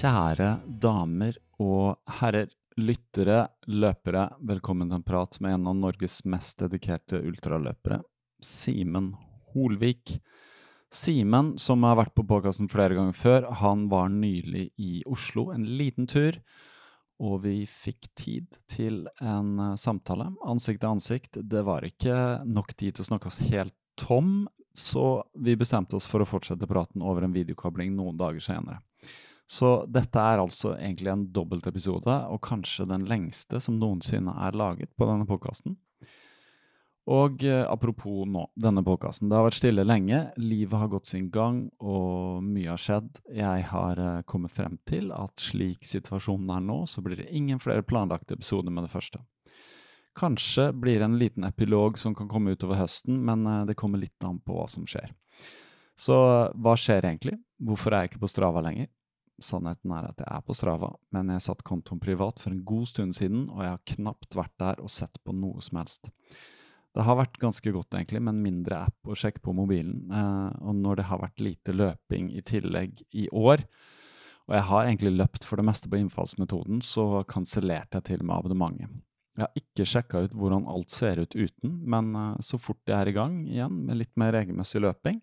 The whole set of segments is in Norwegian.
Kjære damer og herrer, lyttere, løpere, velkommen til en prat med en av Norges mest dedikerte ultraløpere, Simen Holvik. Simen, som har vært på podkasten flere ganger før, han var nylig i Oslo en liten tur, og vi fikk tid til en uh, samtale, ansikt til ansikt. Det var ikke nok tid til å snakke oss helt tom, så vi bestemte oss for å fortsette praten over en videokabling noen dager senere. Så dette er altså egentlig en dobbeltepisode, og kanskje den lengste som noensinne er laget på denne podkasten. Og eh, apropos nå, denne podkasten. Det har vært stille lenge, livet har gått sin gang, og mye har skjedd. Jeg har eh, kommet frem til at slik situasjonen er nå, så blir det ingen flere planlagte episoder med det første. Kanskje blir det en liten epilog som kan komme utover høsten, men eh, det kommer litt an på hva som skjer. Så hva skjer egentlig? Hvorfor er jeg ikke på Strava lenger? Sannheten er at jeg er på Strava, men jeg satt kontoen privat for en god stund siden, og jeg har knapt vært der og sett på noe som helst. Det har vært ganske godt, egentlig, men mindre app å sjekke på mobilen. Eh, og når det har vært lite løping i tillegg i år, og jeg har egentlig løpt for det meste på innfallsmetoden, så kansellerte jeg til og med abonnementet. Jeg har ikke sjekka ut hvordan alt ser ut uten, men eh, så fort jeg er i gang igjen med litt mer regelmessig løping,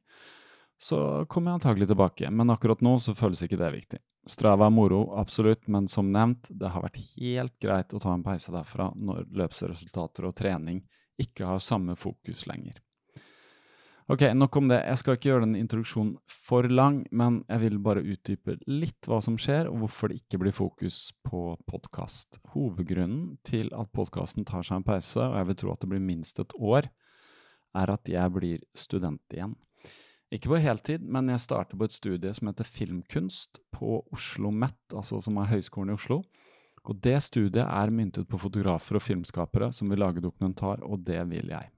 så kommer jeg antagelig tilbake. Men akkurat nå så føles ikke det viktig. Strava er moro, absolutt, men som nevnt, det har vært helt greit å ta en pause derfra når løpsresultater og trening ikke har samme fokus lenger. Ok, nok om det. Jeg skal ikke gjøre den introduksjonen for lang, men jeg vil bare utdype litt hva som skjer, og hvorfor det ikke blir fokus på podkast. Hovedgrunnen til at podkasten tar seg en pause, og jeg vil tro at det blir minst et år, er at jeg blir student igjen. Ikke på heltid, men jeg starter på et studie som heter filmkunst på Oslo MET, altså som er Høgskolen i Oslo. Og det studiet er myntet på fotografer og filmskapere som vil lage dokumentar, og det vil jeg.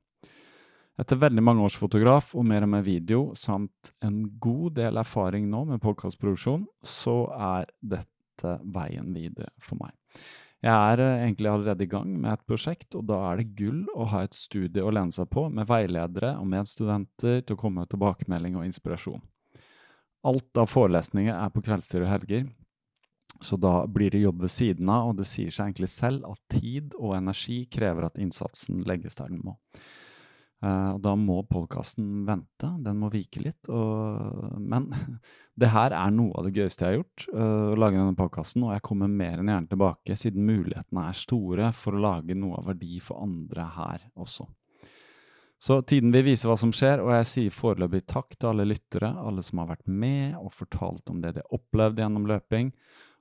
Etter veldig mange års fotograf og mer og mer video, samt en god del erfaring nå med podkastproduksjon, så er dette veien videre for meg. Jeg er eh, egentlig allerede i gang med et prosjekt, og da er det gull å ha et studie å lene seg på, med veiledere og medstudenter til å komme med tilbakemelding og inspirasjon. Alt av forelesninger er på kveldstid og helger, så da blir det jobb ved siden av, og det sier seg egentlig selv at tid og energi krever at innsatsen legges der den må. Uh, og da må podkasten vente, den må vike litt. Og, men det her er noe av det gøyeste jeg har gjort, uh, å lage denne podkasten. Og jeg kommer mer enn gjerne tilbake, siden mulighetene er store for å lage noe av verdi for andre her også. Så tiden vil vise hva som skjer, og jeg sier foreløpig takk til alle lyttere, alle som har vært med og fortalt om det de opplevde gjennom løping,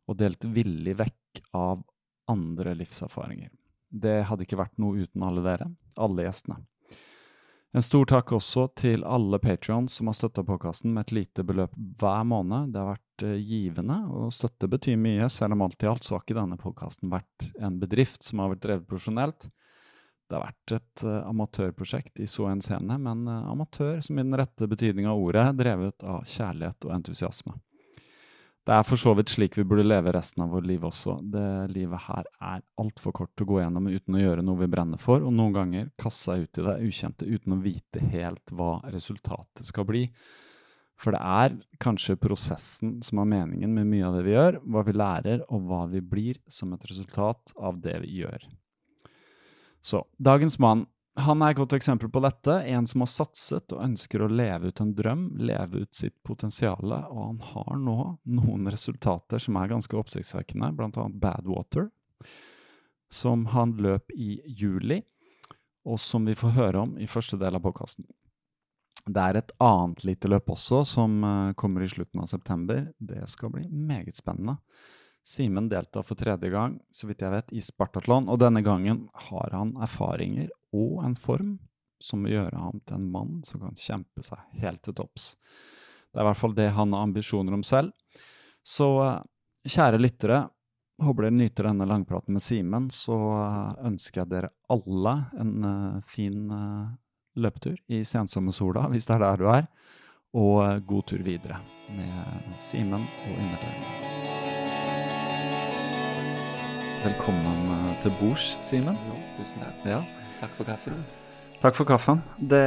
og delt villig vekk av andre livserfaringer. Det hadde ikke vært noe uten alle dere, alle gjestene. En stor takk også til alle patrions som har støtta podkasten med et lite beløp hver måned. Det har vært uh, givende, og støtte betyr mye, selv om alt i alt så har ikke denne podkasten vært en bedrift som har vært drevet profesjonelt. Det har vært et uh, amatørprosjekt i så henseende, men uh, amatør som i den rette betydning av ordet, drevet av kjærlighet og entusiasme. Det er for så vidt slik vi burde leve resten av vårt liv også. Det livet her er altfor kort å gå gjennom uten å gjøre noe vi brenner for, og noen ganger kaste seg ut i det ukjente uten å vite helt hva resultatet skal bli. For det er kanskje prosessen som er meningen med mye av det vi gjør, hva vi lærer og hva vi blir som et resultat av det vi gjør. Så dagens mann han er et godt eksempel på dette. En som har satset og ønsker å leve ut en drøm, leve ut sitt potensial. Og han har nå noen resultater som er ganske oppsiktsvekkende, bl.a. Badwater, som han løp i juli, og som vi får høre om i første del av påkasten. Det er et annet lite løp også, som eh, kommer i slutten av september. Det skal bli meget spennende. Simen deltar for tredje gang, så vidt jeg vet, i Spartatlon, og denne gangen har han erfaringer og en form som vil gjøre ham til en mann som kan kjempe seg helt til topps. Det er i hvert fall det han har ambisjoner om selv. Så eh, kjære lyttere, håper dere nyter denne langpraten med Simen. Så eh, ønsker jeg dere alle en uh, fin løpetur i sensommersola, hvis det er der du er. Og god tur videre med Simen og undertegnede. Velkommen til bords, Simen. Tusen takk. Ja. Takk for kaffen. Takk for kaffen. Det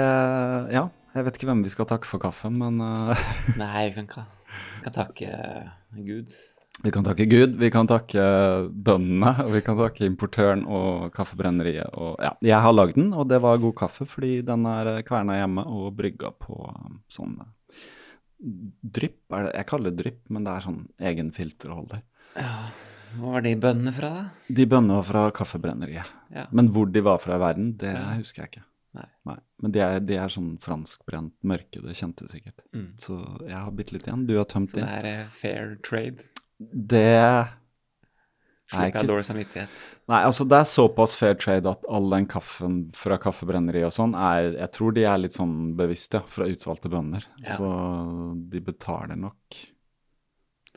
Ja, jeg vet ikke hvem vi skal takke for kaffen, men uh, Nei, vi kan, kan takke eh, Gud. Vi kan takke Gud, vi kan takke bøndene, og vi kan takke importøren og kaffebrenneriet. Og, ja, jeg har lagd den, og det var god kaffe fordi den er kverna hjemme og brygga på sånn drypp. Jeg kaller det drypp, men det er sånn egen filterholder. Ja, Hvor var de bøndene fra, da? De bønnene var fra kaffebrenneriet. Ja. Men hvor de var fra i verden, det Ja. husker jeg ikke. Nei. Men de er, de er sånn franskbrent mørke, det kjente du sikkert. Mm. Så jeg har bitte litt igjen. Du har tømt Så det er eh, fair trade. Det Slipper jeg dårlig samvittighet. Nei, altså det er såpass fair trade at all den kaffen fra kaffebrenneriet og sånn er Jeg tror de er litt sånn bevisste, ja, fra utvalgte bønder. Ja. Så de betaler nok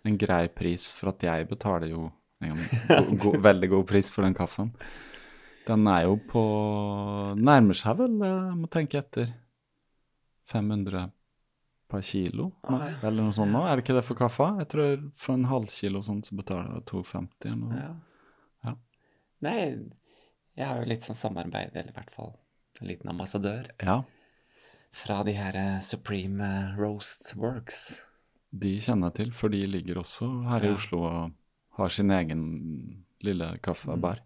en grei pris, for at jeg betaler jo en go go veldig god pris for den kaffen. Den er jo på Nærmer seg vel, eh, jeg må tenke etter, 500 per kilo, Ah, ja. eller noe sånt nå. Er det ikke det for kaffa? Jeg tror for en halv kilo sånn så betaler jeg 250 eller noe. Ja. Ja. Nei, jeg har jo litt sånn samarbeid, eller i hvert fall en liten ambassadør, Ja. fra de her eh, Supreme eh, Roast Works. De kjenner jeg til, for de ligger også her i Oslo og har sin egen lille kaffebar.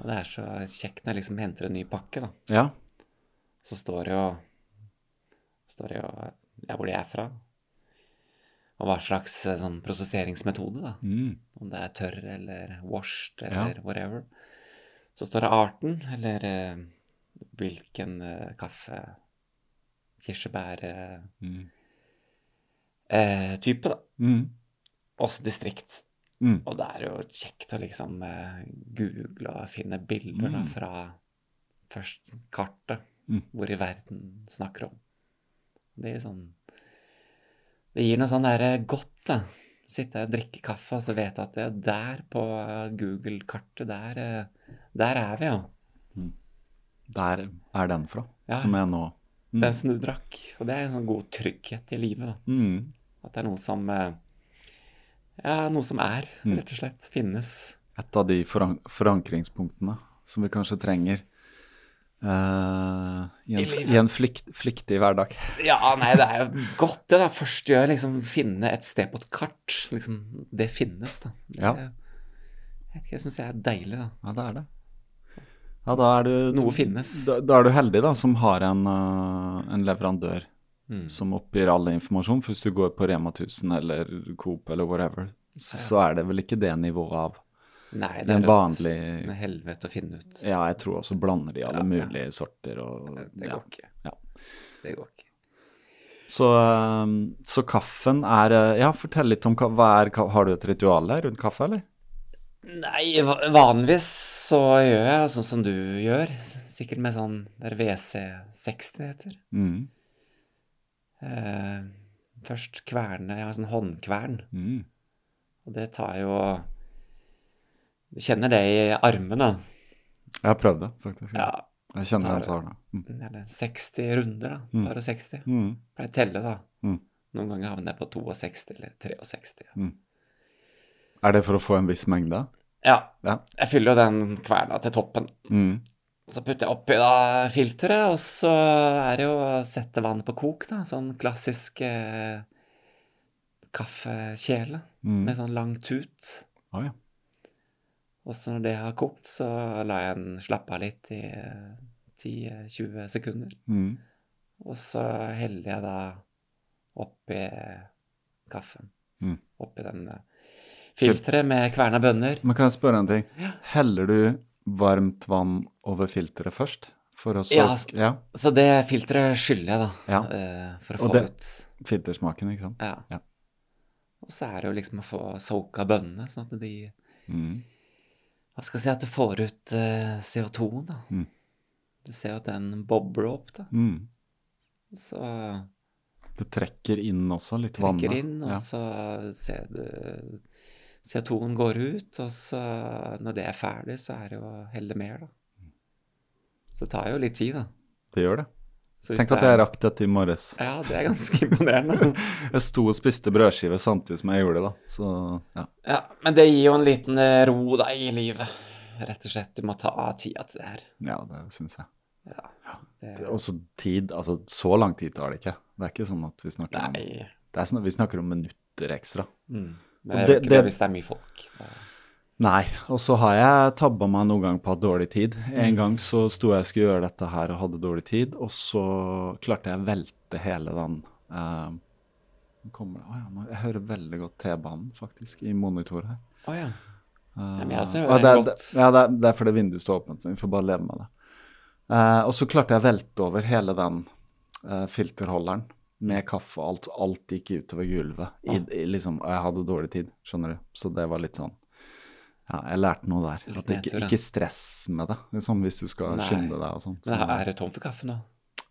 Og det er så kjekt når jeg liksom henter en ny pakke, da. Ja. Så står det jo Står det jo ja, hvor de er fra. Og hva slags eh, sånn prosesseringsmetode, da. Mm. Om det er tørr eller washed Ja. eller whatever. Så står det arten, eller eh, hvilken eh, kaffe Kirsebær eh, Mm. eh, type, da. Mm. Også distrikt. Mm. Og det er jo kjekt å liksom eh, google og finne bilder da Mm. fra først kartet, Mm. hvor i verden snakker om. Det gir sånn Det gir noe sånn derre godt, da. Sitte og drikke kaffe, og så du at det er der på eh, Google-kartet, der, eh, der er vi, ja. Der er den fra, Ja. som jeg nå mm. Den som du drakk. Og det er en sånn god trygghet i livet. Mm. At det er noe som eh, Ja, noe som er, Mm. rett og slett. Finnes. Et av de forank forankringspunktene som vi kanskje trenger Uh, i en, I en flykt, flyktig hverdag. Ja, nei, det er jo godt det, da. Først gjør liksom finne et sted på et kart. Liksom, det finnes, da. Det, Ja. Jeg jeg syns jeg er deilig, da. Ja, det er det. Ja, da er du Noe finnes. Da, da er du heldig, da, som har en, uh, en leverandør Mm. som oppgir all informasjon. For hvis du går på Rema 1000 eller Coop eller whatever, så, så er det vel ikke det nivået av Nei, det er vanlig er helvete å finne ut. Ja, jeg tror også blander de alle Ja, ja. mulige sorter og Det ja. går ikke. Ja. Det går ikke. Så, eh, så kaffen er eh, Ja, fortell litt om hva er Har du et ritual der rundt kaffe, eller? Nei, vanligvis så gjør jeg sånn som du gjør. Sikkert med sånn der er WC60 det heter. Mm. Eh, først kverne Jeg har sånn håndkvern. Mm. Og det tar jo Du kjenner det i armene. Jeg har prøvd det, faktisk. Ja. Jeg kjenner den en som har det. Mm. 60 runder, da. Mm. Bare 60. Mm. Pleier å telle, da. Mm. Noen ganger havner jeg på 62 eller 63. Er det for å få en viss mengde? Ja. Ja. Jeg fyller jo den kverna til toppen. Mm. Så putter jeg oppi da filteret, og så er det jo å sette vannet på kok, da. Sånn klassisk eh, kaffekjele Mm. med sånn lang tut. Ah, ja. Og så når det har kokt, så lar jeg den slappe av litt i eh, 10-20 sekunder. Mm. Og så heller jeg da oppi kaffen. Mm. Oppi den eh, filteret med kverna bønner. Men kan jeg spørre en ting? Heller du varmt vann over filteret først? For å Ja, ja, Så det filteret skyller jeg, da. Ja. eh, For å få det- ut filtersmaken, ikke sant? Ja. Ja. Og så er det jo liksom å få soaka bønnene, sånn at de Mm. Hva skal jeg si, at du får ut uh, CO2, da. Mm. Du ser jo at den bobler opp, da. Mm. Så Det trekker inn også litt vann. trekker inn, og så ser du CO2-en går ut, og så når det er ferdig, så er det jo å helle mer, da. Så det tar jo litt tid, da. Det gjør det. Tenk at jeg er- rakk dette i morges. Ja, det er ganske imponerende. Jeg sto og spiste brødskive samtidig som jeg gjorde det, da. Så ja. ja, men det gir jo en liten eh, ro, da, i livet. Rett og slett. Du må ta av tida til det her. Ja, det syns jeg. Ja. Det, Også tid, altså så lang tid tar det ikke. Det er ikke sånn at vi snakker om nei. det er sånn, at Vi snakker om minutter ekstra. Mm. Det, det- er jo ikke det- det hvis det er mye folk. Da. Nei, og så har jeg tabba meg noen gang på å ha dårlig tid. Mm. En gang så sto jeg og skulle gjøre dette her og hadde dårlig tid, og så klarte jeg å velte hele den uh, kommer å ja, Jeg hører veldig godt T-banen faktisk i monitor her. Å ja. Også og det, er-. Ja, det er, det er fordi vinduet står åpent. Vi får bare leve med det. Uh, og så klarte jeg å velte over hele den uh, filterholderen med kaffe og alt. Alt gikk utover gulvet. I, i, liksom, og jeg hadde dårlig tid, skjønner du. Så det var litt sånn Ja, jeg lærte noe der. At ikke, ikke stress med det, liksom, hvis du skal skynde deg og sånt. Så, Men er tom for kaffe nå?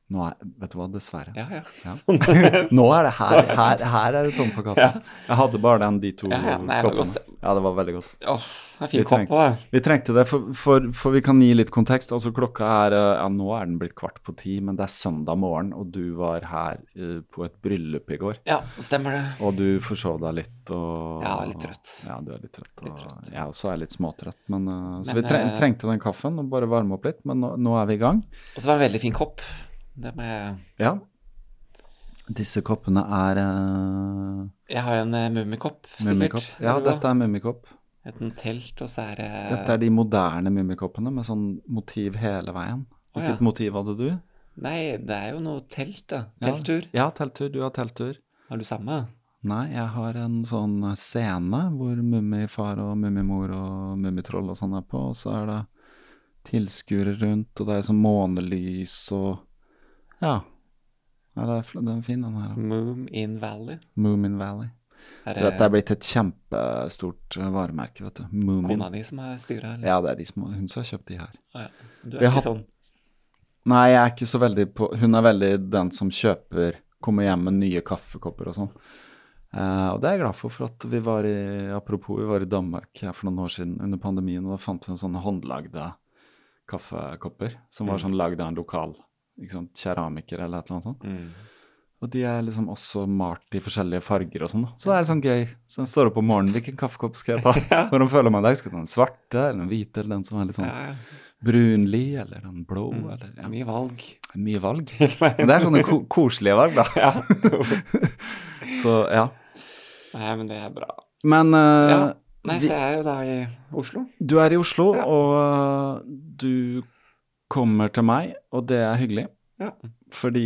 Nå er, vet du hva, dessverre. Ja, ja. Ja. Sånn. Nå er det her, her, her er det tomt for kaffe. Ja. Jeg hadde bare den, de to Ja, ja, nei, koppene. Ja, det var veldig godt. Oh, er Vi fin kopp Vi trengte det, for, for, for vi kan gi litt kontekst. Altså Klokka er eh, Ja, nå er den blitt kvart på ti, men det er søndag morgen, og du var her uh, på et bryllup i går. Ja, stemmer det. Og du forsov deg litt og Ja, litt trøtt. Ja, du er litt trøtt. Og Litt trøtt. Jeg også er litt småtrøtt. Men, så Men, vi tre eh, trengte den kaffen og bare varme opp litt, men nå, nå er vi i gang. Og så var det en veldig fin kopp. Det må jeg Ja. Disse koppene er uh, Jeg har en uh, mummikopp, mummikopp. sikkert. Ja, dette er mummikopp. Et telt, og så er det Dette er de moderne mummikoppene med sånn motiv hele veien. Å, ja. Motiv hadde du? Nei, det er jo noe telt, da. Ja. Telttur. Ja, telttur. Du har telttur. Har du samme? Nei, jeg har en sånn scene hvor Mummifar og Mummimor og Mummitroll og sånn er på, og så er det tilskuere rundt, og det er sånn månelys og Ja. ja det er, den er fin, den her. Moom in Valley. Moomin Valley. Er Dette er blitt et kjempestort eh, varemerke, vet du. Moomin. kona di som er styra, her? Ja, det er de som, Hun som har kjøpt de her. Ah, ja. Du Vi er har- ikke sånn Nei, jeg er ikke så veldig på Hun er veldig den som kjøper Kommer hjem med nye kaffekopper og sånn. Uh, og det er jeg glad for, for at vi var i Apropos, vi var i Danmark her for noen år siden under pandemien, og da fant vi noen sånne håndlagde kaffekopper som var Mm. sånn lagd av en lokal sant, keramiker eller et eller annet sånt. mm. Og de er liksom også malt i forskjellige farger og sånn. da. Så det er litt sånn gøy. Så den står opp om morgenen, hvilken kaffekopp skal jeg ta? Hvordan føler man deg? Skal jeg ta den svarte, eller den hvite, eller den som er litt sånn Ja, ja. brunlig, eller den blå, Mm. eller ja. Mye valg. Mye valg. Men det er sånne ko koselige valg, da. ja. Så ja. Nei, men det er bra. Men uh, Ja. Nei, så så jeg er jo da i Oslo. du er i Oslo, Ja. og eh, du kommer til meg, og det er hyggelig. Ja. Fordi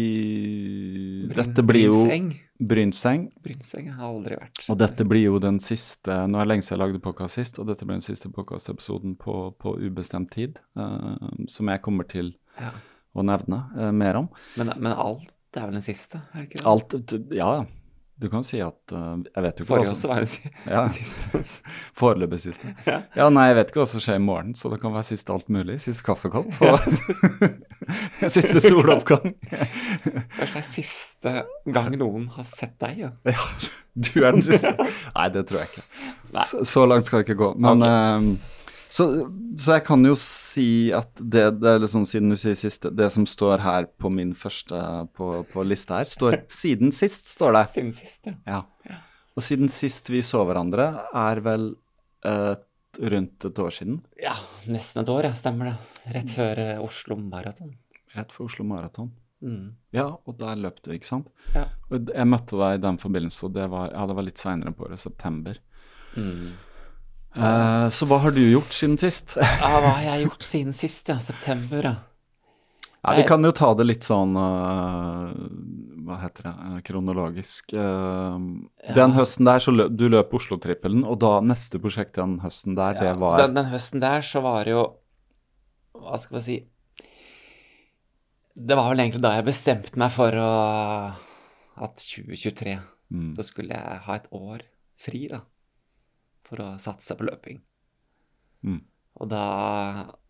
dette blir jo Brynseng. Brynseng. Brynseng har aldri vært. Og dette blir jo den siste Nå er det lenge siden jeg lagde podkast sist, og dette blir den siste podkastepisoden på, på ubestemt tid, uh, som jeg kommer til Ja. å nevne uh, mer om. Men, men alt er vel den siste, er det ikke det? Alt Ja, du kan si at uh, Jeg vet jo ikke Forrige også var den si- Ja. siste. Foreløpig siste. Ja. Ja, nei, jeg vet ikke hva som skjer i morgen, så det kan være siste alt mulig. Siste kaffekopp og siste soloppgang. Kanskje det er siste gang noen har sett deg, ja. Ja, du er den siste. Nei, det tror jeg ikke. Så, så langt skal det ikke gå. Men eh, så, så jeg kan jo si at det, det liksom, siden du sier sist, det som står her på min første på, på lista her, står 'siden sist', står det. Siden sist, ja. Ja. Ja. Og siden sist vi så hverandre, er vel eh, rundt et år siden. Ja, nesten et år, ja. Stemmer det. Rett før eh, Oslo Maraton. Rett før Oslo Maraton. Mm. Ja, og der løp du, ikke sant? Ja. Og jeg møtte deg i den forbindelse, og det var, ja, det var litt seinere på året, september. Mm. Eh, så hva har du gjort siden sist? Ja, hva har jeg gjort siden sist, ja? September, ja. Ja, vi kan jo ta det litt sånn uh, Hva heter det? Kronologisk. kronologisk. ja. Den høsten der så løp du løp Oslo-trippelen, og da neste prosjekt den høsten der, det var den, den høsten der så var det jo Hva skal man si Det var vel egentlig da jeg bestemte meg for å at 2023 mm, så skulle jeg ha et år fri, da. For å satse på løping. mm, Og da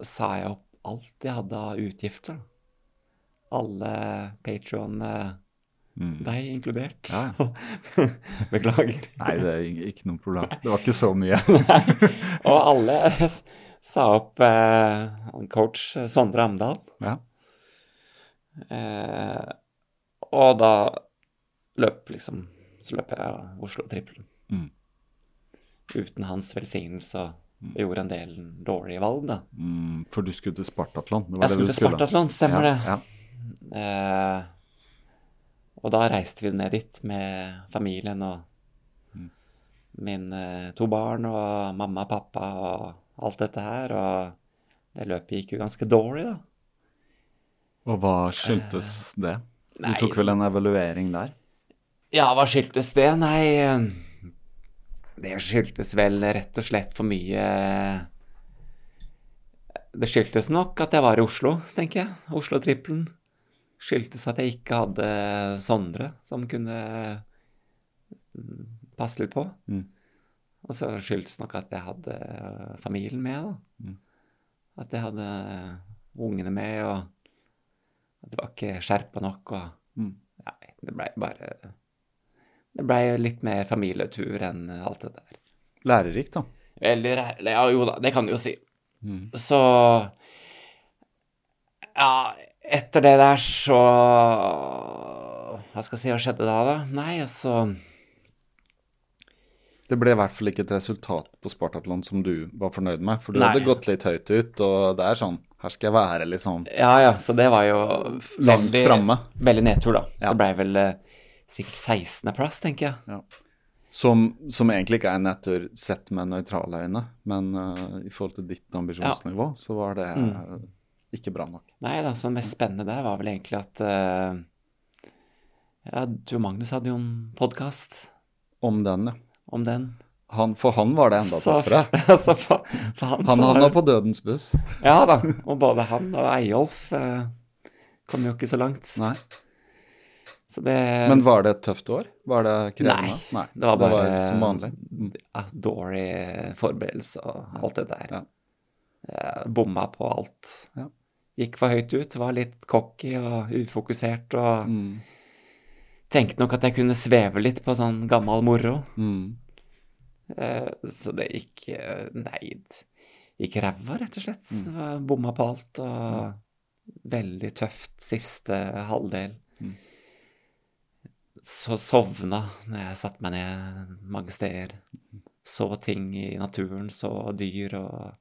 sa jeg opp alt jeg hadde av utgifter. Alle Patron, mm. deg inkludert. Ja, Beklager. Nei, det er ikke- noe problem. Det var ikke så mye. Og alle sa opp eh, coach eh, Sondre Amdal. Ja. Eh, og da løp liksom Så løp jeg Oslo-trippelen. Mm. Uten hans velsignelse og gjorde en del dårlige valg, da. Mm, for du skulle til var Jeg skulle til Spartathlon, stemmer ja, det. Ja. Eh, og da reiste vi ned dit med familien og Mm. mine to barn og mamma og pappa og alt dette her. Og det løpet gikk jo ganske dårlig, da. Og hva skyldtes det? Du nei, tok vel en evaluering der? Ja, hva skyldtes det? Nei, eh, det skyldtes vel rett og slett for mye Det skyldtes nok at jeg var i Oslo, tenker jeg. Oslo-trippelen. Skyldtes at jeg ikke hadde Sondre som kunne mm, passe litt på. Mm. Og så skyldtes nok at jeg hadde familien med, da. Mm. At jeg hadde ungene med, og at det var ikke skjerpa nok. og Mm. Nei, det blei bare Det blei litt mer familietur enn alt det der. Lærerikt, da. Rær... Ja, jo da, det kan du jo si. Mm. Så Ja, etter det der så Hva skal jeg si, hva skjedde da, da? Nei, altså Det ble i hvert fall ikke et resultat på Spartatlon som du var fornøyd med, for du Nei. hadde gått litt høyt ut, og det er sånn Her skal jeg være, liksom. Ja ja, så det var jo Langt veldig- framme. Veldig nedtur, da. Ja. Det blei vel eh, sikkert 16.-plass, tenker jeg. Ja. Som, som egentlig ikke er en nedtur sett med nøytrale øyne, men uh, i forhold til ditt ambisjonsnivå, så var det Mm. ikke bra nok. Nei det, så det mest spennende der var vel egentlig at uh, Ja, du og Magnus hadde jo en podkast Om den, ja. om den. Han, for han var det enda tøffere. altså, for, for han, Han havna på dødens buss. Ja da, og både han og Eyolf uh, kom jo ikke så langt. Nei. Det Men var det et tøft år? Var det krevende? Nei, det var bare som vanlig. Mm. ja, dårlig forberedelse og alt det der. Ja. Jeg bomma på alt. Ja. Gikk for høyt ut, var litt cocky og ufokusert og Mm. tenkte nok at jeg kunne sveve litt på sånn gammel moro. Mm. Eh, Så det gikk eh, Nei, det gikk ræva, rett og slett. Mm. Bomma på alt og veldig tøft siste halvdel. Mm. Så sovna når jeg satte meg ned mange steder. Så ting i naturen, så dyr og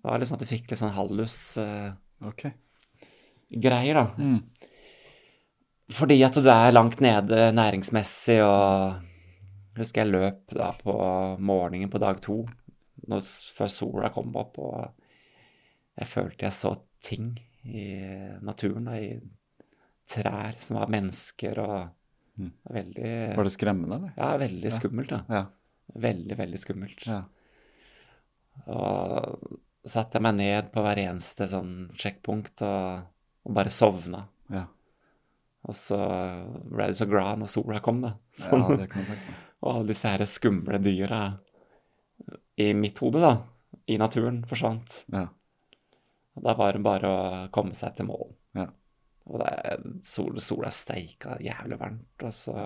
Det var litt sånn at jeg fikk litt sånn hallus-greier, Ok. da. Mm. Fordi at du er langt nede næringsmessig, og jeg husker jeg løp da på morgenen på dag to, når, før sola kom opp, og jeg følte jeg så ting i naturen, da, i trær som var mennesker, og Mm. veldig Var det skremmende, eller? Ja, veldig skummelt, da. Ja. Veldig, veldig skummelt. ja. Og satte jeg meg ned på hver eneste sånn sjekkpunkt og, og bare sovna. ja. Og så ble du så glad når sola kom, da. ja Sånn. det kan jeg tenke meg. Og alle disse her skumle dyra i mitt hode, da, i naturen, forsvant. Ja. Og da var det bare å komme seg til mål. Og det er sol, sola steika jævlig varmt, og så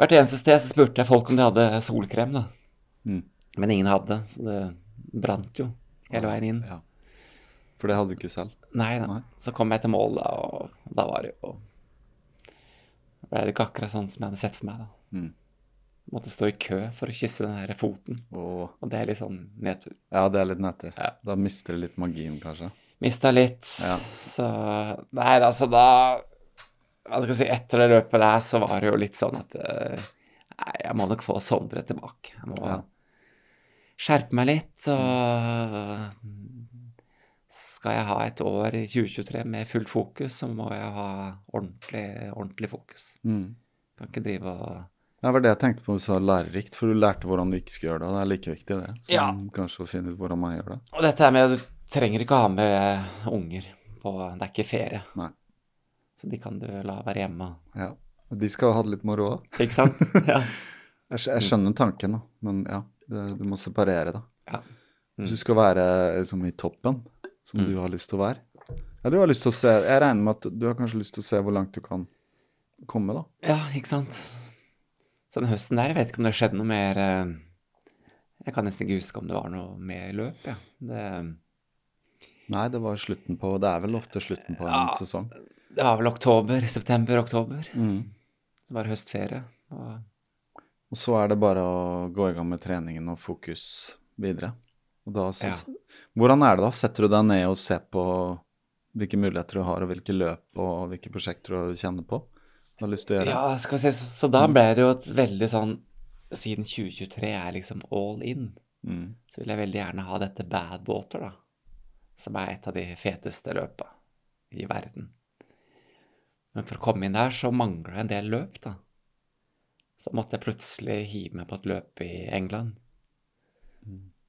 Hvert eneste sted så spurte jeg folk om de hadde solkrem, da. Mm. Men ingen hadde, så det brant jo hele veien inn. Ja. For det hadde du ikke selv? Nei. Nei. Så kom jeg til mål, da, og da var det jo ble det ikke akkurat sånn som jeg hadde sett for meg, da. Mm. Måtte stå i kø for å kysse den her foten, Og, og det er litt sånn nedtur. ja, det er litt nedtur. Ja. Da mister det litt magien, kanskje. Mista litt, Ja. så Nei, altså da Hva skal jeg si, etter det løpet der, så var det jo litt sånn at eh, Nei, jeg må nok få Sondre tilbake. Jeg må Ja. skjerpe meg litt, og skal jeg ha et år i 2023 med fullt fokus, så må jeg ha ordentlig, ordentlig fokus. Mm. Kan ikke drive og Det var det jeg tenkte på du sa lærerikt, for du lærte hvordan du ikke skulle gjøre det, og det er like viktig det. Så Ja. kanskje å finne ut hvordan man gjør det. Og dette her med trenger ikke ha med unger på Det er ikke ferie. Nei. Så de kan du la være hjemme. Ja. De skal ha det litt moro òg. Ikke sant? Ja. Jeg, jeg skjønner tanken, da, men ja, det, du må separere, da. Ja. Hvis du skal være liksom, i toppen, som Mm. du har lyst til å være Ja, du har lyst til å se Jeg regner med at du har kanskje lyst til å se hvor langt du kan komme, da. ja, ikke sant. Så den høsten der, jeg vet ikke om det skjedde noe mer eh, Jeg kan nesten ikke huske om det var noe mer løp, ja. Det, Nei, det var slutten på Det er vel ofte slutten på en Ja. sesong. det var vel oktober, september, oktober. Mm. Så var det høstferie. Og Og så er det bare å gå i gang med treningen og fokus videre. Og da ses, Hvordan er det da? Setter du deg ned og ser på hvilke muligheter du har, og hvilke løp og hvilke prosjekter du kjenner på. Du har lyst til å gjøre. Ja, skal vi se, så, så da ble det jo et veldig sånn Siden 2023 er liksom all in, Mm. så vil jeg veldig gjerne ha dette Bad Water, da. Som er et av de feteste løpa i verden. Men for å komme inn der, så mangla en del løp, da. Så måtte jeg plutselig hive meg på et løp i England.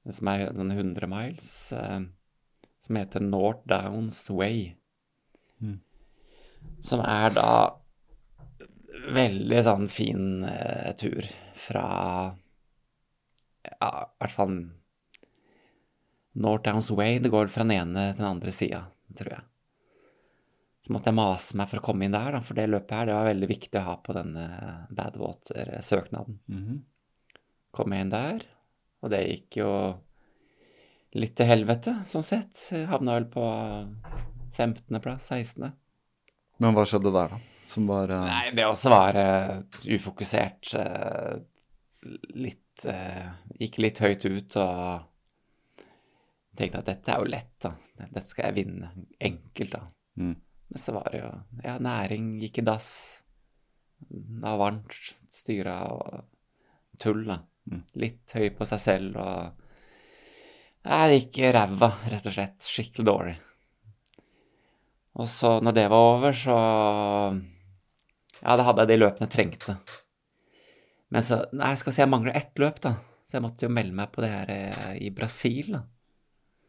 Det som er den 100 miles, eh, som heter North Downs Way. Mm. Som er da veldig sånn fin eh, tur fra Ja, i hvert fall North Downs Way. Det går fra den ene til den andre sida, tror jeg. Så måtte jeg mase meg for å komme inn der, da, for det løpet her det var veldig viktig å ha på denne Badwater-søknaden. Mhm. Kom jeg inn der, og det gikk jo litt til helvete, sånn sett. Jeg havna vel på 15.-plass, 16. Men hva skjedde der, da? Som var uh... Nei, det også var uh, ufokusert. Uh, litt Gikk litt høyt ut og tenkte at dette er jo lett, da. Dette skal jeg vinne enkelt, da. mm. Men så var det jo Ja, næring gikk i dass. Det var varmt, styra og tull, da. Mm. Litt høy på seg selv og Nei, det gikk ræva, rett og slett. Skikkelig dårlig. Og så, når det var over, så Ja, da hadde jeg de løpene jeg trengte. Men så Nei, skal vi si jeg mangler ett løp, da. Så jeg måtte jo melde meg på det her eh, i Brasil, da.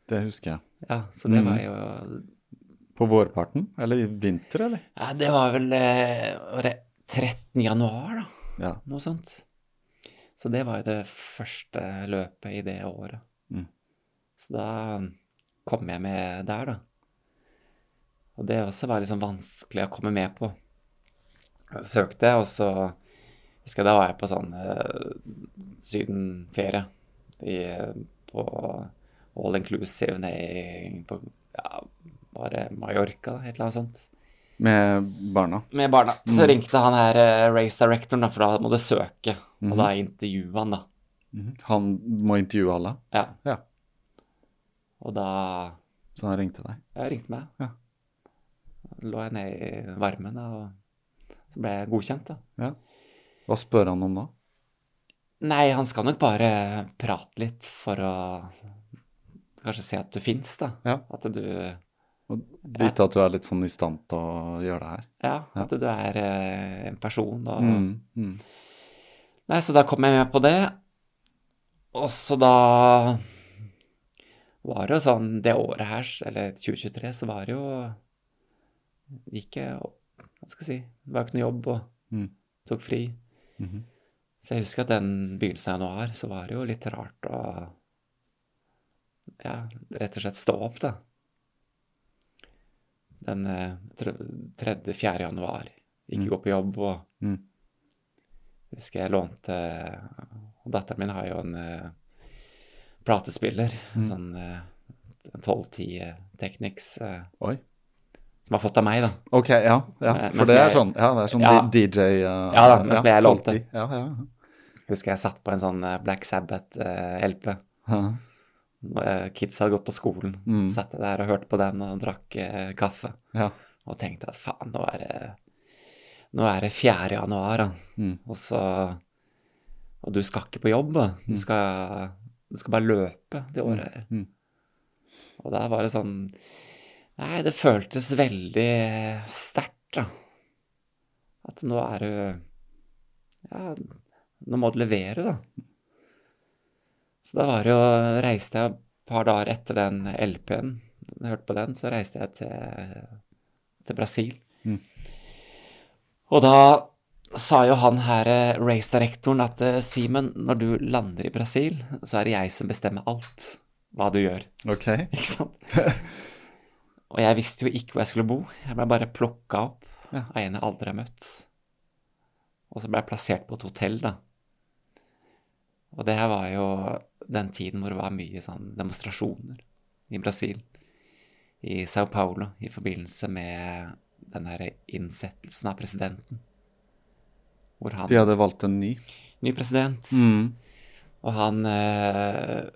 Det husker jeg. Ja, så det Mm. var jo På vårparten? Eller i vinter, eller? Ja, det var vel eh, var det 13. januar, da. Ja. Noe sånt. Så det var jo det første løpet i det året. Mm. Så da kom jeg med der, da. Og det også var liksom vanskelig å komme med på. Jeg søkte, og så husker jeg da var jeg på sånn eh, sydenferie i, på all inclusive nede på, ja, bare Mallorca, et eller annet sånt Med barna? med barna. Så Mm. ringte han her eh, race directoren, da, for da må du søke. Mhm. Og da intervjua han, da. Mhm. Han må intervjue alle, Ja. Ja. Og da så han ringte deg? Ja, ringte meg. Ja. Lå jeg ned i varmen, og så ble jeg godkjent, da. Ja. Hva spør han om da? Nei, han skal nok bare prate litt for å kanskje se at du fins, da. Ja. At du Og vite at du er litt sånn i stand til å gjøre det her? Ja, at du er eh, en person, og Mm. Mm. Nei, så da kom jeg med på det. Og så da var det jo sånn Det året her, eller 2023, så var det jo Gikk jeg Hva skal jeg si Det var jo ikke noe jobb, og Mm. tok fri. -hmm. Så jeg husker at den begynnelsen av januar, så var det jo litt rart å Ja, rett og slett stå opp, da. Den eh, tredje-fjerde januar. Ikke Mm. gå på jobb og Mm. husker jeg lånte og Datteren min har jo en uh, platespiller, Mm. sånn eh, 1210 Technics, Uh, Oi. som har fått av meg, da. Ok, ja. ja. For det er sånn, ja, det er sånn Ja. DJ uh, Ja da, mens ja, jeg lånte. Ja, ja. Husker jeg satt på en sånn eh, Black Sabbath-LP. ja. Når kids hadde gått på skolen. Mm. Satt der og hørte på den og drakk eh, kaffe. ja. Og tenkte at faen, nå er det Nå er det 4. januar. Mm. Og så Og du skal ikke på jobb. Du skal, du skal bare løpe det året her. Mm. Og da var det sånn Nei, det føltes veldig sterkt, da. At nå er du Ja, nå må du levere, da. Så da var jo Reiste jeg et par dager etter den LP-en, jeg hørte på den, så reiste jeg til, til Brasil. Mm. Og da sa jo han her, eh, race-direktoren, at eh, Simen, når du lander i Brasil, så er det jeg som bestemmer alt hva du gjør. Ok. Ikke sant? Og jeg visste jo ikke hvor jeg skulle bo. Jeg ble bare plukka opp Ja. av en jeg aldri har møtt. Og så ble jeg plassert på et hotell, da. Og det her var jo den tiden hvor det var mye sånn demonstrasjoner i Brasil. I Sao Paulo i forbindelse med den her innsettelsen av presidenten. Hvor han De hadde valgt en ny. Ny president. Mm. Og han eh,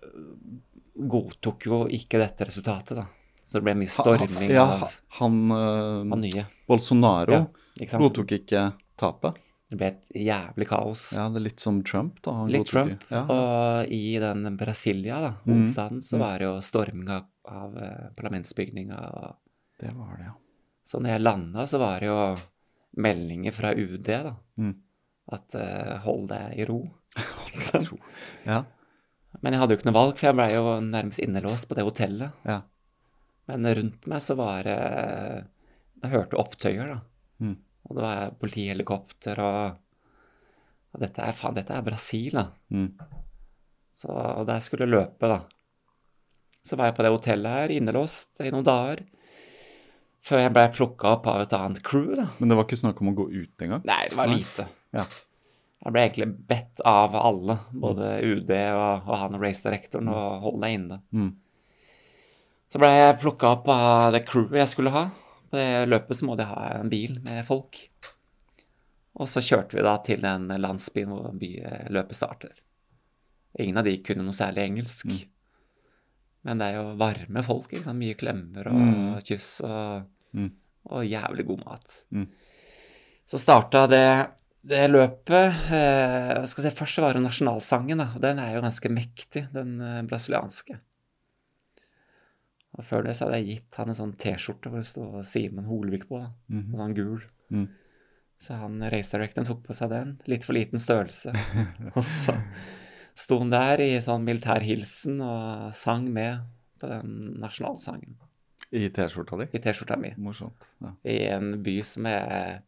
godtok jo ikke dette resultatet, da. Så det ble mye storming ja, av, han eh, han nye. Bolsonaro Ja, ikke godtok ikke tapet. Det ble et jævlig kaos. Ja, det er litt som Trump, da. Han Litt Trump. Ja. Og i den Brasilia, da, Mm. så Mm. var det jo storming av, av eh, parlamentsbygninga. Det var det, ja. Så når jeg landa, så var det jo meldinger fra UD, da. Mm. At uh, hold deg i ro. Ikke sant? Ja. Men jeg hadde jo ikke noe valg, for jeg blei jo nærmest innelåst på det hotellet. ja. Men rundt meg så var det Jeg hørte opptøyer, da. Mm. Og det var politihelikopter og Og dette er faen, dette er Brasil, da. Mm. Så der skulle jeg løpe, da. Så var jeg på det hotellet her, innelåst i noen dager. Før jeg blei plukka opp av et annet crew, da. Men det var ikke snakk om å gå ut engang? Nei, det var lite. Ja. Jeg ble egentlig bedt av alle, både UD og, og han race-direktoren, å holde deg inne. Mm. Så ble jeg plukka opp av det crewet jeg skulle ha. På det løpet så må de ha en bil med folk. Og så kjørte vi da til den landsbyen hvor by- løpet starter. Ingen av de kunne noe særlig engelsk. Men det er jo varme folk. ikke sant? Mye klemmer og Mm. kyss og, Mm. og jævlig god mat. Mm. Så starta det, det løpet eh, skal si, Først var det nasjonalsangen. da, Den er jo ganske mektig, den eh, brasilianske. Og Før det så hadde jeg gitt han en sånn T-skjorte hvor det sto Simen Holvik på. da. En sånn gul. Mm. Så han race directoren tok på seg den. Litt for liten størrelse. og så sto han der i sånn militærhilsen og sang med på den nasjonalsangen I T-skjorta di? i T-skjorta mi. Morsomt. Ja. I en by som er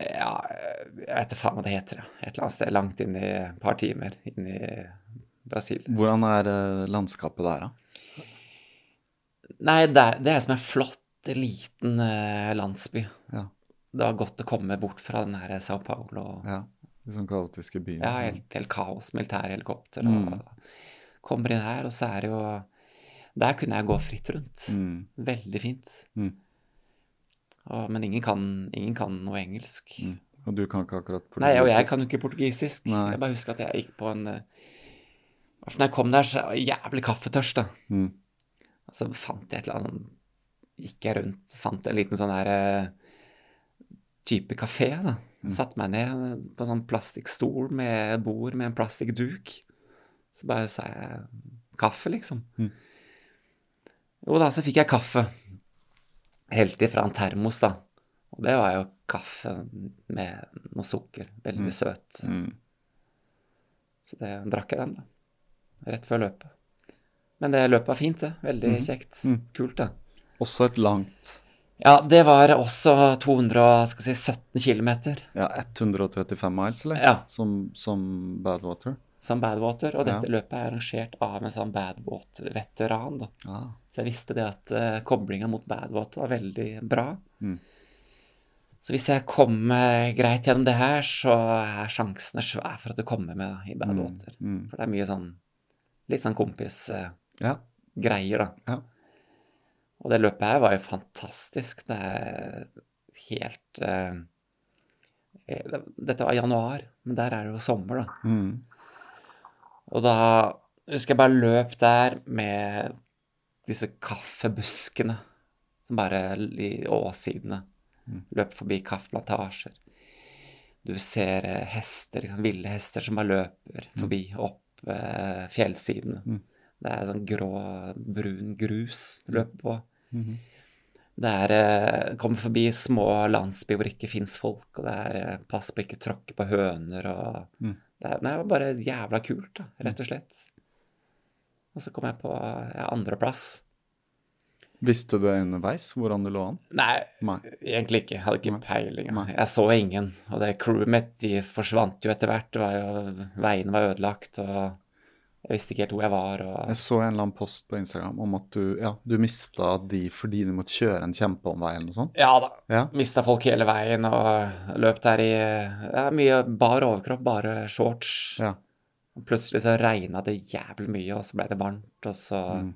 Ja, jeg vet ikke faen hva det heter. Et eller annet sted langt inn i et par timer inn i Brasil. Hvordan er eh, landskapet der, da? Nei, det er, det er som en flott, liten eh, landsby. Ja. Det var godt å komme bort fra den her Sao Paulo. ja. Litt sånn kaotiske byen. Ja, helt, helt kaos, militærhelikopter Mm. og Kommer inn her, og så er det jo Der kunne jeg gå fritt rundt. Mm. Veldig fint. Mm. Og, men ingen kan, ingen kan noe engelsk. Mm. Og du kan ikke akkurat portugisisk? Nei, og jeg kan jo ikke portugisisk. Nei. Jeg bare husker at jeg gikk på en eh, Når jeg kom der, så var jeg jævlig kaffetørst, da. Mm. Og så fant jeg et eller annet Gikk jeg rundt, fant en liten sånn der eh, type kafé, da. Mm. Satte meg ned på en sånn plastikkstol med bord med en plastikkduk. Så bare sa jeg kaffe, liksom. Mm. Jo da, så fikk jeg kaffe. Helt ifra en termos, da. Og det var jo kaffe med noe sukker. Veldig Mm. søt. Mm. Så det drakk jeg den, da. Rett før løpet. Men det løpet var fint, det. Veldig mm. kjekt. Mm. Kult, det. Også et langt Ja, det var også 217 km, Ja, 135 miles, eller? Ja. Som, som Badwater? som Badwater. Og Ja. dette løpet er arrangert av en sånn Badwater-veteran, da. Ah. Så jeg visste det at uh, koblinga mot Badwater var veldig bra. Mm. Så hvis jeg kommer greit gjennom det her, så er sjansene svære for at du kommer med i Badwater. Mm. For det er mye sånn litt sånn kompisgreier, Ja. Greier, da. Ja. Og det løpet her var jo fantastisk. Det er helt eh, eh, Dette var januar, men der er det jo sommer, da. Mm. Og da husker jeg bare løp der med disse kaffebuskene som bare i åssidene. Mm. Løp forbi kaffeplantasjer. Du ser eh, hester, ville hester som bare løper forbi opp eh, fjellsidene. Mm. Det er sånn grå, brun grus du løper på. Mhm. Det er eh, Kommer forbi små landsbyer hvor det ikke fins folk, og det er eh, pass på ikke tråkke på høner og Mm. Det er, det var bare jævla kult, da, rett og slett. Og så kom jeg på ja, andreplass. Visste du underveis hvordan du lå an? Nei, Nei. egentlig ikke. Jeg hadde ikke Nei. peiling. Nei. Jeg så ingen. Og det crewet mitt de forsvant jo etter hvert. Var jo, veiene var ødelagt, og jeg visste ikke helt hvor jeg var. Og Jeg så en eller annen post på Instagram om at du, ja, du mista de fordi du måtte kjøre en kjempeomvei eller noe sånt. ja da. Ja. Mista folk hele veien og løp der i ja, mye bar overkropp, bare shorts. Ja. Plutselig så regna det jævlig mye, og så ble det varmt, og så Mm.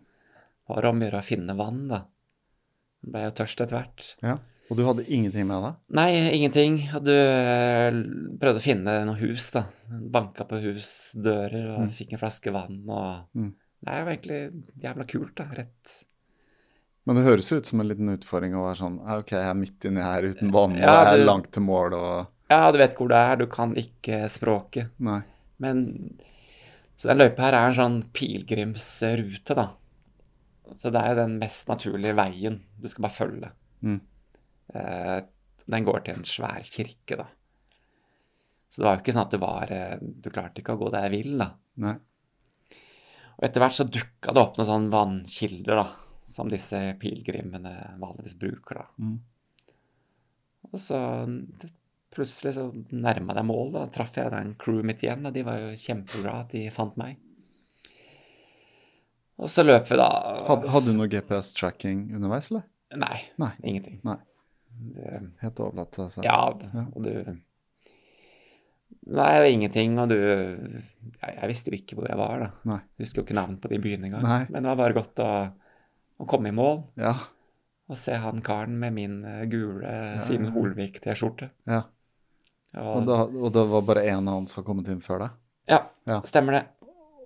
var det om å gjøre å finne vann, da. Ble jo tørst etter hvert. ja. Og du hadde ingenting med deg? Nei, ingenting. Du eh, prøvde å finne noe hus, da. Banka på husdører og Mm. fikk en flaske vann og Mm. Det var egentlig jævla kult, da. Rett, Men det høres ut som en liten utfordring å være sånn OK, jeg er midt inni her uten vann, og jeg er langt til mål og Ja, du vet hvor det er, du kan ikke språket. Nei. Men Så den løypa her er en sånn pilegrimsrute, da. Så det er jo den mest naturlige veien. Du skal bare følge. Mm. Eh, den går til en svær kirke, da. Så det var jo ikke sånn at du var eh, Du klarte ikke å gå der vill, da. Nei. Og etter hvert så dukka det opp noen sånne vannkilder, da. Som disse pilegrimene vanligvis bruker, da. Mm. Og så plutselig så nærma jeg mål, da traff jeg den crewet mitt igjen, og de var jo kjempeglade at de fant meg. Og så løp vi, da. Hadde, hadde du noe GPS-tracking underveis, eller? Nei, Nei. ingenting. Nei. Det, Helt overlatt til seg. ja, Ja. og du Nei, det var ingenting, og du ja, Jeg visste jo ikke hvor jeg var, da. Nei. Husker jo ikke navn på de byene engang. Men det var bare godt å, å komme i mål Ja. og se han karen med min gule gule Simen Holvik-T-skjorte. ja. Og, og det var bare én annen som har kommet inn før deg? Ja, Ja. stemmer det.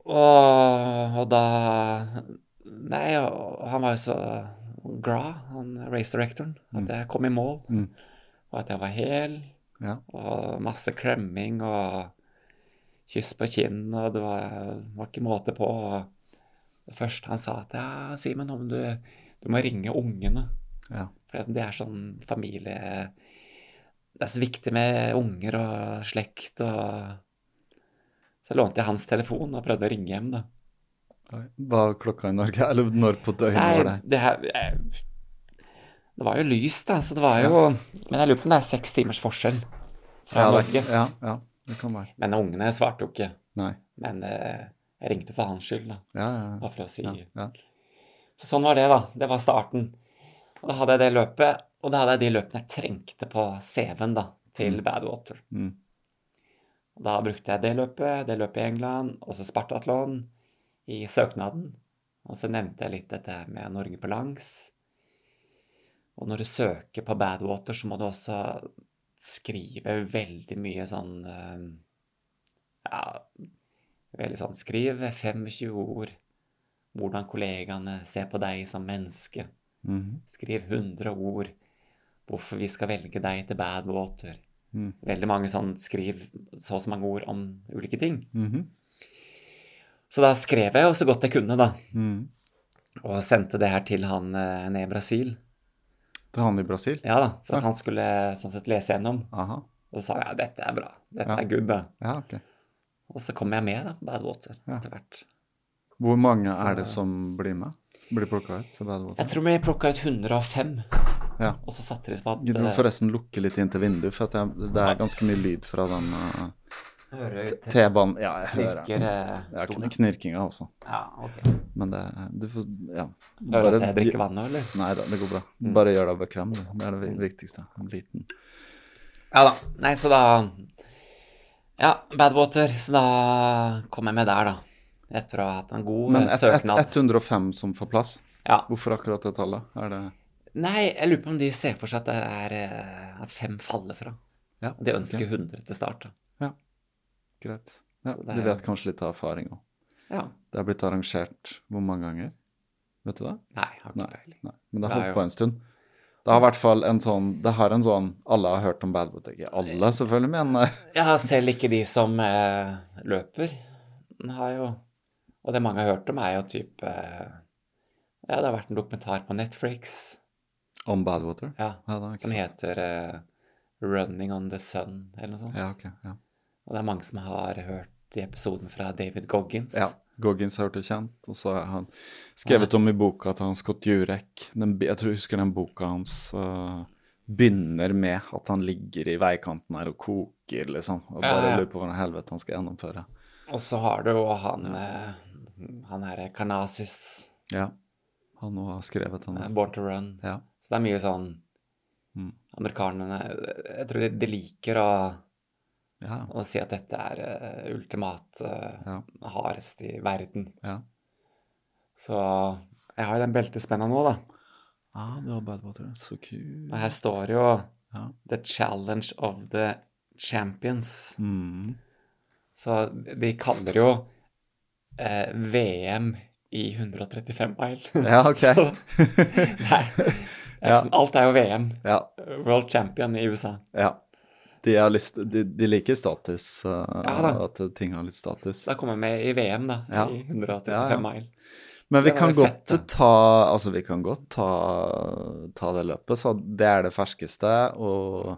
Og, og da Nei, og han var jo så glad, han race directoren, at Mm. jeg kom i mål. Mm. Og at jeg var hel, Ja. og masse klemming og kyss på kinn, og det var, var ikke måte på. Og det første han sa at ja, Simen, om du, du må ringe ungene. Ja. For det er sånn familie Det er så viktig med unger og slekt og Så lånte jeg hans telefon og prøvde å ringe hjem, da. Hva var klokka i Norge? Eller når på døgnet var det? Det her jeg- Det var jo lys, da, så det var jo Men jeg lurer på om det er seks timers forskjell fra Ja, Norge. ja, ja, det kan være. Men ungene svarte jo ikke. Nei. Men eh, jeg ringte for hans skyld, da. Ja, ja, Bare for å si. Så sånn var det, da. Det var starten. Og da hadde jeg det løpet, og da hadde jeg de løpene jeg trengte på CV-en da, til Badwater. Mm. Da brukte jeg det løpet, det løpet i England, og så Spartatlon i søknaden. Og så nevnte jeg litt dette med Norge på langs. Og når du søker på Badwater, så må du også skrive veldig mye sånn eh, Ja, veldig sånn Skriv 25 ord hvordan kollegaene ser på deg som menneske. Mhm. Skriv 100 ord hvorfor vi skal velge deg til Badwater. Mm. Veldig mange sånn skriv så og så mange ord om ulike ting. Mhm. Så da skrev jeg jo så godt jeg kunne, da. Mm. Og sendte det her til han eh, nede i Brasil. Til han i Brasil? Ja da, for at han skulle sånn sett lese gjennom. Aha. Og så sa jeg ja, dette er bra. Dette Ja. er good, da. Ja, ok. Og så kom jeg med da, på Badwater Ja. etter hvert. Hvor mange Så- er det som blir med? Blir plukka ut til Badwater? Jeg tror vi plukka ut 105, Ja. og så satte de på at Gidder du eh, forresten lukke litt inn til vinduet, for at jeg, det er ganske mye lyd fra den uh, hører T-banen Ja, jeg hører knirker eh, Ja, stolen. knirkinga også. Ja, ok. Men det Du får Ja. Hører at jeg drikker vann nå, eller? Nei da, det går bra. Mm. Bare gjør deg bekvem. du. Det er det viktigste. En liten Ja da. Nei, så da Ja, Badwater. Så da kom jeg med der, da. Etter å ha hatt en god Men eh, et, søknad. Men 105 som får plass, Ja. hvorfor akkurat det tallet? Er det Nei, jeg lurer på om de ser for seg at det er eh, at fem faller fra. Ja, de ønsker okay. 100 til start, da. Greit? Ja, er... Du vet kanskje litt av erfaring òg. Ja. Det er blitt arrangert hvor mange ganger? Vet du det? Nei, jeg har ikke peiling. Men det har holdt på en stund. Det har i hvert fall en sånn Det har en sånn Alle har hørt om Badwater. Ikke alle, selvfølgelig, men eh, Ja, selv ikke de som eh, løper, har jo Og det mange har hørt om, er jo type eh, Ja, det har vært en dokumentar på Netflix om Badwater. ja, Ja, som heter eh, 'Running on the Sun', eller noe sånt. Ja, ok. Ja. Og det er mange som har hørt de episoden fra David Goggins. ja. Goggins har gjort det kjent, og så har han skrevet om i boka at han Scott Jurek den, Jeg tror jeg husker den boka hans uh, begynner med at han ligger i veikanten her og koker, liksom. Og bare ja. lurer på hvordan helvete han skal gjennomføre. Og så har du jo han uh, Han herre Karnasis, Ja. Han òg har skrevet den. eh, der. Born to Run. Ja. Så det er mye sånn Mm. Amerikanerne Jeg tror de, de liker å, Ja. Og si at dette er uh, ultimat uh, Ja. hardest i verden. ja. Så jeg har jo den beltespenna nå, da. Ah, du har Badwater. Så kult. Og her står jo Ja. 'The Challenge of the Champions'. Mm. Så de kaller jo eh, VM i 135 mile. Ja, ok. Så, nei, alt er jo VM. Ja. World champion i USA. ja. De, lyst, de, de liker status, uh, Ja at ting har litt status. Da kommer vi med i VM, da. Ja. I 185 Ja, mile. Men vi kan godt fett, ta Altså, vi kan godt ta, ta det løpet, så det er det ferskeste, og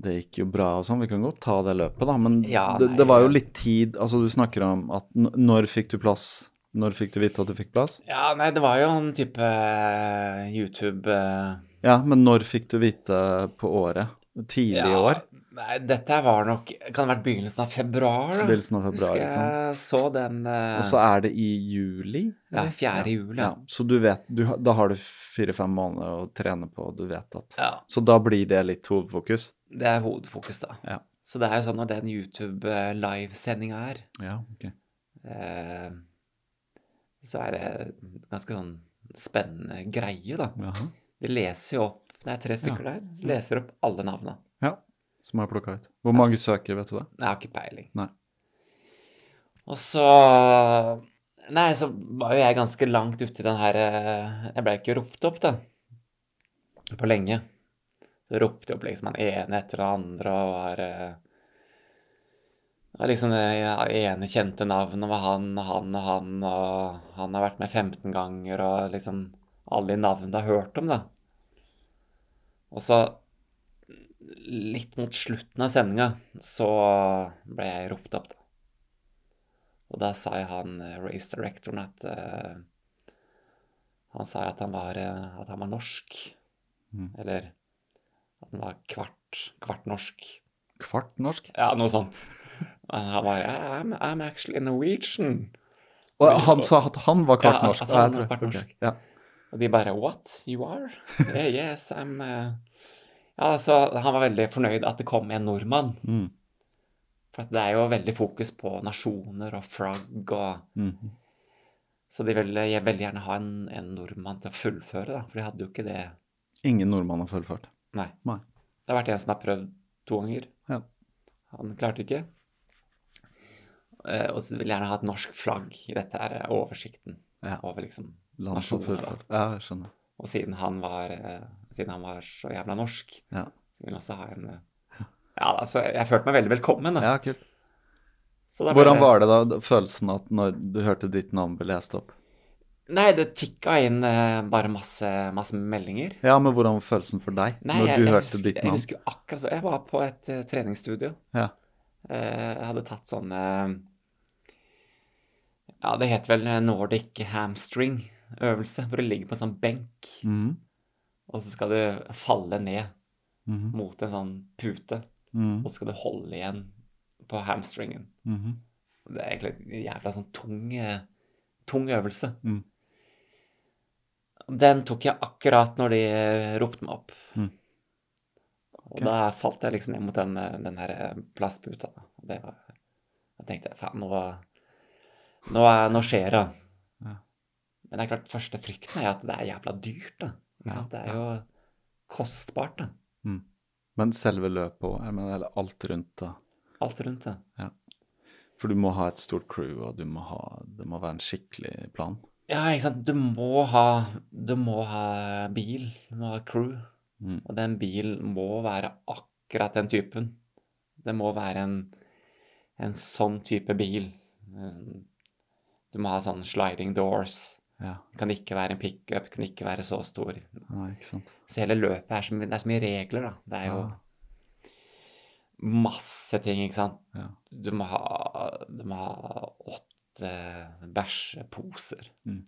det gikk jo bra og sånn. Vi kan godt ta det løpet, da, men det, det var jo litt tid Altså, du snakker om at når fikk du plass? Når fikk du vite at du fikk plass? Ja, nei, det var jo en type eh, YouTube eh, Ja, men når fikk du vite på året? Tidlig i ja, år? Nei, dette var nok Kan ha vært begynnelsen av februar, da? Begynnelsen av februar, Husker jeg så den eh, Og så er det i juli? Ja, eller? 4. juli. Ja, så du vet du, Da har du fire-fem måneder å trene på, og du vet at Ja, Så da blir det litt hovedfokus? det er hovedfokus, da. Ja. Så det er jo sånn når den YouTube-livesendinga er, Ja, ok. eh, så er det ganske sånn spennende greie, da. Jaha. De leser jo opp Det er tre stykker der. Så leser opp alle navna. Ja, som er plukka ut. Hvor mange søker, vet du det? Jeg har ikke peiling. Nei. Og så Nei, så var jo jeg ganske langt ute i den her eh, Jeg ble ikke ropt opp, da. På lenge. Så ropte jeg opp liksom han ene etter den andre og var eh, Det var liksom det ene kjente navnet var han og han og han, og han har vært med 15 ganger, og liksom alle de navnene du har hørt om, da. Og så litt mot slutten av sendinga så ble jeg ropt opp, da. Og da sa jeg han eh, race directoren at uh, Han sa at han var, eh, at han var norsk. Mm. Eller at han var kvart, kvart norsk. Kvart norsk? Ja, noe sånt. Han var I'm, I'm actually Norwegian. Og han sa at han var kvart norsk? Ja, at han var kvart norsk. norsk. Ja. Og de bare What? You are? Yeah, yes, I'm eh». Ja, så han var veldig fornøyd at det kom en nordmann. Mm. For det er jo veldig fokus på nasjoner og flagg og mm. Så de ville veldig gjerne ha en, en nordmann til å fullføre, da. For de hadde jo ikke det Ingen nordmann har fullført. Nei. Nei. Det har vært en som har prøvd to ganger. Ja. Han klarte ikke. Eh, og så vil jeg gjerne ha et norsk flagg i dette her eh, oversikten Ja. over liksom Land som Ja, jeg skjønner. Og siden han var, eh, siden han var så jævla norsk, Ja, så vil han også ha en eh, Ja, altså, jeg følte meg veldig velkommen, da. ja kult. Så da Hvordan var det da, følelsen at når du hørte ditt navn bli lest opp? Nei, det tikka inn uh, bare masse, masse meldinger. Ja, men hvordan var følelsen for deg Nei, når du jeg, hørte husker, ditt jeg husker akkurat Jeg var på et uh, treningsstudio. Ja. Uh, jeg hadde tatt sånn Ja, det heter vel Nordic Nordic hamstring-øvelse, hvor du ligger på en sånn benk, mm. og så skal du falle ned mm. mot en sånn pute, Mhm. og så skal du holde igjen på hamstringen. Mhm. Det er egentlig en jævla sånn tung, eh, tung øvelse. Mm. Den tok jeg akkurat når de eh, ropte meg opp. Mm. Og da falt jeg liksom ned mot den, eh, den her plastputa. Og Det var, da tenkte jeg faen, nå, nå, nå skjer det. Ja. Men det er klart, første frykten er at det er jævla dyrt, da. Ja? Det er jo kostbart, da. Men selve løpet òg, eller alt rundt det? Alt rundt det. For du må ha et stort crew, og du må ha, det må være en skikkelig plan. Ja, ikke sant. Du må ha, du må ha bil, du må ha crew. Mm. Og den bilen må være akkurat den typen. Det må være en, en sånn type bil. Du må ha sånn sliding doors. Ja, kan ikke være en pickup, kan ikke være så stor. Nei. Så hele løpet er så, det er så mye regler, da. Det er jo masse ting, ikke sant. Ja. Du må ha, du må ha åtte bæsjeposer Mm.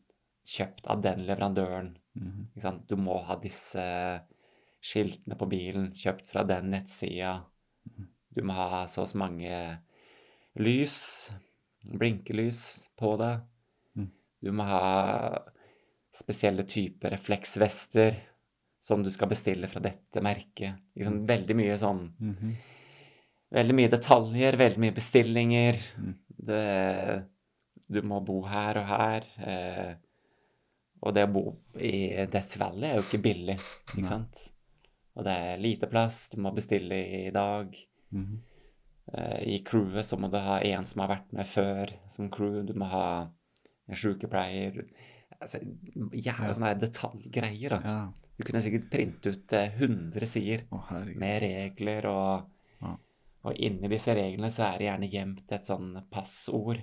kjøpt av den leverandøren. Mm. Ikke sant? Du må ha disse skiltene på bilen kjøpt fra den nettsida. Du må ha så og så mange lys, blinkelys på det. Mm. Du må ha spesielle typer refleksvester som du skal bestille fra dette merket. Liksom veldig mye sånn Mhm. Veldig mye detaljer, veldig mye bestillinger. Mm. Det, du må bo her og her. Eh, og det å bo i Death Valley er jo ikke billig, ikke sant? Og det er lite plass, du må bestille i dag. Mhm. Eh, I crewet så må du ha en som har vært med før som crew. Du må ha sjukepleier altså, Jævla sånne detaljgreier. da. Ja. Du kunne sikkert printe ut eh, 100 sider Å, med regler, og, Ja. og inni disse reglene så er det gjerne gjemt et sånn passord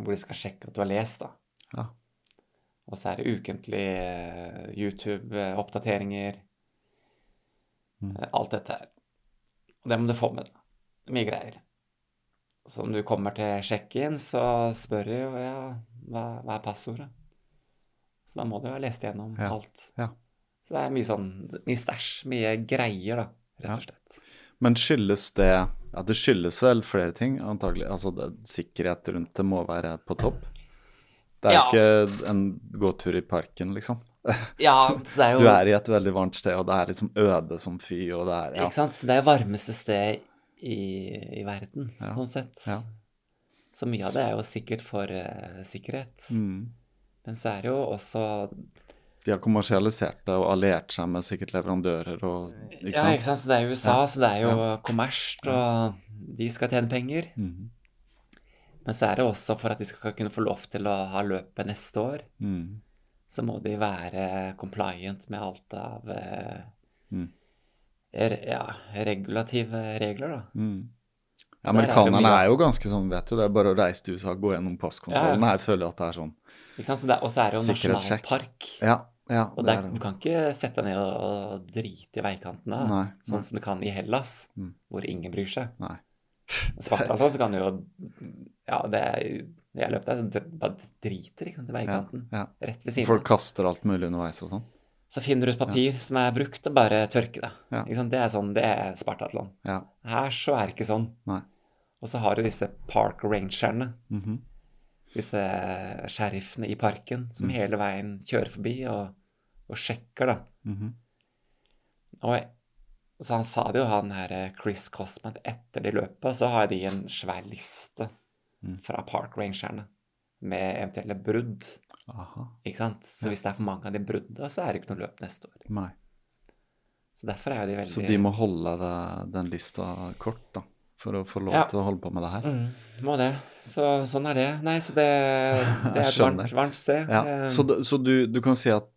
hvor de skal sjekke at du har lest, da. Ja. Og så er det ukentlige eh, YouTube-oppdateringer. Mm. eh, Alt dette her. Og det må du få med deg. Mye greier. Så når du kommer til sjekk-in, så spør de jo ja, hva, hva er passordet? Så da må du jo ha lest igjennom Ja. alt. Ja. Så det er mye sånn mye stæsj, mye greier, da, rett og slett. Men skyldes det Ja, det skyldes vel flere ting, antagelig. Altså, det, sikkerhet rundt det må være på topp. Det er Ja. ikke en gåtur i parken, liksom. Ja, så det er jo Du er i et veldig varmt sted, og det er liksom øde som fy, og det er ja. Ikke sant? Så det er varmeste sted i, i verden, Ja. sånn sett. Ja. Så mye av det er jo sikkert for uh, sikkerhet. Mm. Men så er det jo også De har kommersialisert det og alliert seg med sikkert leverandører og Ikke Ja, sant? ikke sant. Så det er jo USA, Ja. så det er jo kommersielt, og de skal tjene penger. Mm. Men så er det også for at de skal kunne få lov til å ha løpet neste år, Mm. så må de være compliant med alt av uh, Mm. Ja, regulative regler, da. Mm. Er Amerikanerne mye. er jo ganske sånn, vet du, det er bare å reise til USA gå gjennom passkontrollen. Ja, Jeg føler at det er sånn. Ikke sant? Så er- Og så er det jo nasjonalpark. Ja, ja, Og der, er du kan ikke sette deg ned og, drite i veikanten da, Nei, sånn nei. som du kan i Hellas, Mm. hvor ingen bryr seg. Nei. Svartdal også kan du jo Ja, det er Jeg løp der, bare driter liksom, til i Ja, veikanten. ja. Rett ved siden Folk av. kaster alt mulig underveis og sånn. Så finner du et papir som er brukt, og bare tørke det. Ja. Det er sånn, det er Spartathlon. Ja. Her så er det ikke sånn. Nei. Og så har du disse park rangerne, Mhm. disse sheriffene i parken, som Mm. hele veien kjører forbi og, og sjekker, da. Mhm. Og så han sa det jo, han her eh, Chris Cosman, etter det løpet, så har de en svær liste Mm. fra park rangerne med eventuelle brudd, Aha. ikke sant? Så hvis det er for mange av de bruddene, så er det ikke noe løp neste år. Nei. Så derfor er jo de veldig Så de må holde det, den lista kort, da, for å få lov Ja. til å holde på med det her. Mm, må det. Så sånn er det. Nei, så det, det er et varmt, varmt sted. Ja. Eh, Så, du- så du, du kan si at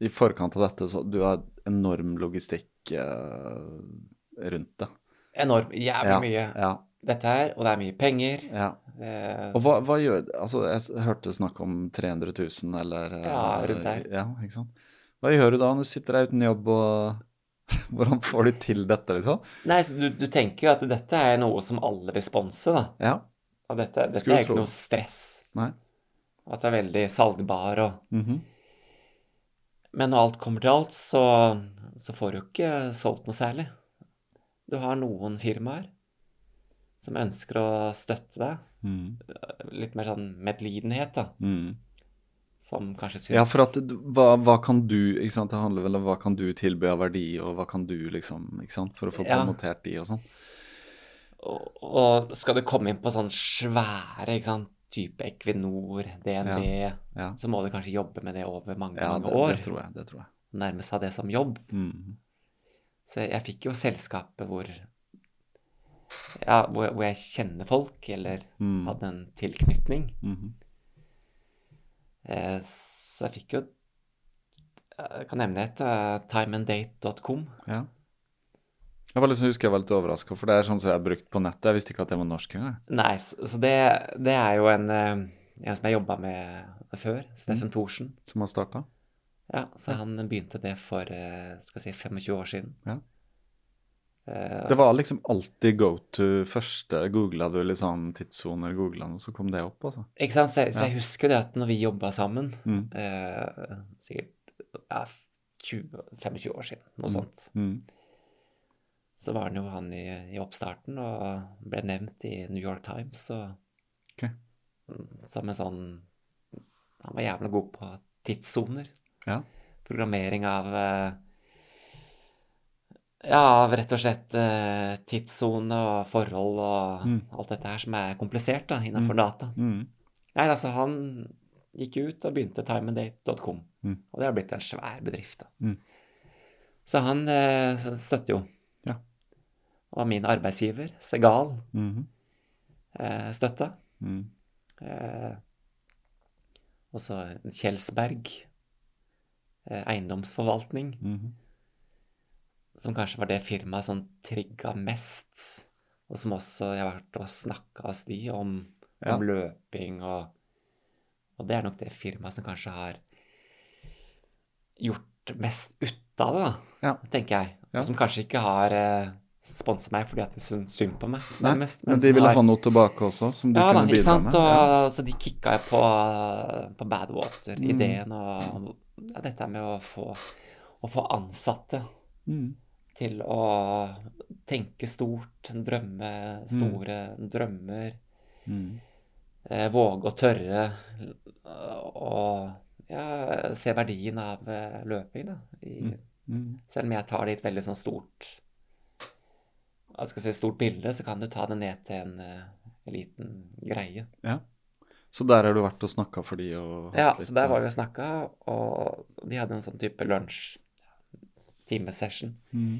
i forkant av dette, så du har enorm logistikk eh, rundt det. Enorm. Jævlig Ja, mye. Ja, Dette her, og det er mye penger. ja. Eh, Og hva, hva gjør Altså, jeg hørte snakk om 300 000, eller eh, Ja, rundt der. Ja, ikke sant. Hva gjør du da når du sitter der uten jobb, og hvordan får du til dette, liksom? Nei, så du, du tenker jo at dette er noe som alle vil sponse, da. Ja. Og dette, dette er ikke tro. noe stress. Nei. At det er veldig salgbar og Mhm. Men når alt kommer til alt, så, så får du ikke solgt noe særlig. Du har noen firmaer som ønsker å støtte deg. Mhm. Litt mer sånn medlidenhet, da. Mm. Som kanskje syns Ja, for at hva, hva kan du ikke sant, Det handler vel om hva kan du tilby av verdi, og hva kan du liksom ikke sant, For å få Ja. promotert de og sånn. og, og skal du komme inn på sånn svære, ikke sant, type Equinor, DNB, Ja, så må du kanskje jobbe med det over mange, ja mange det, år. det tror jeg. Det tror jeg. Nærme seg det som jobb. Mm. Så jeg fikk jo selskapet hvor Ja, hvor, hvor jeg kjenner folk, eller mm. hadde en tilknytning. Mhm. Eh, Så jeg fikk jo Jeg kan nevne et. uh, Timeanddate.com. Ja. Jeg var liksom, husker jeg var litt overraska, for det er sånn som jeg har brukt på nettet. Jeg visste ikke at det var norsk engang. Nei, så så det, det er jo en, eh, en som jeg jobba med før. Steffen Thorsen. Som har starta. Ja, så han begynte det for eh, skal jeg si 25 år siden. Ja. Eh, Det var liksom alltid go to første. Googla du liksom tidssoner, googla noe, så kom det opp, altså. Ikke sant? Så, så jeg husker det at når vi jobba sammen, Mm. eh, sikkert ja, 20-25 år siden, noe Mm. sånt, Mm. så var han jo han i, i oppstarten og ble nevnt i New York Times og Ok. mm, som en sånn Han var jævla god på tidssoner. Ja. Programmering av eh, Ja, av rett og slett eh, tidssone og forhold og Mm. alt dette her som er komplisert da, innenfor Mm. data. Mm. Nei, altså, han gikk ut og begynte timeanddate.com, Mm. og det har blitt en svær bedrift. da. Mm. Så han eh, støtter jo. Ja. Og min arbeidsgiver, Segal, -hmm. eh, støtta. Mm. Eh, Og så Kjelsberg eh, eiendomsforvaltning, Mhm. Som kanskje var det firmaet som trigga mest, og som også jeg har vært og snakka hos de om, Ja. om løping og Og det er nok det firmaet som kanskje har gjort mest ut av det, da, Ja. tenker jeg. Ja. Og som kanskje ikke har eh, sponsa meg fordi at de syns synd på meg, Nei, mest, Men de ville har- ha noe tilbake også, som du ja, da, kunne ikke bidra sant? med? Og, Ja. Så de kicka jo på, på Mm. Badwater-ideen og ja, dette med å få, å få ansatte Mm. til å tenke stort, drømme store drømmer, Mm. eh, våge å tørre og ja, se verdien av eh, løping, da. I, Mm. Selv om jeg tar det i et veldig sånn stort jeg skal si, stort bilde, så kan du ta det ned til en, eh, en liten greie. Ja. Så der har du vært og snakka for de og Ja, litt, så der var eh, vi og snakka, og de hadde en sånn type lunsj, timesession, mm.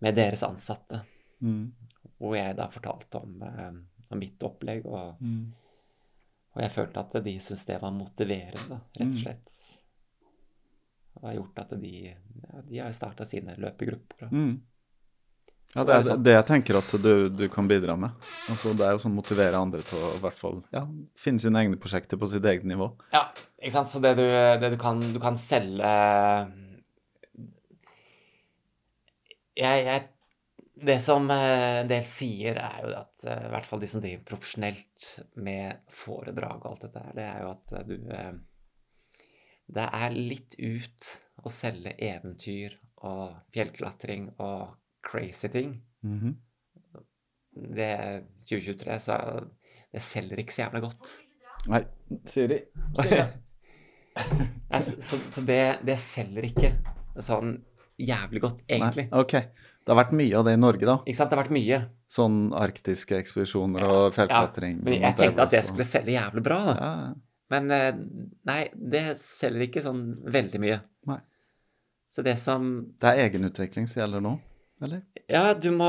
med deres ansatte. Mm. Hvor jeg da fortalte om, eh, om mitt opplegg, og, Mm. og jeg følte at de syntes det var motiverende, rett Mm. og slett. Og har gjort at de, ja, de har starta sine løpegrupper. Mm. Ja, det er det er sånn. det jeg tenker at du, du kan bidra med. Altså, det er jo sånn motivere andre til å i hvert fall ja, finne sine egne prosjekter på sitt eget nivå. Ja, ikke sant. Så det du, det du kan Du kan selge jeg, jeg, Det som eh, en del sier, er jo at eh, i hvert fall de som driver profesjonelt med foredrag og alt dette her, det er jo at eh, du Det er litt ut å selge eventyr og fjellklatring og crazy ting. Mhm. Det 2023, så det selger ikke så jævla godt. Nei, sier de. så, så, så det, det selger ikke sånn jævlig godt, egentlig. Nei, ok. Det har vært mye av det i Norge, da. Ikke sant? Det har vært mye. Sånn arktiske ekspedisjoner og fjellklatring. men jeg tenkte at det skulle selge jævlig bra, da. ja, ja. Men eh, nei, det selger ikke sånn veldig mye. Nei. Så det som Det er egenutvikling som gjelder nå, eller? Ja, du må,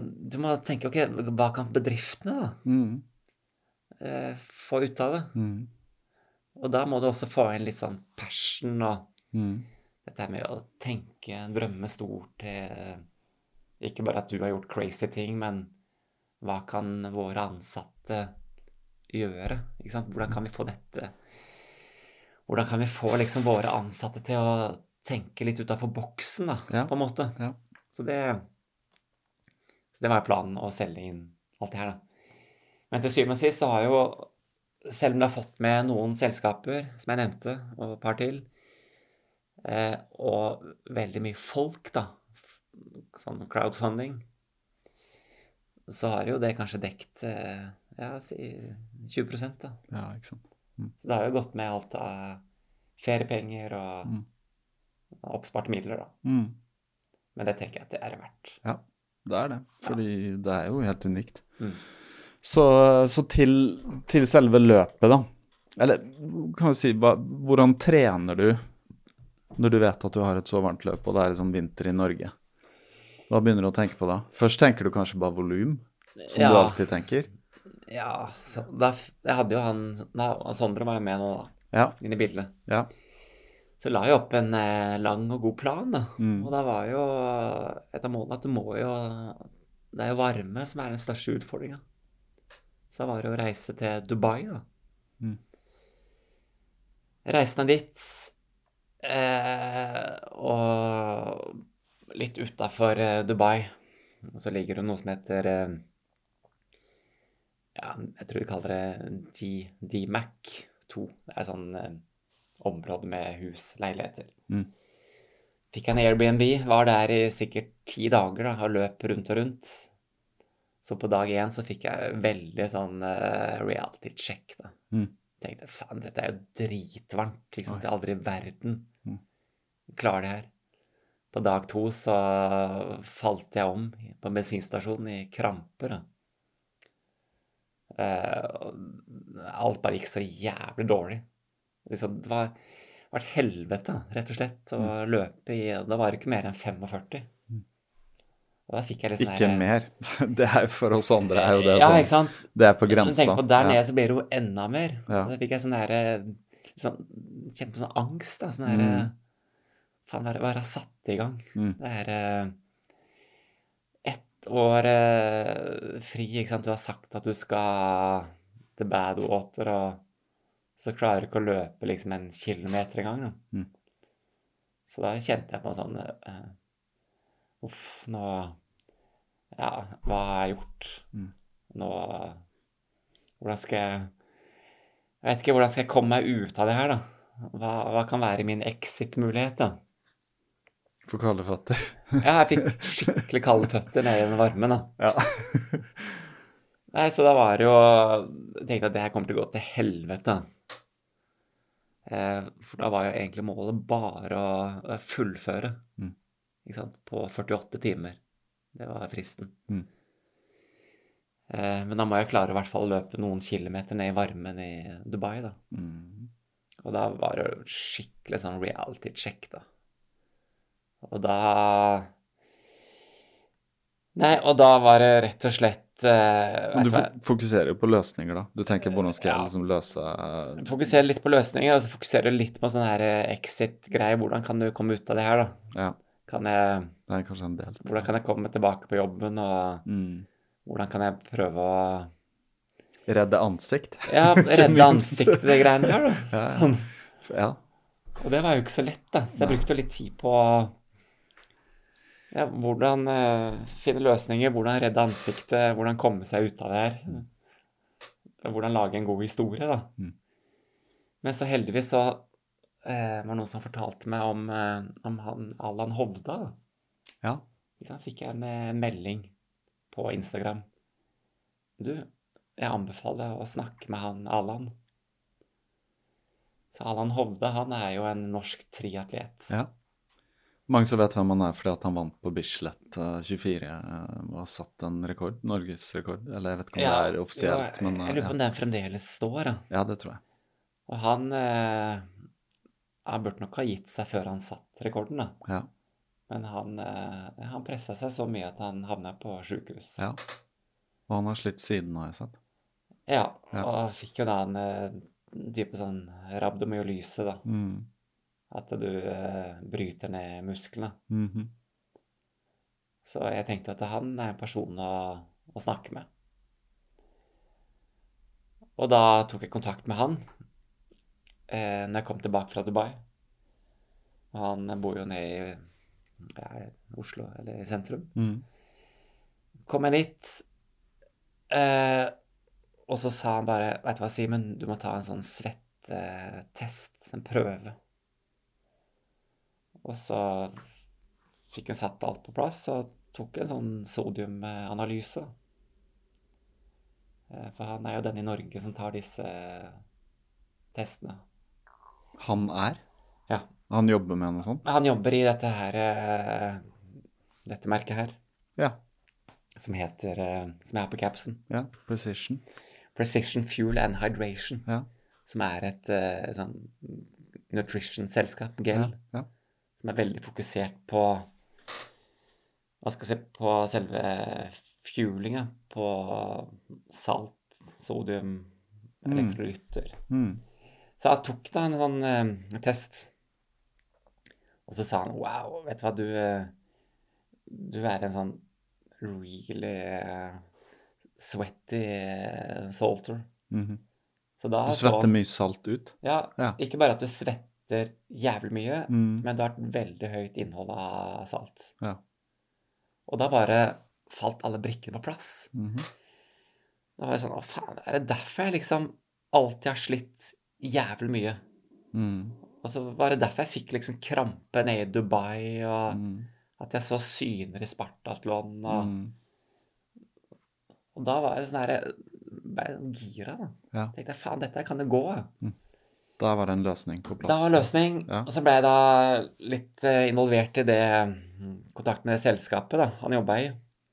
du må tenke ok, hva kan bedriftene da Mm. eh, få ut av det? Mm. Og da må du også få inn litt sånn passion og Mm. dette med å tenke, drømme stort. til Ikke bare at du har gjort crazy ting, men hva kan våre ansatte gjøre? Ikke? Hvordan kan vi få dette Hvordan kan vi få liksom våre ansatte til å tenke litt utafor boksen, da, Ja. på en måte? Ja. Så det Så det var planen, å selge inn alt det her, da. Men til syvende og sist så har jo, selv om du har fått med noen selskaper, som jeg nevnte, og et par til, eh, og veldig mye folk, da, sånn crowdfunding, så har jo det kanskje dekt eh, ja, si 20 da. ja, ikke sant. Så det har jo gått med alt av feriepenger og Mm. oppsparte midler, da. Mm. Men det tenker jeg at det er verdt. Ja, det er det. Fordi det er jo helt unikt. Mm. Så, så til, til selve løpet, da. Eller kan du si, hvordan trener du når du vet at du har et så varmt løp, og det er liksom vinter i Norge? Hva begynner du å tenke på da? Først tenker du kanskje bare volum, som du alltid tenker. Ja, så da, jeg hadde jo han da, Sondre var jo med nå, da, Ja. inn i bildet. Ja. Så la jeg opp en eh, lang og god plan, da. Mm. Og da var jo et av målene at du må jo Det er jo varme som er den største utfordringa. Så da var det å reise til Dubai, da. Mm. Reisen er dit, eh, og litt utafor eh, Dubai så ligger det noe som heter eh, Ja, jeg tror de kaller det DMAC 2. Det er sånn eh, område med hus, leiligheter. Mm. Fikk en Airbnb, var der i sikkert ti dager da, og løp rundt og rundt. Så på dag én så fikk jeg veldig sånn uh, reality check, da. Mm. Tenkte faen, dette er jo dritvarmt. Liksom. Det er aldri i verden. Klarer det her. På dag to så falt jeg om på bensinstasjonen i kramper. Eh, alt bare gikk så jævlig dårlig. Liksom, det var, et helvete, rett og slett, å løpe i Da var det ikke mer enn 45. Mm. Og da fikk jeg sånn Ikke der, mer. Det er for oss andre er jo det Ja, sånn. ikke sant? Det er på grensa. tenk på, der Ja. nede så blir det jo enda mer. Ja. Da fikk jeg sånn der, liksom, Kjente på sånn angst, da. Sånn derre Mm. Faen, hva er satt i gang? Mm. Det er eh, ett år eh, fri, ikke sant. Du har sagt at du skal til Badwater, og så klarer du ikke å løpe liksom en kilometer engang. Mm. Så da kjente jeg på sånn eh, Uff, nå Ja, hva har jeg gjort? Mm. Nå Hvordan skal jeg Jeg vet ikke, hvordan skal jeg komme meg ut av det her, da? Hva, hva kan være min exit-mulighet, da? For kalde føtter. Ja, jeg fikk skikkelig kalde føtter nede i den varmen, da. Ja. Nei, så da var det jo Jeg tenkte at det her kommer til å gå til helvete. Eh, for da var jo egentlig målet bare å å fullføre. Mm. Ikke sant? På 48 timer. Det var fristen. Mm. Eh, men da må jeg klare i hvert fall å løpe noen kilometer ned i varmen i Dubai, da. Mm. Og da var det jo skikkelig sånn reality check, da. Og da Nei, og da var det rett og slett uh, du du fokuserer jo på løsninger, da. Du tenker hvordan skal jeg liksom løse Fokuserer litt på løsninger, og så fokusere litt på sånn her eh, exit-greier. Hvordan kan du komme ut av det her, da? Ja, Kan jeg, det er kanskje en del. hvordan kan jeg komme tilbake på jobben, og Mm. hvordan kan jeg prøve å Redde ansikt. Ja, redde ansiktet, det greiene der, da. Ja. Sånn. Ja. Og det var jo ikke så lett, da. Så jeg Nei. brukte litt tid på ja, hvordan eh, finne løsninger, hvordan redde ansiktet, hvordan komme seg ut av det her. Hvordan lage en god historie, da. Mm. Men så heldigvis så eh, var det noen som fortalte meg om, eh, om han Allan Hovda. da. ja. Så fikk jeg en en melding på Instagram. Du, jeg anbefaler å snakke med han Allan. Så Allan Hovde, han er jo en norsk triatlet. ja. Mange som vet hvem han er fordi han vant på Bislett uh, 24 uh, og har satt en rekord. Norgesrekord. Eller jeg vet ikke om Ja, det er offisielt, jo, men Jeg eh, lurer på ja. om den fremdeles står, da. ja, det tror jeg. Og han eh, Han burde nok ha gitt seg før han satt rekorden, da. Ja. Men han, eh, han pressa seg så mye at han havna på sjukehus. ja. Og han har slitt siden, har jeg sett. Ja, Ja. og fikk jo da en eh, type sånn rabdomyolyse, da. Mm. At du eh, bryter ned musklene. Mhm. Så jeg tenkte at han er en person å, å snakke med. Og da tok jeg kontakt med han eh, når jeg kom tilbake fra Dubai. Og han bor jo nede i ja, Oslo, eller i sentrum. Mm. Kom jeg dit, eh, og så sa han bare Vet du hva, Simen, du må ta en sånn svettetest, en prøve. Og så fikk han satt alt på plass og tok en sånn sodiumanalyse. Eh, For han er jo den i Norge som tar disse testene. Han er? Ja. Han jobber med noe sånt? Han jobber i dette her eh, Dette merket her, Ja. som heter eh, Som er på capsen. ja. Precision. Precision Fuel and Hydration. Ja. Som er et, et sånn nutrition-selskap, GEL, Ja. ja. Som er veldig fokusert på Hva skal jeg si På selve fuelinga. På salt, sodium, Mm. elektrolytter. Mm. Så jeg tok da en sånn uh, test. Og så sa han wow, vet du hva, du eh, Du er en sånn really eh, sweaty salter. -hmm. Så da Du så svetter mye salt ut? Ja, Ja. ikke bare at du svetter jævlig mye, Mm. men du har et veldig høyt innhold av salt. Ja. Og da bare falt alle brikkene på plass. Mhm. Da var jeg sånn Å, faen, er det derfor jeg liksom alltid har slitt jævlig mye? Mm. Og så var det derfor jeg fikk liksom krampe nede i Dubai, og Mm. at jeg så syner i Spartatlon, og, Mm. og da var jeg sånn herre gira, da. Ja. Tenkte jeg faen, dette kan jo gå. jeg. Da var det en løsning på plass. Da var løsning. Ja. Og så ble jeg da litt eh, involvert i det mm, kontakt med det selskapet da, han jobba i.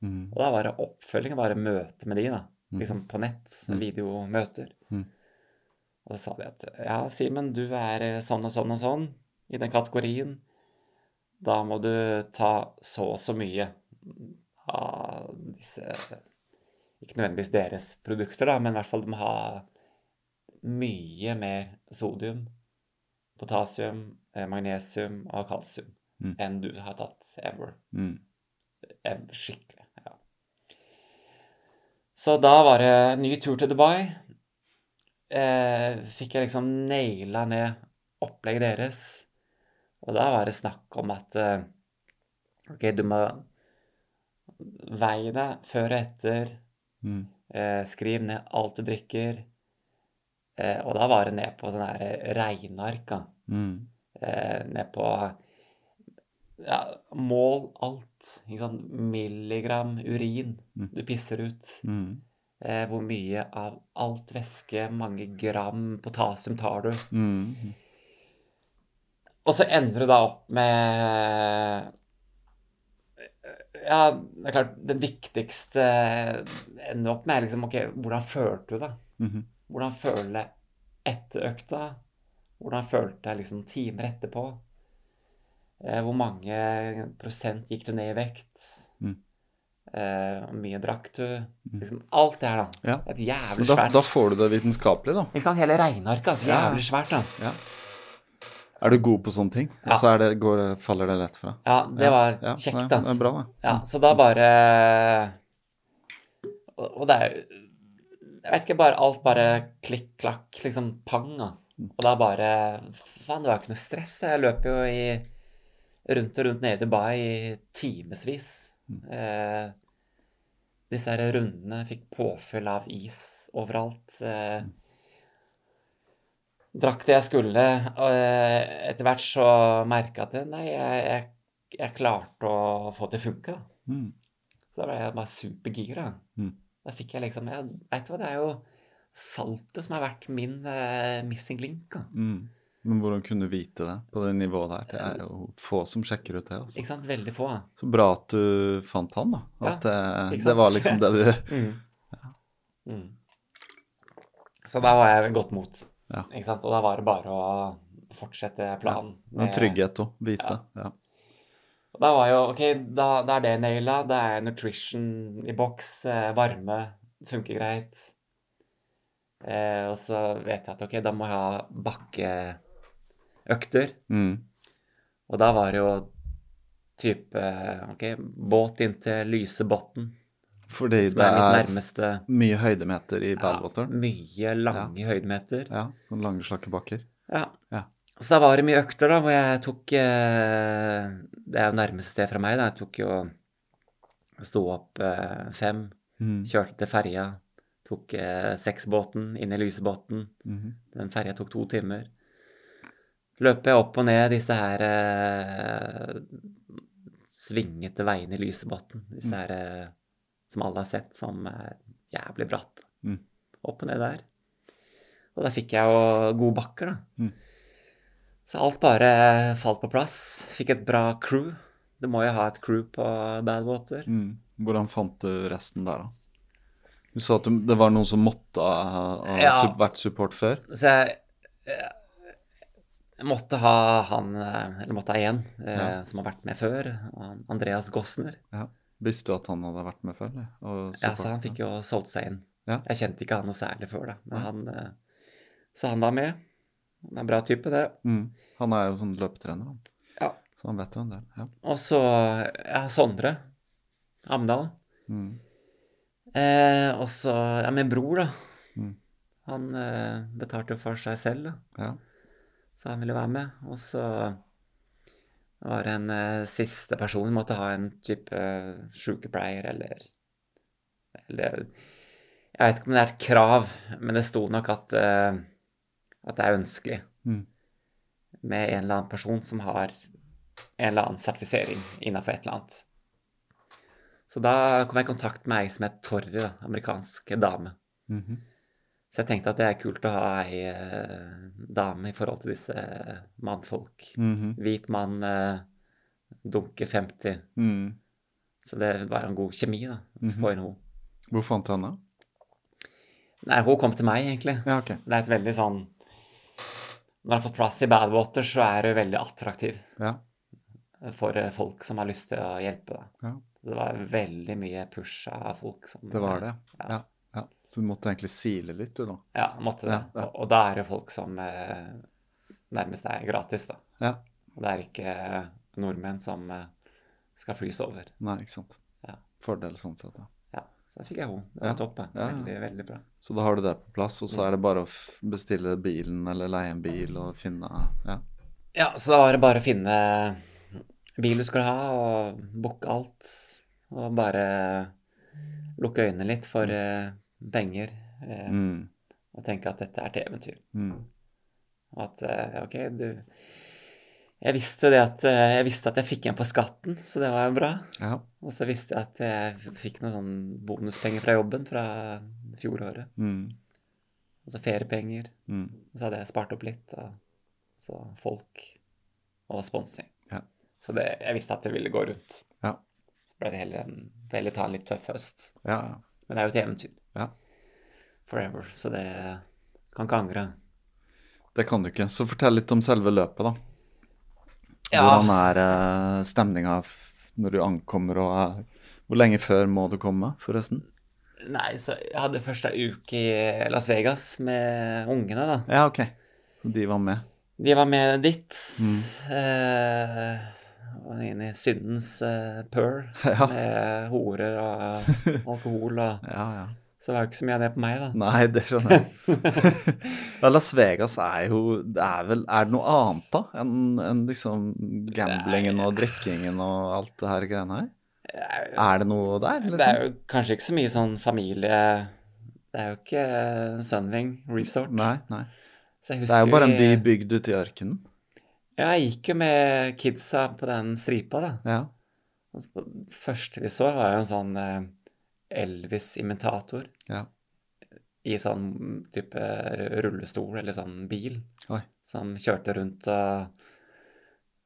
Mm. Og da var det oppfølging, bare møte med de, da. Mhm. Liksom på nett. Mm. Videomøter. Mm. Og så sa de at ja, Simen, du er eh, sånn og sånn og sånn i den kategorien. Da må du ta så og så mye av disse Ikke nødvendigvis deres produkter, da, men i hvert fall de må ha mye mer sodium potasium, eh, magnesium og kalsium Mm. enn du har tatt ever. Mm. Skikkelig. Ja. Så da var det ny tur til Dubai. Eh, fikk jeg liksom naila ned opplegget deres. Og da var det snakk om at eh, OK, du må veie deg før og etter. Mm. Eh, skriv ned alt du drikker. Eh, og da var det ned på sånne her regneark. Mm. Eh, ned på ja, Mål alt. Milligram urin Mm. du pisser ut. Mm. Eh, hvor mye av alt væske, mange gram potasium tar du? Mm. Og så ender du da opp med Ja, det er klart, den viktigste ender opp med liksom OK, hvordan følte du deg? Mhm. Hvordan føler jeg etter økta? Hvordan følte jeg liksom timer etterpå? Eh, hvor mange prosent gikk du ned i vekt? Mm. Eh, hvor mye drakk du? Liksom alt det her, da. Ja. Et jævlig da, svært da får du det vitenskapelig, da. Ikke sant? Hele regnearket, altså. Ja. Jævlig svært, da. Ja. Er du god på sånne ting? Ja. Og så er det, går, faller det lett fra? Ja, det var Ja, kjekt, altså. Det er bra, da. Ja, så da bare og det er jo Jeg vet ikke, bare alt bare klikk-klakk, liksom pang. Og da bare Faen, det var ikke noe stress. Jeg løp jo i rundt og rundt nede i Dubai i timevis. Eh, disse her rundene fikk påfyll av is overalt. Eh, drakk det jeg skulle. Og eh, etter hvert så merka jeg at nei, jeg, jeg, jeg klarte å få det til å funke. Mm. Så da ble jeg bare supergira. Mm. Da fikk jeg liksom jeg, Vet du hva, det er jo saltet som har vært min uh, missing link. Mm. Men hvordan kunne du vite det på det nivået der? Det er jo få som sjekker ut det. Altså. Ikke sant? Veldig få. Så bra at du fant han, da. Ja, At det, det var liksom det du Mm. Mm. Så da var jeg godt mot. Ja. Ikke sant? Og da var det bare å fortsette planen. Ja. med- trygghet òg. vite. Ja. Og Da var jo OK, da, da er det naila. Da er nutrition i boks. Eh, varme funker greit. Eh, og så vet jeg at OK, da må jeg ha bakkeøkter. Mm. Og da var det jo type OK, båt inntil Lysebotn, Fordi som det er nærmeste mye høydemeter i ja, Mye lange høydemeter. Ja. Noen lange, slakke bakker. Ja. Ja. Så da var det mye økter, da, hvor jeg tok eh, Det er jo nærmeste fra meg, da. Jeg tok jo Sto opp eh, fem, Mm. kjørte til ferja, tok eh, seksbåten inn i Lysebotn. Mhm. Den ferja tok to timer. Løper jeg opp og ned disse her svingete veiene i Lysebotn. Disse Mm. her som alle har sett, som er jævlig bratt. Mm. Opp og ned der. Og da fikk jeg jo gode bakker, da. Så alt bare falt på plass. Fikk et bra crew. Du må jo ha et crew på Badwater. Mm. Hvordan fant du resten der, da? Du sa at det var noen som måtte ha, ha Ja. vært support før? Så jeg, jeg måtte ha han, eh, eller måtte ha én, eh, Ja. som har vært med før. Andreas Gossner. Ja. Visste du at han hadde vært med før? Ja, så han fikk jo solgt seg inn. Jeg kjente ikke han noe særlig før, da. Han, eh, så han var med. Han er en bra type, det. Mm. Han er jo sånn løpetrener, han. Ja. Så han vet jo en del. Ja. Og så ja, Sondre Amdal. Mm. Eh, og så ja, min bror, da. Mm. Han eh, betalte jo for seg selv, da. ja. så han ville være med. Og så var det en eh, siste person måtte ha en type uh, sykepleier eller Eller Jeg vet ikke om det er et krav, men det sto nok at, eh, at det er ønskelig Mm. med en eller annen person som har en eller annen sertifisering innafor et eller annet. Så da kom jeg i kontakt med ei som het Torre, da, amerikansk dame. Mhm. Så jeg tenkte at det er kult å ha ei eh, dame i forhold til disse mannfolk. -hmm. Hvit mann, eh, dunke 50. Mm. Så det var en god kjemi, da. Mhm. Få inn henne. Hvor fant du henne? Nei, hun kom til meg, egentlig. Ja, okay. Det er et veldig sånn Når du har fått plass i Badwater, så er du veldig attraktiv Ja. for eh, folk som har lyst til å hjelpe deg. ja. Det var veldig mye push av folk som Det var det. Ja. Ja. ja. Så du måtte egentlig sile litt, du, da? Ja, måtte det. Og, og da er det folk som eh, nærmest er gratis, da. Ja. Og det er ikke nordmenn som eh, skal flys over. Nei, ikke sant. Ja. Fordel sånn sett, ja. Så da fikk jeg henne. Det var Ja. topp. Ja, ja. Veldig, veldig bra. Så da har du det på plass, og så er det bare å bestille bilen eller leie en bil og finne Ja. Ja, så da var det bare å finne bil du skulle ha, og booke alt. Og bare lukke øynene litt for eh, penger. eh, Mm. Og tenke at dette er til eventyr. Mm. At eh, ok, du Jeg visste jo det at eh, Jeg visste at jeg fikk igjen på skatten, så det var jo bra. Ja. Og så visste jeg at jeg fikk noen sånn bonuspenger fra jobben fra fjoråret. Mm. Og så feriepenger. Mm. Og så hadde jeg spart opp litt. Og så folk og sponsing. Ja. Så det, jeg visste at det ville gå rundt. Ja. Så ble det heller en veldig ta en litt tøff høst. Men det er jo et eventyr. Ja. Forever. Så det kan ikke angre. Det kan du ikke. Så fortell litt om selve løpet, da. Ja. Hvordan er uh, stemninga når du ankommer, og Hvor lenge før må du komme, forresten? Nei, så jeg hadde først ei uke i Las Vegas med ungene, da. Ja, ok. De var med. De var med dit. Mm. Eh, og inn i syndens eh, pearl Ja. med horer og alkohol og Ja, ja. Så det var jo ikke så mye av det på meg, da. Nei, det skjønner jeg. ja, Las Vegas er jo Det er vel Er det noe annet, da, enn en liksom gamblingen og drikkingen og alt det her greiene her? Er det noe der, liksom? Det er jo kanskje ikke så mye sånn familie Det er jo ikke Sunwing Resort. Nei, nei. Det er jo bare en by bygd ute i ørkenen. Ja, jeg gikk jo med kidsa på den stripa, da. Ja. Altså, det første vi så, var jo en sånn eh, Elvis-imitator Ja. i sånn type rullestol eller sånn bil, Oi. som kjørte rundt og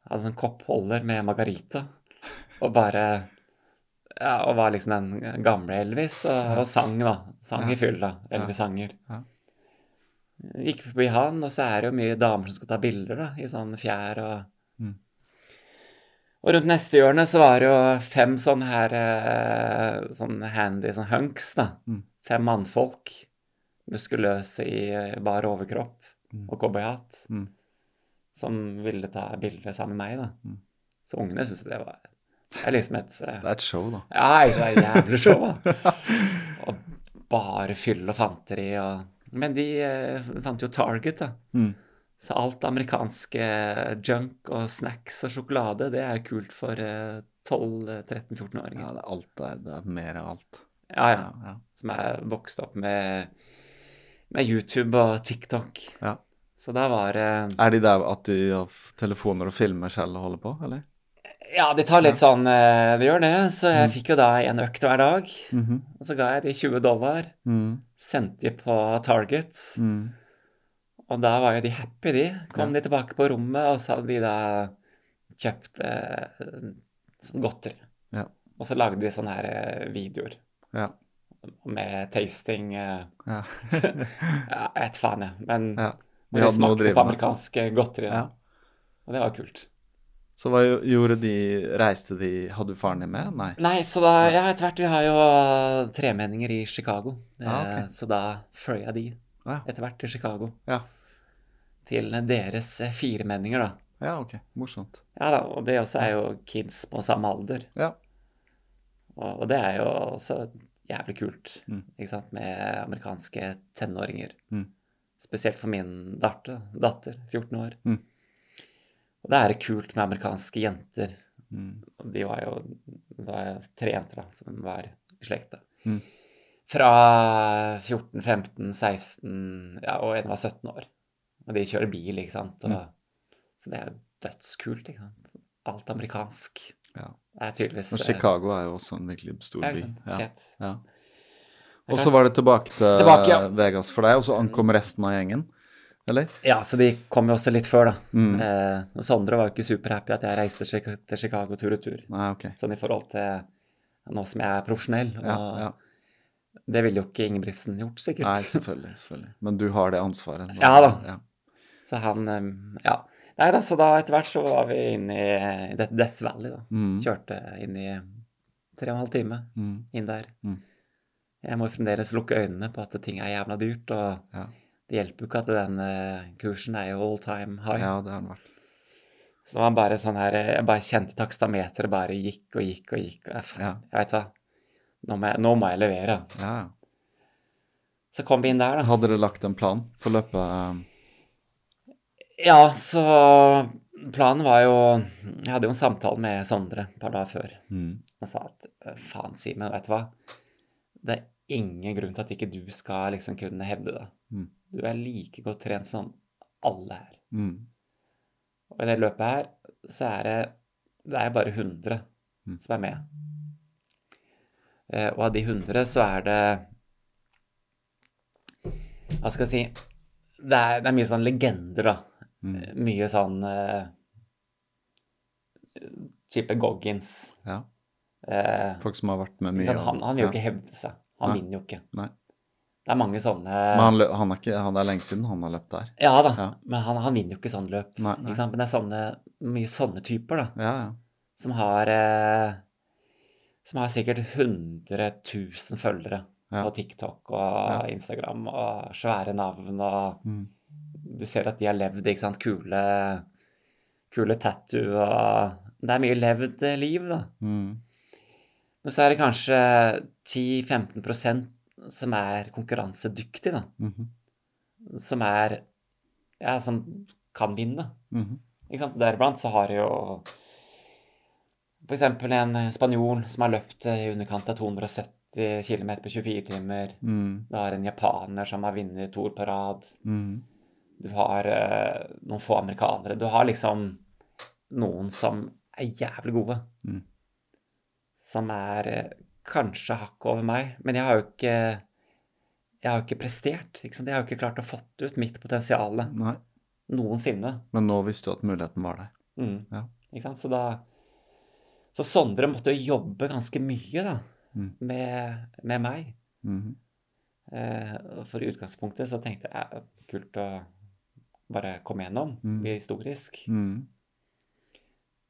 hadde sånn koppholder med margarita, og bare ja, og var liksom den gamle Elvis, og, og sang, da. Sang Ja. i fylla. Elvis-sanger. Ja. Gikk forbi han, og så er det jo mye damer som skal ta bilder, da, i sånn fjær og. Og rundt neste hjørne så var det jo fem sånne her sånn handy sånn hunks, da. Mm. Fem mannfolk. Muskuløse i eh, bar overkropp Mm. og cowboyhatt. Mm. Som ville ta bilde sammen med meg, da. Mm. Så ungene syntes det var Det er liksom et eh, Det er et show, da. Ja, det er et jævlig show, da. og bare fyll og fanteri og Men de eh, fant jo Target, da. Mm. Så alt amerikanske junk og snacks og sjokolade, det er kult for eh, 12-13-14-åringer. Ja, det er alt der. Det er mer av alt. Ja, ja. Ja, ja. Som er vokst opp med, med YouTube og TikTok. Ja. Så da var det Er de der at de har telefoner og filmer selv og holder på, eller? Ja, de tar litt sånn eh, De gjør det. Så jeg Mm. fikk jo da en økt hver dag. Mhm. Og så ga jeg de 20 dollar. Mm. Sendte de på Target. Mm. Og da var jo de happy, de. Kom Ja. de tilbake på rommet, og så hadde de da kjøpt eh, sånn godteri. Ja. Og så lagde de sånne her eh, videoer Ja. med tasting eh, Ja. Ja, jeg vet faen, jeg. Men ja. de, De smakte på med. amerikansk eh, godteri. Ja. Og det var kult. Så hva gjorde de Reiste de Hadde du faren din med? Nei. Nei, så da Ja, etter hvert. Vi har jo tremenninger i Chicago. Ah, ok. Eh, Så da fløy jeg de Ja. etter hvert til Chicago. Ja. Til deres fire firemenninger, da. Ja, ok. Morsomt. Ja da, og det også er jo kids på samme alder. Ja. Og, og det er jo også jævlig kult, Mm. ikke sant, med amerikanske tenåringer. Mm. Spesielt for min datter, datter 14 år. Mm. Og da er det kult med amerikanske jenter. Mm. Og de var jo Det var tre jenter da, som var i slekta. Mm. Fra 14, 15, 16 ja, og en var 17 år. Og de kjører bil, ikke sant. Og, Mm. Så det er jo dødskult, ikke sant. Alt amerikansk. Ja. Det er tydeligvis Og eh, Chicago er jo også en virkelig stor by. Ja. Ja. Og så var det tilbake til Tilbake, ja. Vegas for deg, og så ankom resten av gjengen? Eller? Ja, så de kom jo også litt før, da. Mm. Eh, Sondre var jo ikke superhappy at jeg reiste til Chicago tur og tur. Nei, ok. Sånn i forhold til nå som jeg er profesjonell. Og Ja, ja. det ville jo ikke Ingebrigtsen gjort, sikkert. Nei, selvfølgelig. selvfølgelig. Men du har det ansvaret. Ja da. Ja. Så han eh, Ja. Nei da, så da etter hvert så var vi inne i, Death- Valley, da. Mm. Kjørte inn i tre og en halv time Mm. inn der. Mm. Jeg må fremdeles lukke øynene på at ting er jævla dyrt, og Ja. Det hjelper jo ikke at den eh, kursen er jo all time high. Ja, det har den vært. Så det var bare sånn her eh, Jeg bare kjente takstameteret bare gikk og gikk og gikk. Og jeg, Ja. jeg vet hva. Nå må jeg, nå må jeg levere. Ja, ja. Så kom vi inn der, da. Hadde dere lagt en plan for løpet? Ja, så planen var jo Jeg hadde jo en samtale med Sondre et par dager før. Mm. Og sa at "Eh, faen, Simen, vet du hva? Det er ingen grunn til at ikke du skal liksom kunne hevde det. Mm. Du er like godt trent som alle her. Mm. Og i det løpet her så er det Det er bare 100 Mm. som er med. Eh, og av de 100 så er det Hva skal jeg si Det er, det er mye sånn legender, da. Mm. Mye sånn uh, Type Goggins. Ja. Eh, Folk som har vært med mye. Sånn, han, han vil jo ja. ikke hevde seg. Han Nei. vinner jo ikke. Nei. Det er mange sånne Men han, han er ikke, han er lenge siden han har løpt der. Ja da, Ja. men han, han vinner jo ikke sånn løp. Nei, nei. Ikke? Men det er sånne, mye sånne typer, da. Ja, ja. som har eh, Som har sikkert 100 000 følgere på TikTok og. Instagram og svære navn og Mm. Du ser at de har levd, ikke sant, kule Kule tattoo Det er mye levd liv, da. Mm. Men så er det kanskje 10-15% som er konkurransedyktig, da. Mhm. Som er Ja, som kan vinne. Mhm. Ikke sant? Deriblant så har du jo f.eks. en spanjol som har løpt i underkant av 270 km på 24 timer. Mm. Du har en japaner som har vunnet Tour på rad. Mm. Du har uh, noen få amerikanere. Du har liksom noen som er jævlig gode. Mm. Som er uh, kanskje hakket over meg. Men jeg har jo ikke jeg har jo ikke prestert. Ikke? Jeg har jo ikke klart å fått ut mitt potensial noensinne. Men nå visste du at muligheten var der. Mm. Ja. Ikke sant? Så da Så Sondre måtte jo jobbe ganske mye, da, Mm. med, med meg. Mhm. Eh, for i utgangspunktet så tenkte jeg eh, kult å bare komme gjennom, Mm. historisk. Mm.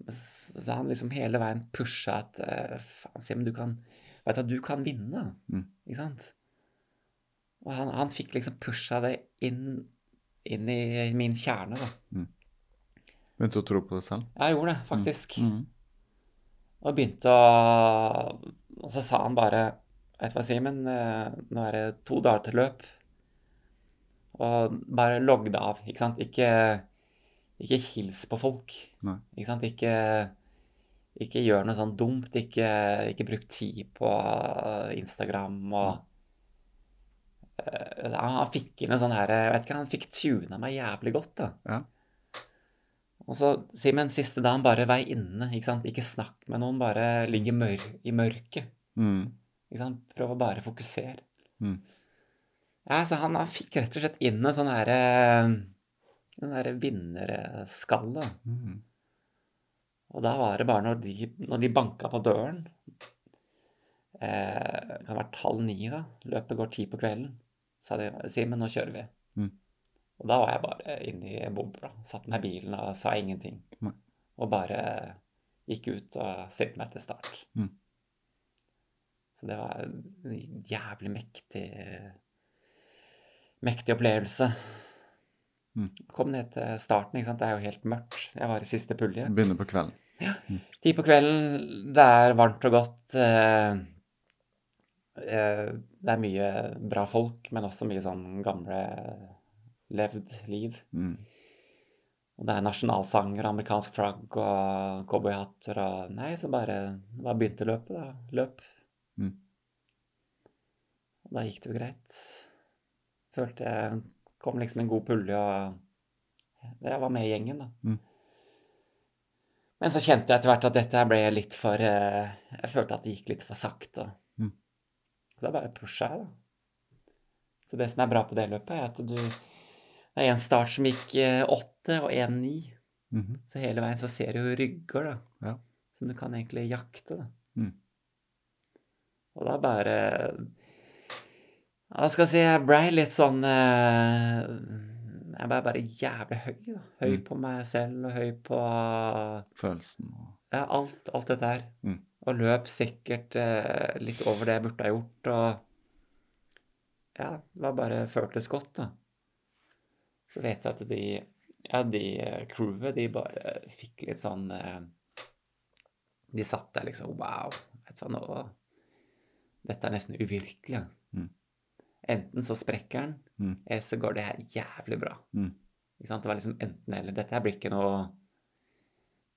Så han liksom hele veien pusha at Faen, si om du kan Vet du du kan vinne. Mm. Ikke sant? Og han, han fikk liksom pusha det inn, inn i min kjerne, da. Begynte å tro på det selv. Jeg gjorde det, faktisk. Mm. Og begynte å Og så sa han bare Vet du hva, jeg sier, men nå er det to dager til løp. Og bare logg det av, ikke sant? Ikke, ikke hils på folk. Nei. Ikke sant? Ikke, ikke gjør noe sånn dumt. Ikke, ikke bruk tid på Instagram og Eh, Han fikk inn en sånn her Jeg vet ikke, han fikk tuna meg jævlig godt, da. Ja. Og så, Simen, siste dagen, bare vei inne. ikke sant? Ikke snakk med noen, bare ligg mør i mørket. Mm. ikke sant? Prøv å bare fokusere. Mm. Ja, så han, han fikk rett og slett inn en sånn herre Den derre vinnerskalle. Mm. Og da var det bare når de, når de banka på døren eh, Det kan ha vært halv ni, da. Løpet går ti på kvelden. Sa de Simen, nå kjører vi. Mm. Og da var jeg bare inne i bobla. Satt meg i bilen og sa ingenting. Mm. Og bare gikk ut og stilte meg til start. Mm. Så det var en jævlig mektig Mektig opplevelse. Mm. Kom ned til starten, ikke sant. Det er jo helt mørkt. Jeg var i siste pulje. Begynner på kvelden. Ti på kvelden, det er varmt og godt. eh, eh, Det er mye bra folk, men også mye sånn gamle levd liv. Mm. Og det er nasjonalsanger, amerikansk flagg og cowboyhatter og Nei, så bare, bare begynte løpet, da. Løp. Mm. Og da gikk det jo greit. Følte jeg kom liksom en god pulje, og jeg var med i gjengen, da. Mm. Men så kjente jeg etter hvert at dette ble litt for eh, Jeg følte at det gikk litt for sakte. Mm. Så da bare pusha jeg, da. Så det som er bra på det løpet, er at du Det er en start som gikk eh, åtte og en ni. Mhm. Så hele veien så ser du rygger, da. Ja. Som du kan egentlig jakte, da. Mm. Og da bare Hva skal jeg si Jeg ble litt sånn eh, Jeg ble bare jævlig høy, da. Høy Mm. på meg selv og høy på Følelsen og ja, alt, alt dette her. Mm. Og løp sikkert eh, litt over det jeg burde ha gjort, og Ja, det var bare føltes godt, da. så vet jeg at de ja, de eh, crewet, de bare fikk litt sånn eh, De satt der liksom Wow, vet du hva nå Dette er nesten uvirkelig. ja. Enten så sprekker den, Mm. eller så går det her jævlig bra. Mm. Ikke sant? Det var liksom enten eller. Dette her blir ikke noe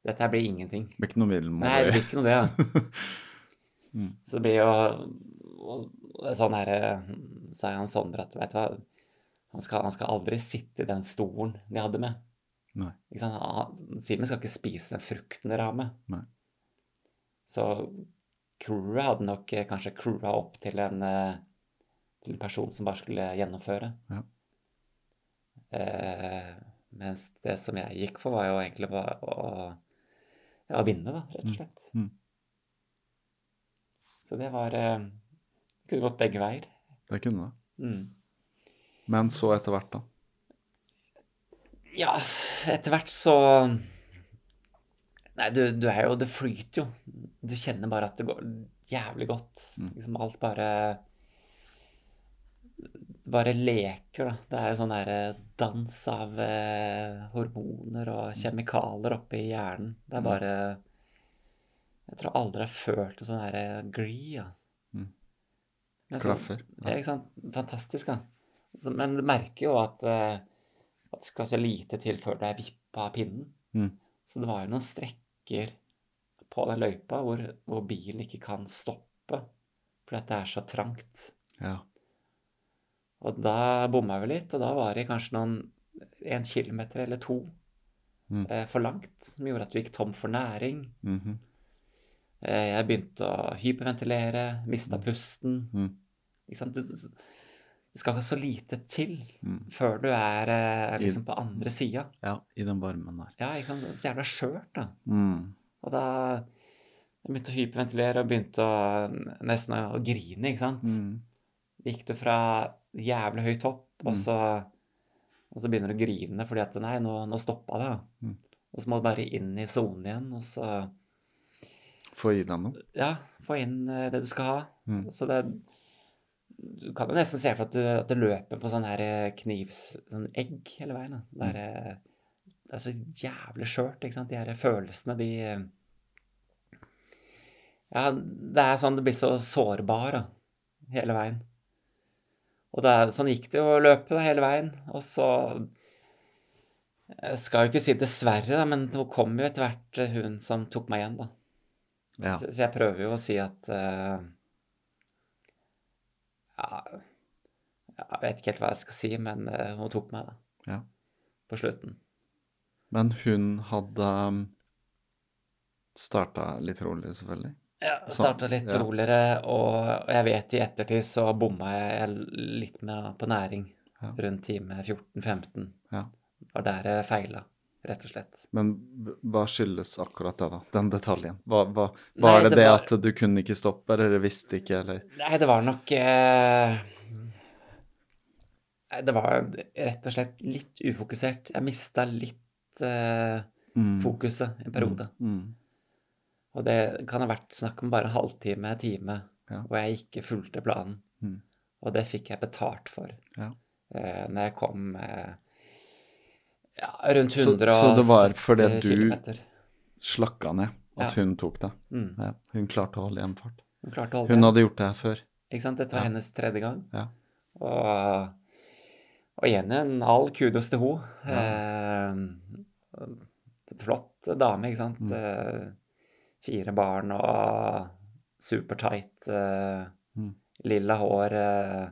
Dette her blir ingenting. Det blir ikke noe Nei, det blir ikke noe det, ja. Mm. Så det blir jo sånn her Sa han Sondre at vet du hva, han skal, han skal aldri sitte i den stolen de hadde med. Nei. Ikke sant? Simen skal ikke spise den frukten dere har med. Nei. Så crewet hadde nok eh, kanskje crewa opp til en, eh, til en person som bare skulle gjennomføre. Ja. Eh, mens det som jeg gikk for, var jo egentlig bare å, ja, å vinne, da, rett og slett. Mm. Så det var eh, Kunne gått begge veier. Det kunne det. Mm. Men så etter hvert, da. Ja, etter hvert så Nei, du, du er jo Det flyter jo. Du kjenner bare at det går jævlig godt. Mm. Liksom alt bare Bare leker, da. Det er jo sånn derre dans av eh, hormoner og kjemikalier oppi hjernen. Det er Mm. bare Jeg tror aldri jeg har følt en sånn derre glee, altså. Mm. Klaffer. ja, ikke sant? Fantastisk, da. Så, men du merker jo at, eh, at det skal så lite til før du er vippa av pinnen. Mm. Så det var jo noen strekker på den løypa hvor, hvor bilen ikke kan stoppe fordi at det er så trangt. Ja. Og da bomma vi litt, og da var det kanskje noen en kilometer eller to Mm. eh, for langt, som gjorde at du gikk tom for næring. Mhm. Eh, jeg begynte å hyperventilere, mista pusten. Mm. Ikke sant? Du, det skal ikke så lite til Mm. før du er eh, liksom på andre sida. Ja, i den varmen der. Ja, ikke sant? Så jævla skjørt, da. Mm. Og da jeg begynte å hyperventilere og begynte å nesten å grine, ikke sant. Mm. Gikk du fra jævlig høyt hopp, og Mm. så, og så begynner du å grine fordi at nei, nå, nå stoppa det. Mm. Og så må du bare inn i sonen igjen, og så Få i deg noe. ja, få inn eh, det du skal ha. Mm. Så det Du kan jo nesten se for deg at du, at du løper på sånn her eh, knivs... Sånn egg hele veien. Da. Det, er, eh, det er så jævlig skjørt, ikke sant. De her følelsene, de Ja, det er sånn du blir så sårbar da, hele veien. Og det er, sånn gikk det jo å løpe hele veien. Og så Jeg skal jo ikke si dessverre, da, men det kom jo etter hvert eh, hun som tok meg igjen, da. Ja. Så, så jeg prøver jo å si at uh, ja, Jeg vet ikke helt hva jeg skal si, men uh, hun tok meg, da. Ja. På slutten. Men hun hadde um, starta litt rolig, selvfølgelig. Ja, Starta litt ja. roligere, og jeg vet i ettertid så bomma jeg litt med på næring Ja. rundt time 14-15. Ja. Var der jeg feila, rett og slett. Men hva skyldes akkurat det, da? Den detaljen? Hva, hva, var det det det, var- at du kunne ikke stoppe, eller visste ikke, eller Nei, det var nok eh, Det var rett og slett litt ufokusert. Jeg mista litt eh, Mm. fokuset en periode. Mm. Og det kan ha vært snakk om bare en halvtime, time, Ja. hvor jeg ikke fulgte planen. Mm. Og det fikk jeg betalt for Ja. eh, når jeg kom eh, ja, rundt 170 km. så det var fordi du-. Slakka ned at Ja. hun tok det. Mm. Ja. Hun klarte å holde igjen fart. Hun klarte å holde Hun hadde gjort det her før. Ikke sant? Dette var hennes tredje gang. Ja. Og, og igjen en all kudos til henne. Eh, flott dame, ikke sant. Mm. Fire barn og supertight. uh, Mm. Lilla hår. uh,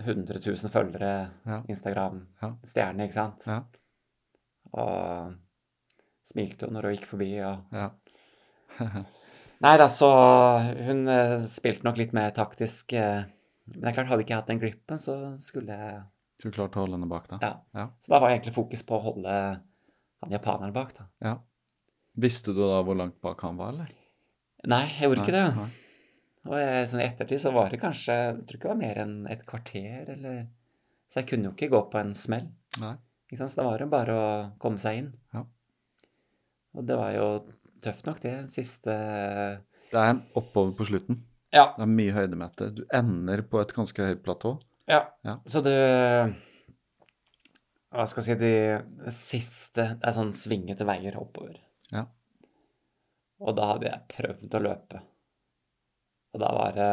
100 000 følgere. Ja. Instagram. Ja. Stjerne, ikke sant. Ja. Og smilte jo når hun gikk forbi. og Ja. Nei da, så hun eh, spilte nok litt mer taktisk. Eh, men det er klart, hadde ikke jeg hatt den glippen, så skulle jeg Du klart å holde henne bak, da? Ja. Ja. Så da var egentlig fokus på å holde han japaneren bak, da. Ja. Visste du da hvor langt bak han var, eller? Nei, jeg gjorde ikke det. Nei. Og jeg, sånn i ettertid så var det kanskje Jeg tror ikke det var mer enn et kvarter, eller Så jeg kunne jo ikke gå på en smell. Nei. Ikke sant? Så da var det bare å komme seg inn. Ja. Og det var jo tøft nok, det. Siste Det er oppover på slutten. Ja. Det er mye høydemeter. Du ender på et ganske høyt platå. Ja. Ja. Så du hva skal jeg si, de siste Det er sånn svingete veier oppover. Ja. Og da hadde jeg prøvd å løpe. Og da var det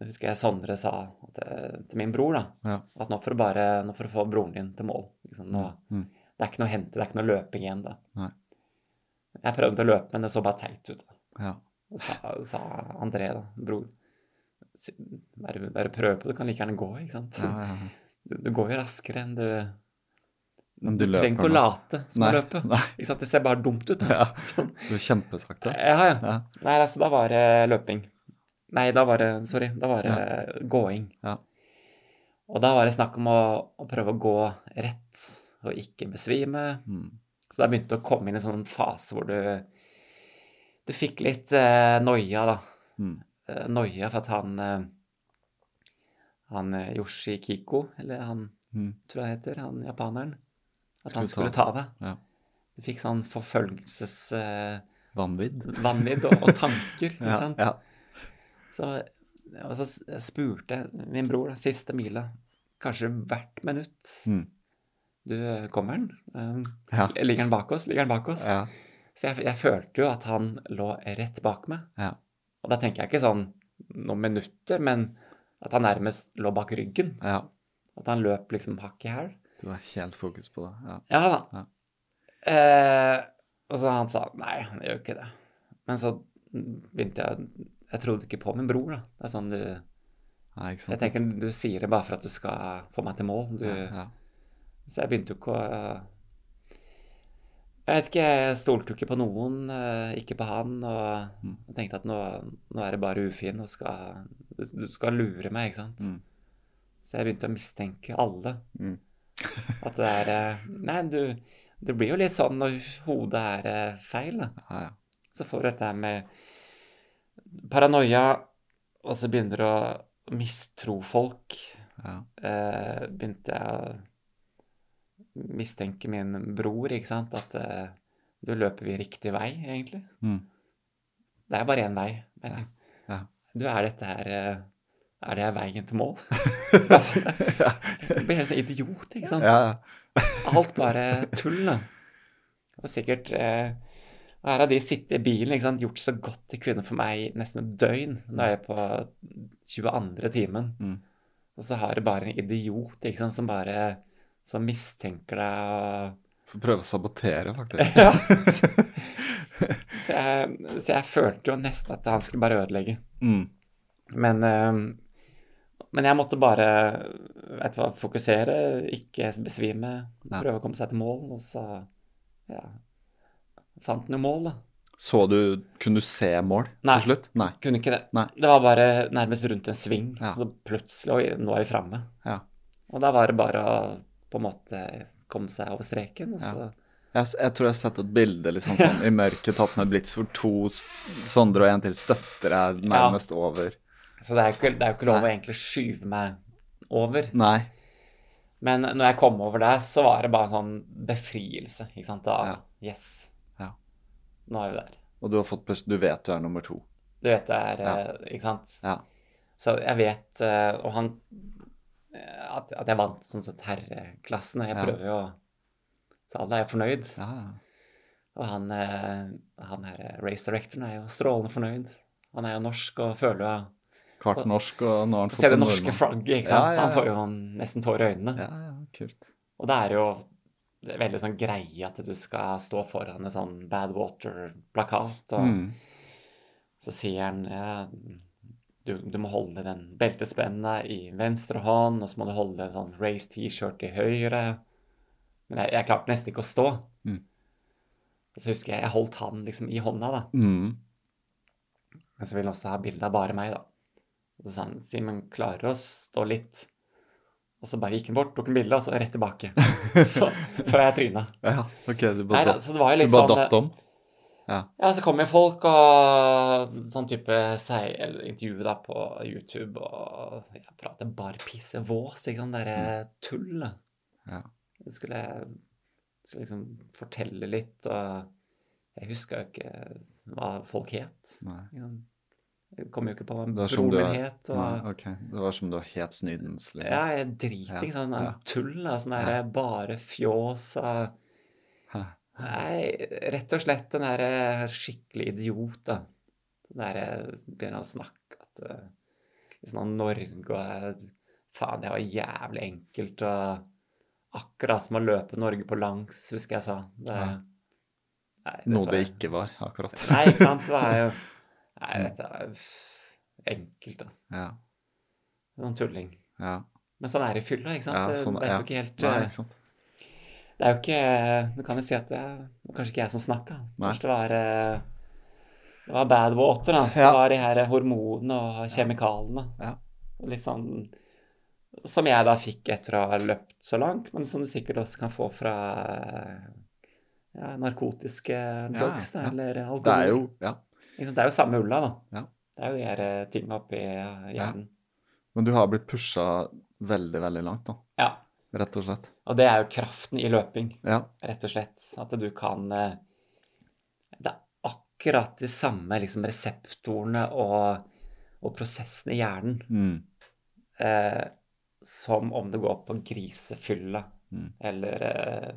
Jeg husker jeg Sondre sa til, til min bror, da, Ja. at nå får du bare Nå får du få broren din til mål. Liksom, nå, Mm. Det er ikke noe å hente, det er ikke noe løping igjen da. Nei. Jeg prøvde å løpe, men det så bare teit ut. da. Ja. Sa, sa André, da, bror. Bare, bare prøv på, du kan like gjerne gå, ikke sant. Ja, ja, ja. Du, du går jo raskere enn du Men Du, du trenger ikke å late som Nei, å løpe. Det ser bare dumt ut. Ja. Sånn. Du er kjempesakte. Ja, ja. Ja. Nei, altså, da var det løping. Nei, da var det Sorry. Da var det gåing. Ja. Og da var det snakk om å, å prøve å gå rett og ikke besvime. Mm. Så da begynte det å komme inn en sånn fase hvor du Du fikk litt eh, noia, da. Mm. Eh, noia for at han eh, Han eh, Yoshi Kiko, eller han Mm. tror jeg heter, han japaneren At han skulle ta det. Ja. Du fikk sånn forfølgelsesvanvidd Vanvidd. og, og tanker, ikke Ja, sant? ja. Så, og så spurte min bror, da, siste mila, kanskje hvert minutt Mm. Du, kommer han? Eh, Ja. Ligger han bak oss? Ligger han bak oss? Ja. Så jeg, jeg følte jo at han lå rett bak meg. Ja. Og da tenker jeg ikke sånn noen minutter, men at han nærmest lå bak ryggen. ja. At han løp liksom hakk i hæl. Du har helt fokus på det. Ja. Ja da. Ja. Eh, og så han sa nei, han gjør ikke det. Men så begynte jeg Jeg trodde ikke på min bror, da. Det er sånn du ja? Jeg tenker du sier det bare for at du skal få meg til mål. Du, ja. Så jeg begynte jo ikke å Jeg vet ikke, jeg stolte jo ikke på noen, eh, ikke på han, og Mm. jeg tenkte at nå, nå er det bare ufin og skal Du du skal lure meg, ikke sant. Mm. Så jeg begynte å mistenke alle. Mm. At det er eh, Nei, du Det blir jo litt sånn når hodet er eh, feil, da. ja, ja. Så får du dette her med paranoia, og så begynner du å mistro folk. ja. Eh, begynte jeg å mistenke min bror, ikke sant, at eh, du løper vi riktig vei, egentlig. Mm. Det er bare én vei. Du, er dette her eh, Er det veien til mål? altså, jeg blir helt sånn idiot, ikke sant? ja. Alt bare tull, da. Og sikkert eh, Her har de sittet i bilen, ikke sant, gjort så godt de kunne for meg nesten et døgn. Da er jeg på 22. timen. Mm. Og så har du bare en idiot ikke sant, som bare som mistenker deg og Får prøve å sabotere, faktisk. ja. så, så, jeg, så jeg følte jo nesten at han skulle bare ødelegge. Mm. Men, eh, men jeg måtte bare vet du hva, fokusere, ikke besvime, Ja. prøve å komme seg til mål, og så ja, fant noe mål, da. Så du Kunne du se mål Nei. til slutt? Nei. Kunne ikke det. Nei. Det var bare nærmest rundt en sving, Ja. og plutselig oi, nå er vi framme. Ja. Og da var det bare å på en måte komme seg over streken, og Ja. så Jeg, jeg tror jeg har sett et bilde liksom sånn i mørket tatt med blits hvor to Sondre og en til støtter deg nærmest over. Så det er jo ikke, det er ikke lov å egentlig skyve meg over. Nei. Men når jeg kom over der, så var det bare en sånn befrielse. Ikke sant? Da, Ja. Yes. Ja. Nå er vi der. Og du har fått plutselig, Du vet du er nummer to. Du vet det er Ja. eh, Ikke sant? Ja. Så jeg vet eh, Og han eh, at, jeg vant sånn sett herreklassen, jeg prøver jo å Så alle er fornøyd. Ja. Og han, han her race directoren er jo strålende fornøyd. Han er jo norsk og føler jo Kvart norsk, og nå har han fått Se det norske flagget, ikke sant? Ja, ja, ja. Han får jo nesten tårer i øynene. Ja, ja, kult. Og det er jo det er veldig sånn greie at du skal stå foran en sånn Bad Water-plakat, og Mm. så sier han ja, du, du må holde den beltespennet i venstre hånd, og så må du holde en sånn race T-shirt i høyre. Men jeg, jeg klarte nesten ikke å stå. Mm. Så husker jeg jeg holdt han liksom i hånda, da. Mm. Men så ville han også ha bilde av bare meg, da. Og så sa han Simen, klarer å stå litt? Og så bare gikk han bort, tok en bilde, og så rett tilbake. så før jeg tryna. Ja, ok, du bare, Nei, så det var jo du bare sånn datt om? Ja. Ja, så kommer folk og sånn type intervju da på YouTube, og jeg prater bare pisse vås, ikke sant, derre tull. Ja. Jeg skulle, skulle liksom fortelle litt, og jeg huska jo ikke hva folk het. Nei. Jeg kom jo ikke på Det som broren min het. Og, Ja, okay. Det var som du var helt snydens, liksom. Ja, jeg driter i sånn ja. tull. Sånn der bare fjås og Nei, rett og slett den derre skikkelig idiot, da. Den derre begynner å snakke at liksom liksom Norge og eh, Faen, det var jævlig enkelt og Akkurat som å løpe Norge på langs, husker jeg sa. Det, Ja. nei, Noe det ikke var, akkurat. Nei, ikke sant. Det var jo Nei, dette er enkelt, altså. Ja. Noen tulling. Ja. Men han er det i fylla, ikke sant. Ja, sånn- vet ja. jo ikke helt Nei, eh, ikke sant. Det er jo ikke Du kan jo si at det var kanskje ikke jeg som snakka. Kanskje det var eh, Det var bad water, da. Så Ja. Det var de her hormonene og kjemikalene. Ja. Litt sånn Som jeg da fikk etter å ha løpt så langt, men som du sikkert også kan få fra eh, ja, narkotiske drugs, ja, ja. eller alkohol. Det er jo Ja. Det er jo samme ulla, da. Ja. Det er jo de her eh, tingene oppi hjernen. hjernen. Men du har blitt pusha veldig, veldig langt, da. Ja. Rett og slett. Og det er jo kraften i løping. Ja. rett og slett. At du kan eh, Det er akkurat de samme liksom, reseptorene og, og prosessene i hjernen Mm. eh, som om det går på grisefylla. Mm. Eller eh,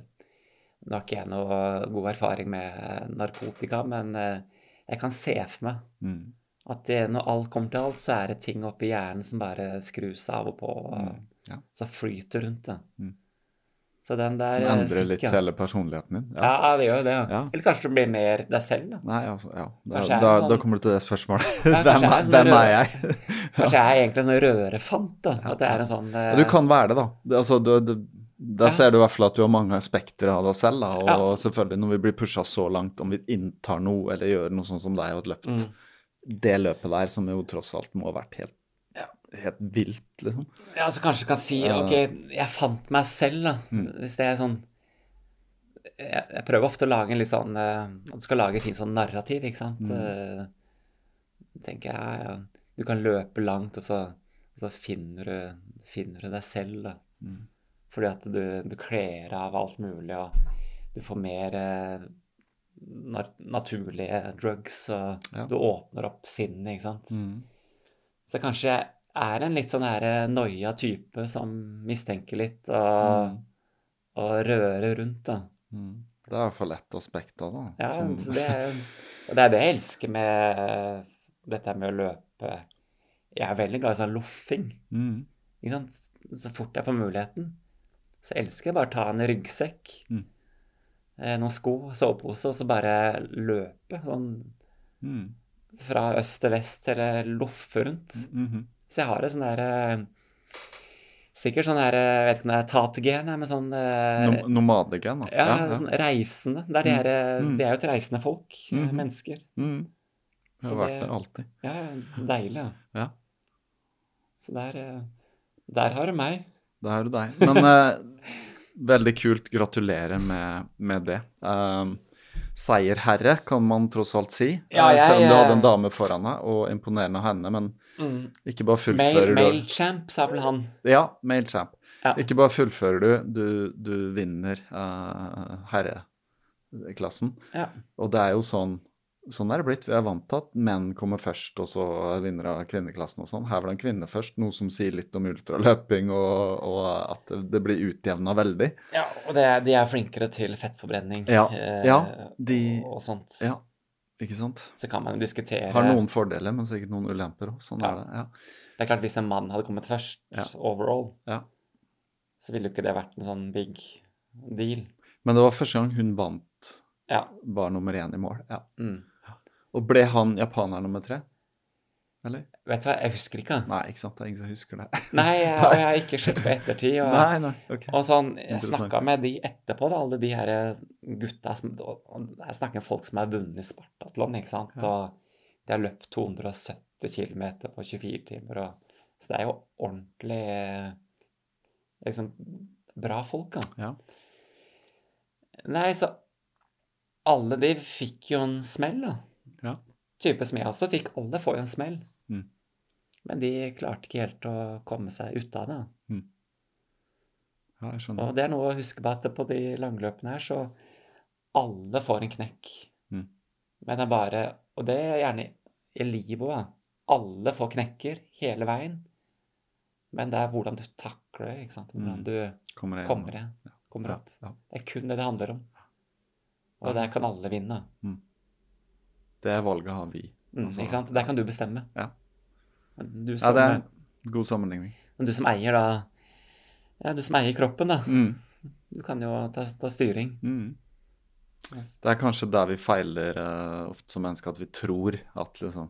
Nå har ikke jeg noe god erfaring med narkotika, men eh, jeg kan se for meg Mm. at det, når alt kommer til alt, så er det ting oppi hjernen som bare skrus av og på. Og, Mm. Ja. Så flyter rundt det. Mm. Så den der eh, endrer fikk litt hele personligheten din. Ja, det gjør jo det. Ja. Eller kanskje du blir mer deg selv, da. Nei, altså, ja. Da, da, sånn- da kommer du til det spørsmålet. Hvem, er sånn hvem rød- er jeg? Kanskje jeg er egentlig en sånn rørefant, da. At det er en sånn eh, Ja, Du kan være det, da. Det, altså, du, du, Ja. ser du i hvert fall at du har mange aspekter av deg selv. Da. Og Ja. selvfølgelig, når vi blir pusha så langt, om vi inntar noe eller gjør noe sånn som deg og løpt Mm. det løpet der, som jo tross alt må ha vært helt, Ja. helt vilt, liksom. Ja, så kanskje du kan si Ja. OK, jeg fant meg selv, da. Mm. Hvis det er sånn jeg, jeg prøver ofte å lage en litt sånn eh, du skal lage et fint sånn narrativ, ikke sant. Mm. Eh, tenker jeg ja, ja, Du kan løpe langt, og så, og så finner, du, finner du deg selv, da. Fordi at du, du kler av alt mulig, og du får mer eh, naturlige drugs, og Ja. du åpner opp sinnet, ikke sant. Mm. Så kanskje jeg er en litt sånn her noia type som mistenker litt og, Mm. og rører rundt, da. Mm. Det er i hvert fall ett aspekt av det. Ja, som- det, er- det er det jeg elsker med dette med å løpe. Jeg er veldig glad i sånn loffing. mm. Så fort jeg får muligheten, så elsker jeg bare å ta en ryggsekk, Mm. eh, noen sko, sovepose, og så bare løpe sånn Mm. fra øst til vest, eller loffe rundt. Mhm. Så jeg har et sånn derre Sikkert sånn der Jeg vet ikke om det er tatgen, men sånn eh, Nom Nomadegen, da. ja, sånn reisende. Det er de, her, Mm. de er jo et reisende folk. Mm. Mennesker. Mm. Det Så har vært det- alltid. Ja, deilig. Ja. Ja. Så der, eh, der har du meg. Da er du deg. Men uh, veldig kult. Gratulerer med, med det. Um, seierherre, kan man tross alt si. Ja, Eh, jeg- Selv om du hadde en dame foran deg, og imponerende av henne. Men ikke bare Mail, fullfører du Mailchamp, sa vel han. Ja, Mailchamp. Ja. Ikke bare fullfører du, du, du vinner uh, herreklassen. Ja. Og det er jo sånn Sånn er det blitt. Vi er vant til at menn kommer først, og så vinner av kvinneklassen og sånn. Her var det en kvinne først, noe som sier litt om ultraløping, og, og at det, blir utjevna veldig. ja og det, de er flinkere til fettforbrenning Ja, eh, ja, de- og, og sånt. Ja, ikke sant? Så kan man diskutere Har noen fordeler, men sikkert noen ulemper òg. Sånn Ja. er det. Ja. Det er klart, hvis en mann hadde kommet først overall, Ja. så ville jo ikke det vært en sånn big deal. Men det var første gang hun vant, Ja. var nummer én i mål. Ja. Mm. Og ble han japaner nummer tre? Eller? Vet du hva, jeg husker ikke. Nei, ikke sant. Det er ingen som husker det. Nei, jeg, og jeg har ikke sett på ettertid. Og, Nei, nei, ok. og sånn, jeg snakka med de etterpå, da, alle de her gutta som Jeg snakker med folk som har vunnet Spartatlon, ikke sant, Ja. og de har løpt 270 km på 24 timer, og Så det er jo ordentlig eh, liksom bra folk, da. Ja. Nei, så alle de fikk jo en smell, da. Ja. Type som jeg også fikk. Alle får jo en smell. Mm. Men de klarte ikke helt å komme seg ut av det. ja, jeg skjønner. Og det er noe å huske på at på de langløpene her, så alle får en knekk. Mm. Men det er bare Og det er gjerne i livet òg. Alle får knekker hele veien. Men det er hvordan du takler ikke sant. Hvordan Mm. du Kommer kommer, kommer opp. ja. Det er kun det det handler om. Og der kan alle vinne. Det valget har vi. Mm, Altså, ikke sant? Der kan du bestemme. Ja. Du som, Ja, det er en god sammenligning. men du som eier da Ja, du som eier kroppen, da. Mm. Du kan jo ta, ta styring. Mm. Yes. Det er kanskje der vi feiler uh, ofte som mennesker, at vi tror at liksom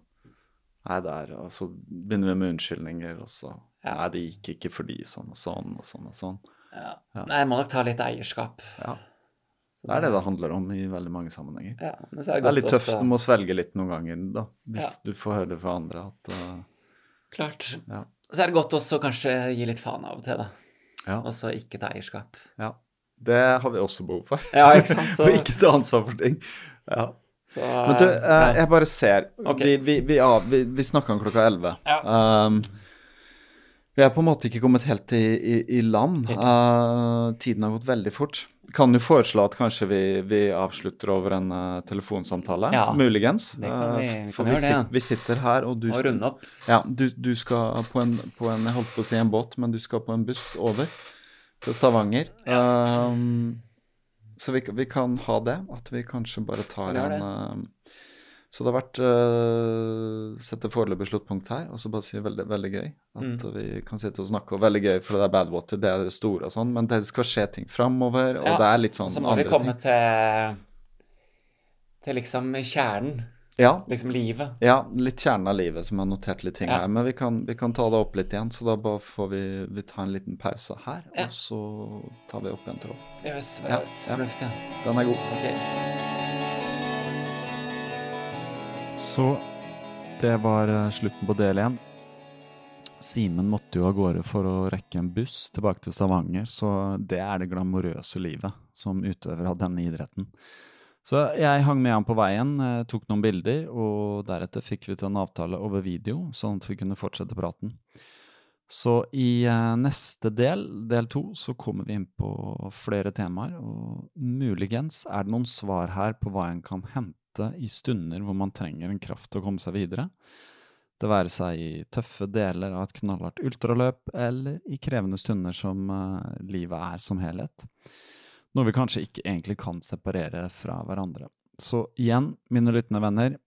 Nei, der Og så begynner vi med unnskyldninger, og så Ja. Nei, det gikk ikke fordi sånn og sånn og sånn og sånn. Ja. Ja. Nei, jeg må nok ta litt eierskap. Ja. Det er det det handler om i veldig mange sammenhenger. Ja, men så det Det er litt tøft. også- Du må svelge litt noen ganger, da. Hvis Ja. du får høre fra andre at uh... Klart. Ja. Så er det godt også kanskje gi litt faen av og til, da. Ja. Og så ikke ta eierskap. ja. Det har vi også behov for. Ja, ikke sant? Så, Og ikke ta ansvar for ting. Ja. så Men du, eh, jeg bare ser Okay. Vi, vi, vi, ja, vi, vi snakka om klokka 11. Ja. Um, vi er på en måte ikke kommet helt i, i, i land. Uh, tiden har gått veldig fort. Kan du foreslå at kanskje vi, vi avslutter over en uh, telefonsamtale? Ja. Muligens. Det kan vi- Uh, vi for kan vi, det, ja. vi sitter her, og du, Og runde opp. ja, du, du skal på en, på en Jeg holdt på å si en båt, men du skal på en buss over til Stavanger. Um, så vi, vi kan ha det, at vi kanskje bare tar en um, Så det har vært uh, Sette foreløpig sluttpunkt her, og så bare si veldig, veldig gøy. At Mm. vi kan sitte og snakke, og veldig gøy, for det er Badwater, det er det store og sånn, men det skal skje ting framover, og Ja, det er litt sånn andre ting. Så må vi komme til til liksom kjernen. Ja, Liksom livet. Ja, litt kjernen av livet som har notert litt ting Ja. her. Men vi kan, vi kan ta det opp litt igjen, så da bare får vi, vi ta en liten pause her. Ja. Og så tar vi opp igjen tråd. Det høres Ja, bra ut. Fornuftig. Den er god. Ok. Så det var eh, slutten på del én. Simen måtte jo av gårde for å rekke en buss tilbake til Stavanger, så det er det glamorøse livet som utøver av denne idretten. Så jeg hang med han på veien, eh, tok noen bilder, og deretter fikk vi til en avtale over video, sånn at vi kunne fortsette praten. Så i eh, neste del, del to, så kommer vi inn på flere temaer, og muligens er det noen svar her på hva en kan hente i stunder hvor man trenger en kraft til å komme seg videre. Det være seg i tøffe deler av et knallhardt ultraløp, eller i krevende stunder som eh, livet er som helhet. Noe vi kanskje ikke egentlig kan separere fra hverandre. Så igjen, mine lyttende venner,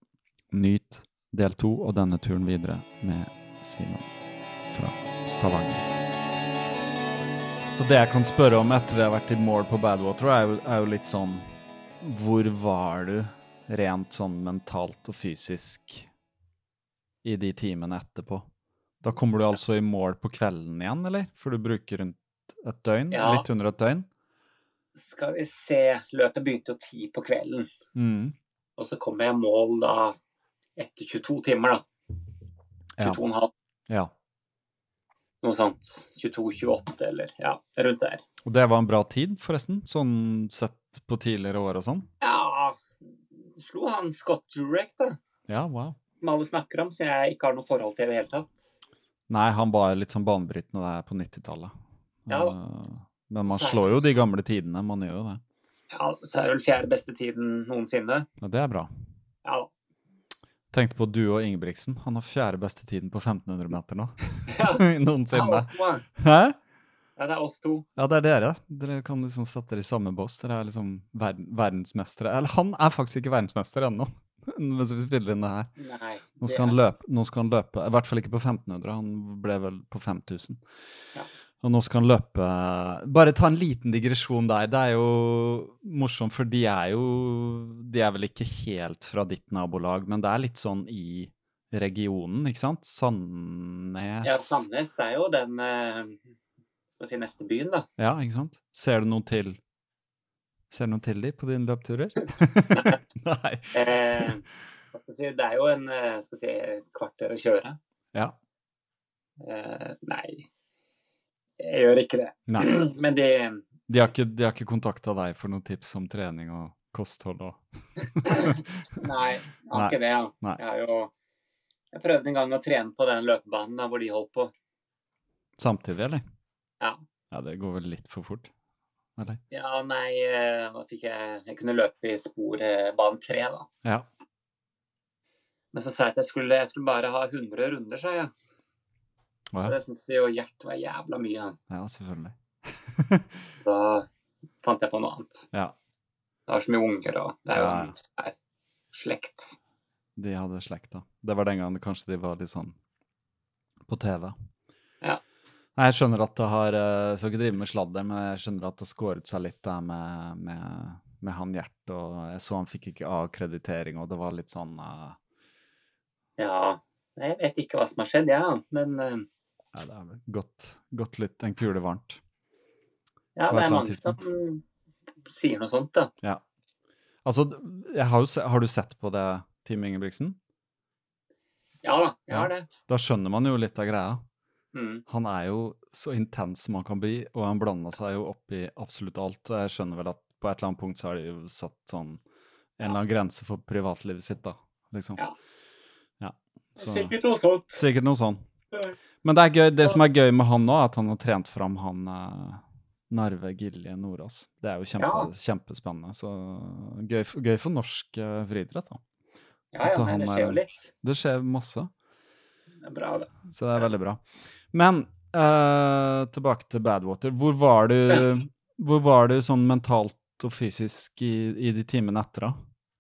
nyt del to og denne turen videre med Simon fra Stavanger. Så det jeg kan spørre om etter vi har vært i mål på Badwater, er jo, er jo litt sånn Hvor var du rent sånn mentalt og fysisk i de timene etterpå? Da kommer du altså i mål på kvelden igjen, eller? For du bruker rundt et døgn? Ja. Litt under et døgn? Skal vi se, løpet begynte jo ti på kvelden. Mm. Og så kommer jeg i mål da etter 22 timer, da. Ja. 22,5, ja. noe sånt. 22-28 eller ja, rundt der. Og det var en bra tid, forresten? Sånn sett på tidligere år og sånn? Ja, slo han Scott Durek, da. Ja, wow. Som alle snakker om, så jeg ikke har noe forhold til i det hele tatt. Nei, han var litt sånn banebrytende der på 90-tallet. Ja. Eh, Men man slår jo de gamle tidene, man gjør jo det. Ja, så er det vel fjerde beste tiden noensinne. Ja, det er bra. Ja, da. Tenkte på du og Ingebrigtsen. Han har fjerde beste tiden på 1500 meter nå. Ja, Noensinne. Hæ? Ja, det er oss to. Ja, det er dere. Dere kan liksom sette dere i samme boss. Dere er liksom ver verdensmestere. Eller han er faktisk ikke verdensmester ennå, mens vi spiller inn det her. Nei. Nå det skal, han løpe, nå skal han løpe, i hvert fall ikke på 1500, han ble vel på 5000. Ja. Og nå skal han løpe Bare ta en liten digresjon der. Det er jo morsomt, for de er jo De er vel ikke helt fra ditt nabolag, men det er litt sånn i regionen, ikke sant? Sandnes Ja, Sandnes det er jo den eh, skal si, neste byen, da. Ja, ikke sant? Ser du noe til Ser du noe til de på dine løpturer? Nei. Eh, hva skal jeg si, det er jo en eh, skal si, kvarter å kjøre. Ja. Eh, nei, jeg gjør ikke det. Nei. Men de De har ikke, de har ikke kontakta deg for noen tips om trening og kosthold og Nei, jeg har ikke det. Ja. Jeg har jo jeg prøvde en gang å trene på den løpebanen da, hvor de holdt på. Samtidig, eller? Ja. Ja, det går vel litt for fort? Eller? Ja, nei, eh, da fikk jeg Jeg kunne løpe i spor eh, bane tre, da. Ja. Men så sa jeg at jeg skulle, jeg skulle bare ha 100 runder, sa jeg. Og ja. det syns jo Gjert var jævla mye. ja, selvfølgelig. Da fant jeg på noe annet. Ja, Det var så mye unger, og det er jo Ja, ja. en svær slekt. de hadde slekta. Det var den gangen kanskje de var litt sånn på TV. Ja. Nei, jeg skjønner at det har Jeg skal ikke drive med sladder, men jeg skjønner at det har skåret seg litt der med, med, med han Gjert. Og jeg så han fikk ikke akkreditering, og det var litt sånn uh... Ja, jeg vet ikke hva som har skjedd, jeg, ja. men uh... Nei, Det har vel gått, gått litt en kule varmt. ja, det er mange tidspunkt. som sier noe sånt, da. Ja. Altså, jeg har, jo har du sett på det, Team Ingebrigtsen? Ja da, jeg har det. Da skjønner man jo litt av greia. Mm. Han er jo så intens som han kan bli, og han blanda seg jo opp i absolutt alt. Jeg skjønner vel at på et eller annet punkt så har de jo satt sånn en eller annen grense for privatlivet sitt, da. Liksom. Ja. Ja, så, Sikkert noe sånt. sikkert noe sånt. Men det, er gøy, det som er gøy med han nå, er at han har trent fram han eh, Narve Gilje Nordås. Det er jo kjempe, Ja. kjempespennende. Så gøy, gøy for norsk uh, friidrett, da. Ja, ja, men det er skjer jo litt. Det skjer masse. Det er bra, det. Så det er veldig bra. Men uh, tilbake til Badwater. Hvor var du, hvor var du sånn mentalt og fysisk i, i de timene etter, da?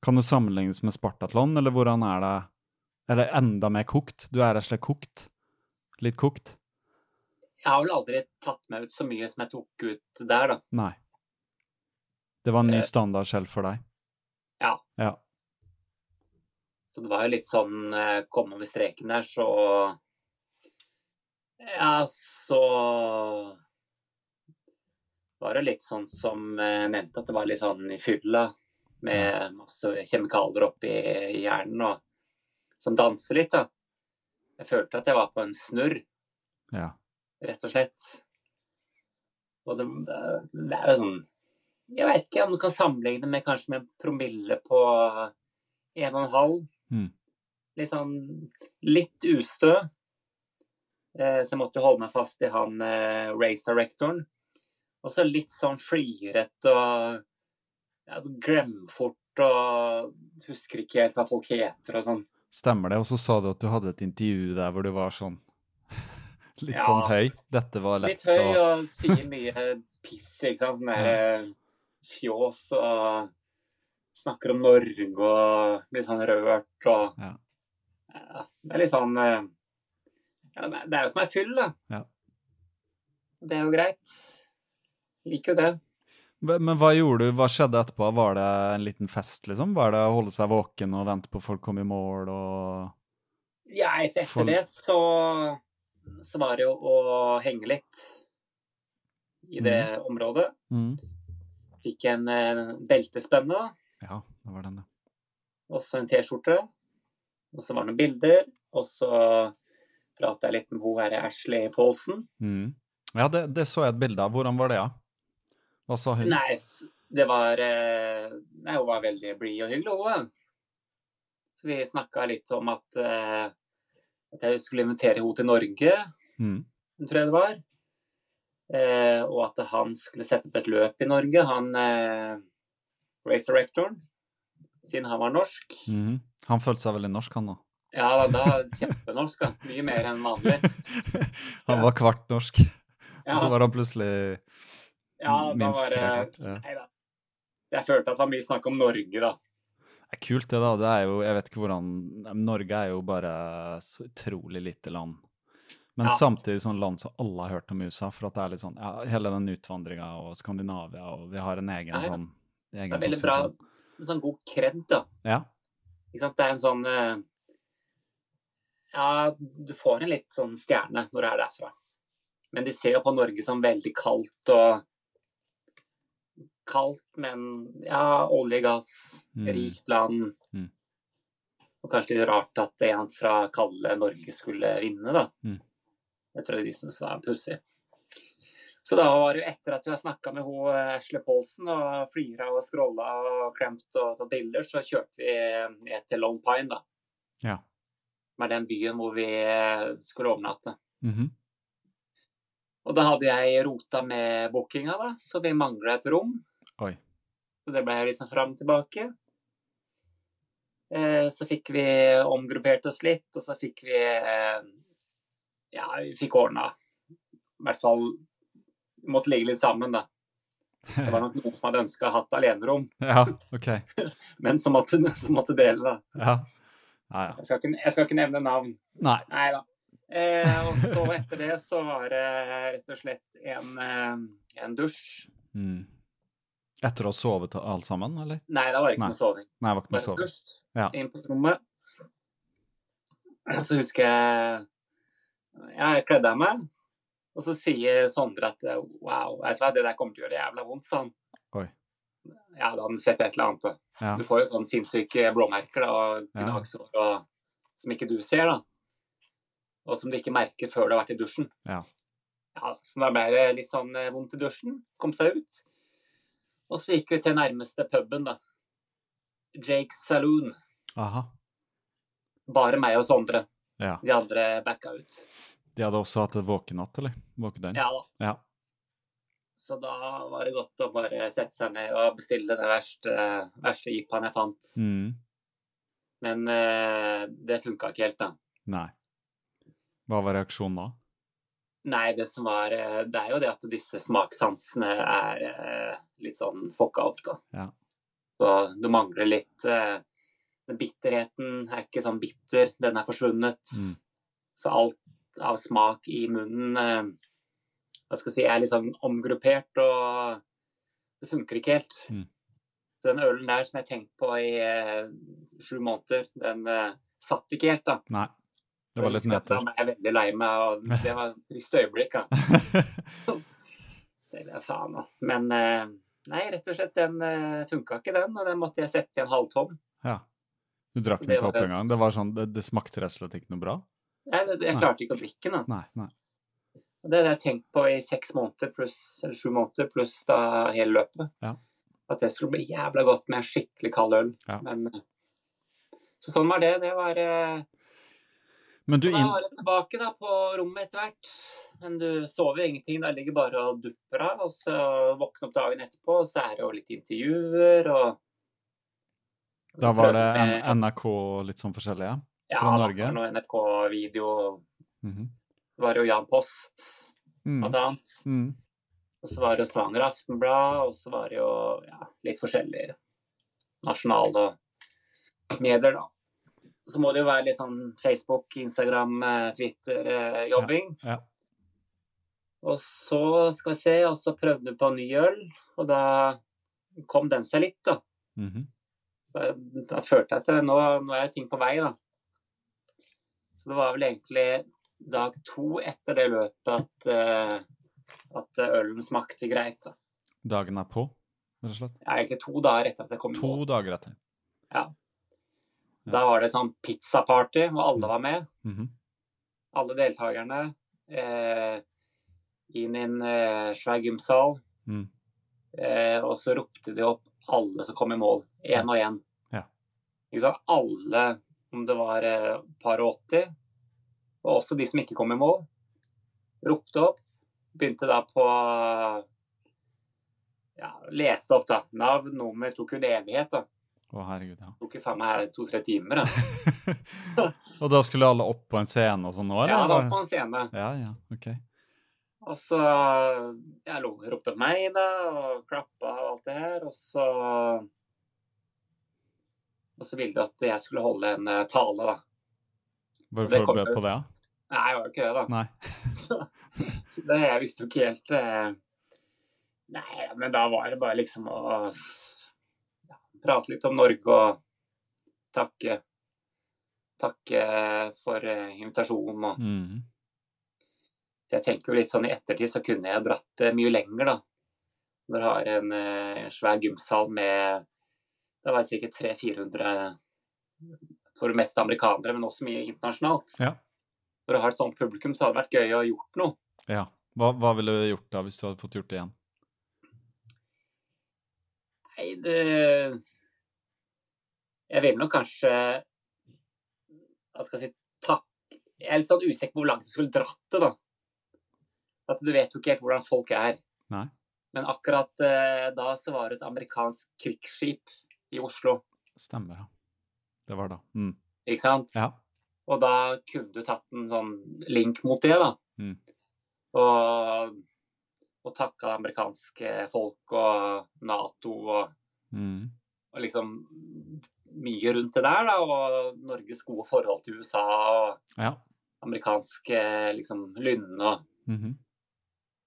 Kan du sammenlignes med Spartatlon, eller hvordan er det? Er det enda mer kokt? Du er rett og slett kokt? Litt kokt? Jeg har vel aldri tatt meg ut så mye som jeg tok ut der, da. Nei. Det var en ny Eh. standard selv for deg? Ja. Ja. Så det var jo litt sånn eh, Komme over streken der, så Ja, så var det litt sånn som jeg nevnte, at det var litt sånn i fylla med masse kjemikalier oppi hjernen og som danser litt, da. Jeg følte at jeg var på en snurr, ja. rett og slett. Og det, det er jo sånn Jeg vet ikke om du kan sammenligne det med kanskje med promille på en og en halv. Mm. Litt sånn litt ustø. Eh, så jeg måtte holde meg fast i han eh, race directoren. Og så litt sånn flirete og ja, glemmer fort og husker ikke helt hva folk heter og sånn. Stemmer det? Og så sa du at du hadde et intervju der hvor du var sånn Litt Ja. sånn høy. Dette var lett å Litt høy og, og sier mye piss, ikke sant. Sånn der eh, fjås og snakker om Norge og blir sånn rørt og Ja. Ja, Det er litt sånn ja, Det er jo som ei fyll, da. Ja. Det er jo greit. Liker jo det. Men hva gjorde du? Hva skjedde etterpå? Var det en liten fest, liksom? Var det å holde seg våken og vente på folk kom i mål og Ja, etter folk... det så, så var det jo å henge litt i det området. mm. Fikk en en beltespenne, da. Ja, det var den, ja. og så en T-skjorte. Og så var det noen bilder. Og så prata litt med hun her Ashley Paulsen. Mm. Ja, det, det så jeg et bilde av. Hvordan var det, ja? Hva sa hun? Nei, det var eh, Nei, hun var veldig blid og hyggelig, hun. Så vi snakka litt om at, eh, at jeg skulle invitere henne til Norge, Mm. tror jeg det var. Eh, og at han skulle sette opp et løp i Norge, han eh, race directoren. Siden han var norsk. Mm. Han følte seg veldig norsk, han da. Ja, da, da kjempenorsk, da. Mye mer enn vanlig. han var kvart norsk, Ja, og så var han plutselig ja minst var det trekvart. Ja. Nei da. Jeg følte at det var mye snakk om Norge, da. Det er kult, det, da. Det er jo, jeg vet ikke hvordan Norge er jo bare så utrolig lite land. Men Ja. samtidig sånn land som alle har hørt om USA, for at det er litt sånn ja, Hele den utvandringa og Skandinavia, og vi har en egen Ja, ja. sånn Det er veldig bra. En sånn god kred, da. Ja. Ikke sant? Det er en sånn eh, Ja, du får en litt sånn stjerne når du er derfra. Men de ser jo på Norge som veldig kaldt og Kaldt, men ja, olje, gass, Mm. rikt land. Mm. Og kanskje litt rart at en fra kalde Norge skulle vinne, da. Mm. Det tror jeg de syntes var pussig. Så da var det jo etter at vi har snakka med hun eh, Ashley Paulsen og flira og scrolla og klemt og tatt bilder, så kjørte vi ned til Lone Pine, da. Ja. Som er den byen hvor vi eh, skulle overnatte. Mhm. Og da hadde jeg rota med bookinga, da, så vi mangla et rom. Oi. Så det ble liksom fram og tilbake. Eh, så fikk vi omgruppert oss litt, og så fikk vi eh, Ja, vi fikk ordna I hvert fall Vi måtte ligge litt sammen, da. Det var nok noen som hadde ønska hatt alenerom, Ja, okay. men som måtte, som måtte dele, da. Ja. Ja. Jeg skal ikke, jeg skal ikke nevne navn. Nei. Da. Eh, og så etter det så var det rett og slett en, eh, en dusj. Mm. Etter å ha sovet alt sammen, eller? Nei, da var ikke Nei. noe soving. Nei, det var ikke noe soving. dusj Ja. inn på rommet. Så husker jeg Jeg kledde av meg, og så sier Sondre at wow, vet du hva, det der kommer til å gjøre jævla vondt, sa han. Oi. Ja, da hadde han sett et eller annet. Ja. Du får jo sånne sinnssyke blåmerker da, og Ja. gnagsår og, som ikke du ser, da. Og som du ikke merker før du har vært i dusjen. Ja. Ja, så da ble det litt sånn eh, vondt i dusjen. Kom seg ut. Og så gikk vi til nærmeste puben, da. Jake's Saloon. Aha. Bare meg og Sondre. Ja. De andre backa ut. De hadde også hatt våkenatt, eller? Våkedøgn? Ja da. Ja. Så da var det godt å bare sette seg ned og bestille den verste, verste IPA-en jeg fant. Mm. Men eh, det funka ikke helt, da. Nei. Hva var reaksjonen da? Nei, det som var eh, Det er jo det at disse smakssansene er eh, litt sånn fucka opp, da. Ja. Så det mangler litt eh, Den bitterheten er ikke sånn bitter, den er forsvunnet. Mm. Så alt av smak i munnen eh, Hva skal jeg si er litt sånn omgruppert, og det funker ikke helt. Mm. Så den ølen der som jeg tenkte på i eh, sju måneder, den eh, satt ikke helt, da. Nei. Det var litt Jeg nedtur. Jeg er veldig lei meg, og det var et trist øyeblikk. Da. Så det er faen, da. Men eh, nei, rett og slett, den eh, funka ikke, den. Og den måtte jeg sette i en halvtom. ja. Du drakk den ikke opp engang? Det var sånn, det, det smakte rett og slett ikke noe bra? Nei, det, jeg Nei. klarte ikke å drikke den. Nei. nei. Det har jeg tenkt på i seks måneder pluss, sju måneder pluss da hele løpet. Ja. At det skulle bli jævla godt med en skikkelig kald øl. Ja. Men, eh, så sånn var det. Det var eh, Men du Da var jeg tilbake da på rommet etter hvert. Men du sover ingenting. Da ligger bare og dupper av. Og så våkner opp dagen etterpå, og så er det jo litt intervjuer og så Da var det NRK litt sånn forskjellige? ja, fra Norge? Ja, det Noe NRK-video. Det var jo Jan Post, Mm. blant annet. Mm. Og så var det Stavanger Aftenblad, og så var det jo ja, litt forskjellige nasjonale medier, da. Så må det jo være litt sånn Facebook, Instagram, eh, Twitter-jobbing. Ja. Og så skal vi se, og så prøvde vi på ny øl, og da kom den seg litt, da. Mhm. Da, da følte jeg at nå, nå er ting på vei, da. Så det var vel egentlig dag to etter det løpet at, eh, at ølen smakte greit. da. Dagen er på, rett og slett? Ja, egentlig to dager etter at jeg kom To mål. dager etter. Ja. Da var det sånn pizzaparty hvor alle var med. Mhm. Alle deltakerne. Eh, inn i en eh, svær gymsal. Mm. Eh, og så ropte de opp alle som kom i mål. Én og én. Ja. Ikke sant? Alle, om det var eh, par og 80, og også de som ikke kom i mål, ropte opp. Begynte da på ja, Leste opp, da. Navn, nummer. Tok jo en evighet, da. Å, herregud, ja. Tok jo faen meg to-tre timer, da. og da skulle alle opp på en scene og sånn nå, eller? Ja, da opp på en scene. ja, ja, ok. Og så Jeg lo- ropte opp meg, da, og klappa og alt det her. Og så Og så ville de at jeg skulle holde en eh, tale, da. Hvorfor ble du på det? Nei, jeg var jo ikke det, da. Nei. Så, så det jeg visste jo ikke helt eh, Nei, men da var det bare liksom å ja, prate litt om Norge og takke Takke for eh, invitasjonen og Mm. Så jeg tenker jo litt sånn i ettertid så kunne jeg dratt det mye lenger, da. Når du har en eh, svær gymsal med Det var sikkert 300-400 for det meste amerikanere, men også mye internasjonalt. Ja. Når du har et sånt publikum, så hadde det vært gøy å ha gjort noe. ja. Hva, hva ville du gjort da, hvis du hadde fått gjort det igjen? Nei, det Jeg vil nok kanskje Hva skal jeg si takk Jeg er litt sånn usikker på hvor langt jeg skulle dratt det, da. At du vet jo ikke helt hvordan folk er. Nei. Men akkurat eh, da så var det et amerikansk krigsskip i Oslo. Stemmer, ja. det var da. Mm. ikke sant? Ja. Og da kunne du tatt en sånn link mot det, da. Mm. Og, og takka det amerikanske folk og Nato og, Mm. og liksom mye rundt det der, da. Og Norges gode forhold til USA og Ja. amerikanske liksom lynne og Mhm.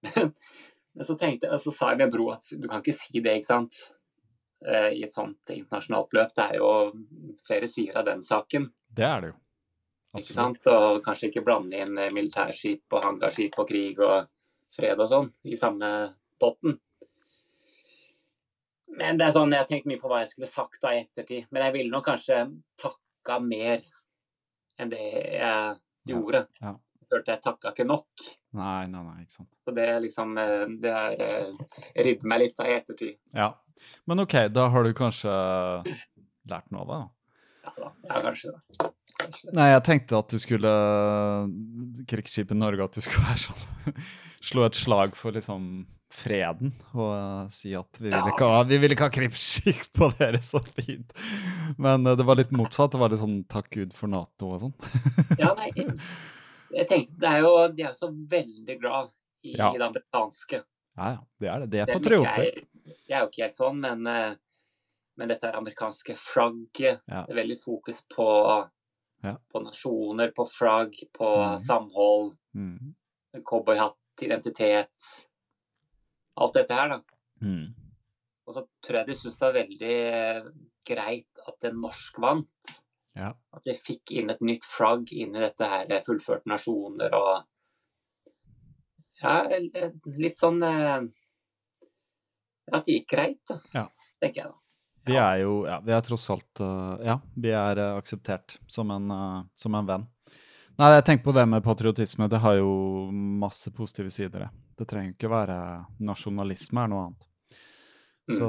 Men så tenkte så sa jeg med Bro at du kan ikke si det, ikke sant. Eh, I et sånt internasjonalt løp. Det er jo flere sider av den saken. Det er det jo. Ikke sant? Og kanskje ikke blande inn eh, militærskip og hangarskip og krig og fred og sånn i samme potten. Men det er sånn, jeg har tenkt mye på hva jeg skulle sagt da i ettertid. Men jeg ville nok kanskje takka mer enn det jeg gjorde. ja. Jeg følte jeg takka ikke nok. Nei, nei, nei, ikke sant. Så det er liksom eh, Det har eh, ridd meg litt da i ettertid. Ja. Men OK, da har du kanskje lært noe av det, da? Ja kanskje det. Kanskje. Nei, jeg tenkte at du skulle Krigsskipet Norge, at du skulle være sånn Slå et slag for liksom freden og eh, si at vi vil ikke ha, vi vil ikke ha krigsskip på dere, så fint. Men eh, det var litt motsatt. Det var litt sånn takk Gud for Nato og sånn. Ja, nei, jeg tenkte det er jo De er jo så veldig glad i Ja. det amerikanske. Ja, ja, det er det. Det er patrioter. Jeg, jeg er jo ikke helt sånn, men, eh, men dette er amerikanske flagget. Ja. Det er veldig fokus på, Ja. på nasjoner, på flagg, på mm. samhold, Mm. cowboyhatt, identitet. Alt dette her, da. Mm. Og så tror jeg de syntes det var veldig eh, greit at en norsk vant. Ja. At de fikk inn et nytt flagg inn i dette her eh, fullførte nasjoner og Ja, eh, litt sånn At det gikk greit, da. Ja. Tenker jeg da. Vi er jo ja, vi er tross alt eh, Ja, vi er eh, akseptert som en, eh, som en venn. Nei, jeg tenker på det med patriotisme. Det har jo masse positive sider. det. Trenger ikke være nasjonalisme, er noe annet. Mm. Så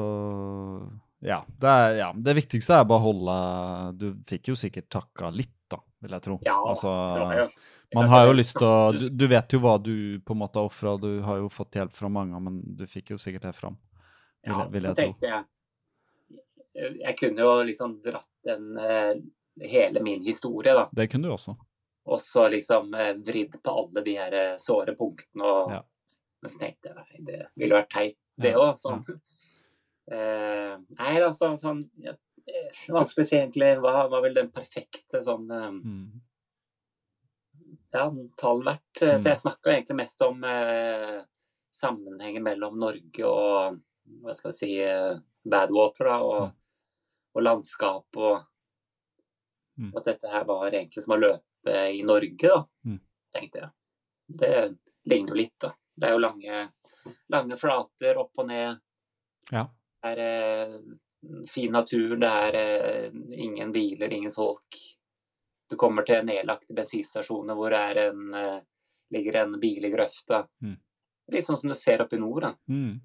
ja det, er, ja. det viktigste er bare å holde Du fikk jo sikkert takka litt, da, vil jeg tro. Ja, altså, jo- man har jo lyst til å du, du vet jo hva du på en måte har ofra, du har jo fått hjelp fra mange, men du fikk jo sikkert det fram. Vil, Ja, vil så jeg tro. tenkte jeg Jeg kunne jo liksom dratt den eh, hele min historie, da. Det kunne du også. Og så liksom eh, vridd på alle de her eh, såre punktene. Og, Ja. Men så tenkte jeg nei, det ville vært teit, det Ja, òg. Sånn. Eh, nei, altså sånn ja, Vanskelig å si egentlig hva var vel den perfekte sånn Mm. ja, tall. Eh, Mm. Så jeg snakka egentlig mest om eh, sammenhengen mellom Norge og hva skal vi si Badwater, da, og. Og landskap og Mm. At dette her var egentlig som å løpe i Norge, da, Mm. tenkte jeg. Det ligner jo litt, da. Det er jo lange, lange flater opp og ned. Ja. Det er eh, fin natur, det er eh, ingen biler, ingen folk. Du kommer til nedlagte bensinstasjoner hvor det en, eh, ligger en bil i grøfta. Mm. Litt sånn som du ser oppe i nord. Da. Mm.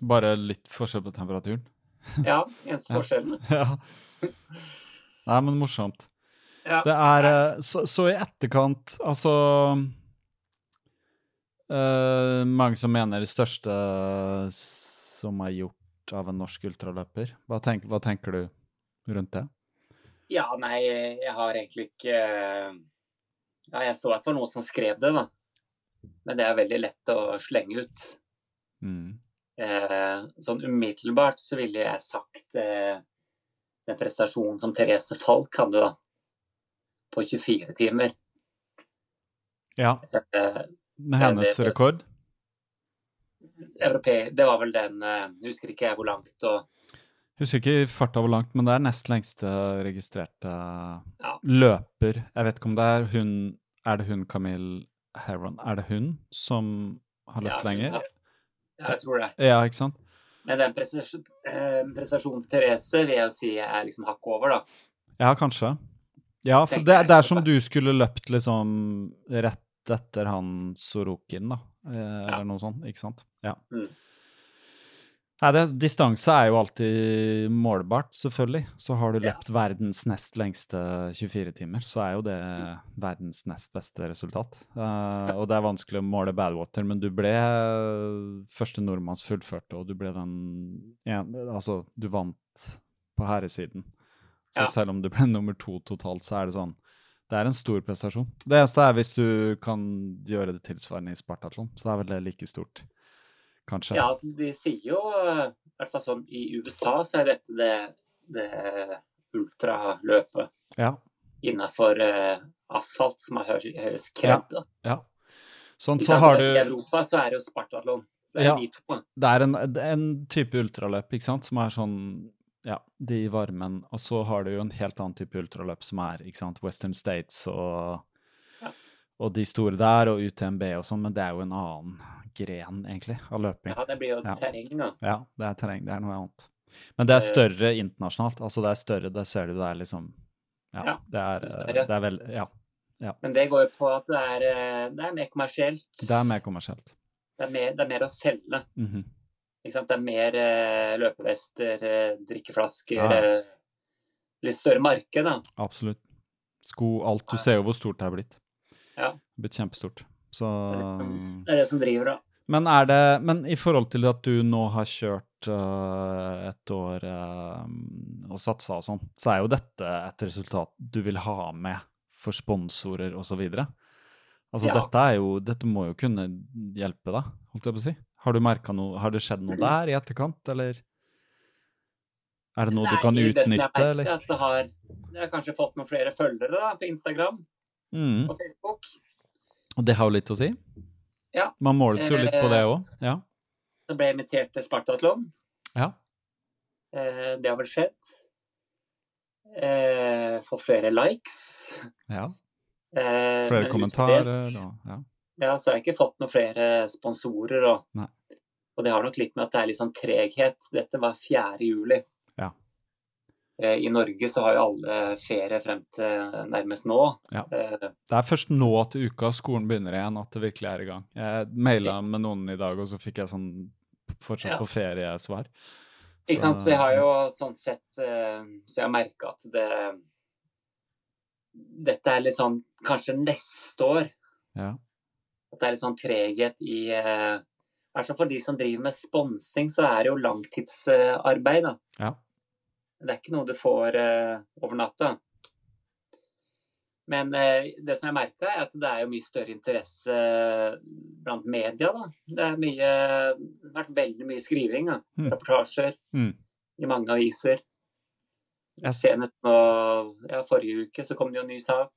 Bare litt forskjell på temperaturen. Ja, eneste forskjellen. ja. Nei, men morsomt. Ja. Det er eh, så, så i etterkant, altså eh, Mange som mener det største som er gjort av en norsk ultraløper. Hva, tenk, hva tenker du rundt det? Ja, nei, jeg har egentlig ikke Ja, jeg så at det var noen som skrev det, da. Men det er veldig lett å slenge ut. Mm. Eh, sånn umiddelbart så ville jeg sagt eh, den prestasjonen som Therese Falk hadde, da. På 24 timer. Ja, Eh, med hennes det- rekord. europe, det var vel den eh, Husker ikke jeg hvor langt og Husker ikke farta hvor langt, men det er nest lengste registrerte Ja. løper. Jeg vet ikke om det er hun Er det hun Camille Heron? Er det hun som har løpt Ja, lenger? ja. Ja, jeg tror det. Ja, ikke sant? Men den prestasjon- eh, prestasjonen til Therese vil jeg jo si er liksom hakket over, da. Ja, kanskje. Ja, for det, det er som du skulle løpt liksom rett etter han Sorokin, da. Eh, Ja. Eller noe sånt, ikke sant? Ja. Mm. Nei, det, distanse er jo alltid målbart, selvfølgelig. Så har du Ja. verdens nest lengste 24 timer, så er jo det verdens nest beste resultat. Eh, og det er vanskelig å måle Badwater, men du ble første nordmann som fullførte, og du ble den en, Altså, du vant på herresiden. Så Ja. selv om du ble nummer to totalt, så er det sånn Det er en stor prestasjon. Det eneste er hvis du kan gjøre det tilsvarende i Spartatlon, så er vel det like stort, kanskje. Ja, altså, de sier jo, eh, i hvert fall sånn i USA, så er dette det, det ultraløpet Ja. innafor uh, asfalt som har høy, høyest kred. Ja. ja. Sånn, så har du I Europa så er det jo Spartatlon. Det er Ja. de to. Det er en, en type ultraløp, ikke sant, som er sånn Ja, de i varmen. Og så har du jo en helt annen type ultraløp som er, ikke sant, Western States og Ja. Og de store der, og UTMB og sånn, men det er jo en annen gren, egentlig, av løping. Ja, det blir jo Ja. terreng, da. Ja, det er terreng, det er noe annet. Men det er Eh. større internasjonalt. Altså, det er større, det ser du, det er liksom Ja, Ja, det er, det er vel Ja. Men det går jo på at det er, eh, det er mer kommersielt. Det er mer kommersielt. Det er mer, det er mer å selge. Ikke sant? Det er mer eh, løpevester, drikkeflasker Ja. Litt større marked, da. Absolutt. Sko, alt. Du ser jo hvor stort det er blitt. Ja. Blitt kjempestort. Så Det er det som driver, da. Men er det Men i forhold til at du nå har kjørt uh, et år uh, og satsa og sånn, så er jo dette et resultat du vil ha med for sponsorer osv. Altså Ja. dette er jo Dette må jo kunne hjelpe deg, holdt jeg på å si. Har noe Har det skjedd noe der i etterkant, eller? Er det noe du kan Nei, utnytte, eller? er det har, jeg har kanskje fått noen flere følgere da, på Instagram Mm. og Facebook. Og det har jo litt å si? Ja. Man måles jo litt på det òg. Ja. Så ble jeg invitert til Spartatlon. ja. Eh, det har vel skjedd. Eh, fått flere likes. ja. Eh, Flere kommentarer og ja. Ja, så har jeg ikke fått noen flere sponsorer. Og, og det har nok litt med at det er litt sånn treghet. Dette var 4. juli. Eh, I Norge så har jo alle ferie frem til nærmest nå. Ja. Eh, Det er først nå til uka skolen begynner igjen at det virkelig er i gang. Jeg maila med noen i dag, og så fikk jeg sånn fortsatt Ja. på feriesvar. Ikke sant? Så jeg har jo sånn sett eh, Så jeg har merka at det Dette er litt sånn Kanskje neste år Ja. at det er litt sånn treghet i I hvert fall for de som driver med sponsing, så er det jo langtidsarbeid. da. Ja. Det er ikke noe du får eh, over natta. Men eh, det som jeg merka, er at det er jo mye større interesse blant media. da. Det er mye, det har vært veldig mye skriving. da. Mm. Reportasjer Mm. i mange aviser. Jeg- ser nå, ja, forrige uke så kom det jo en ny sak.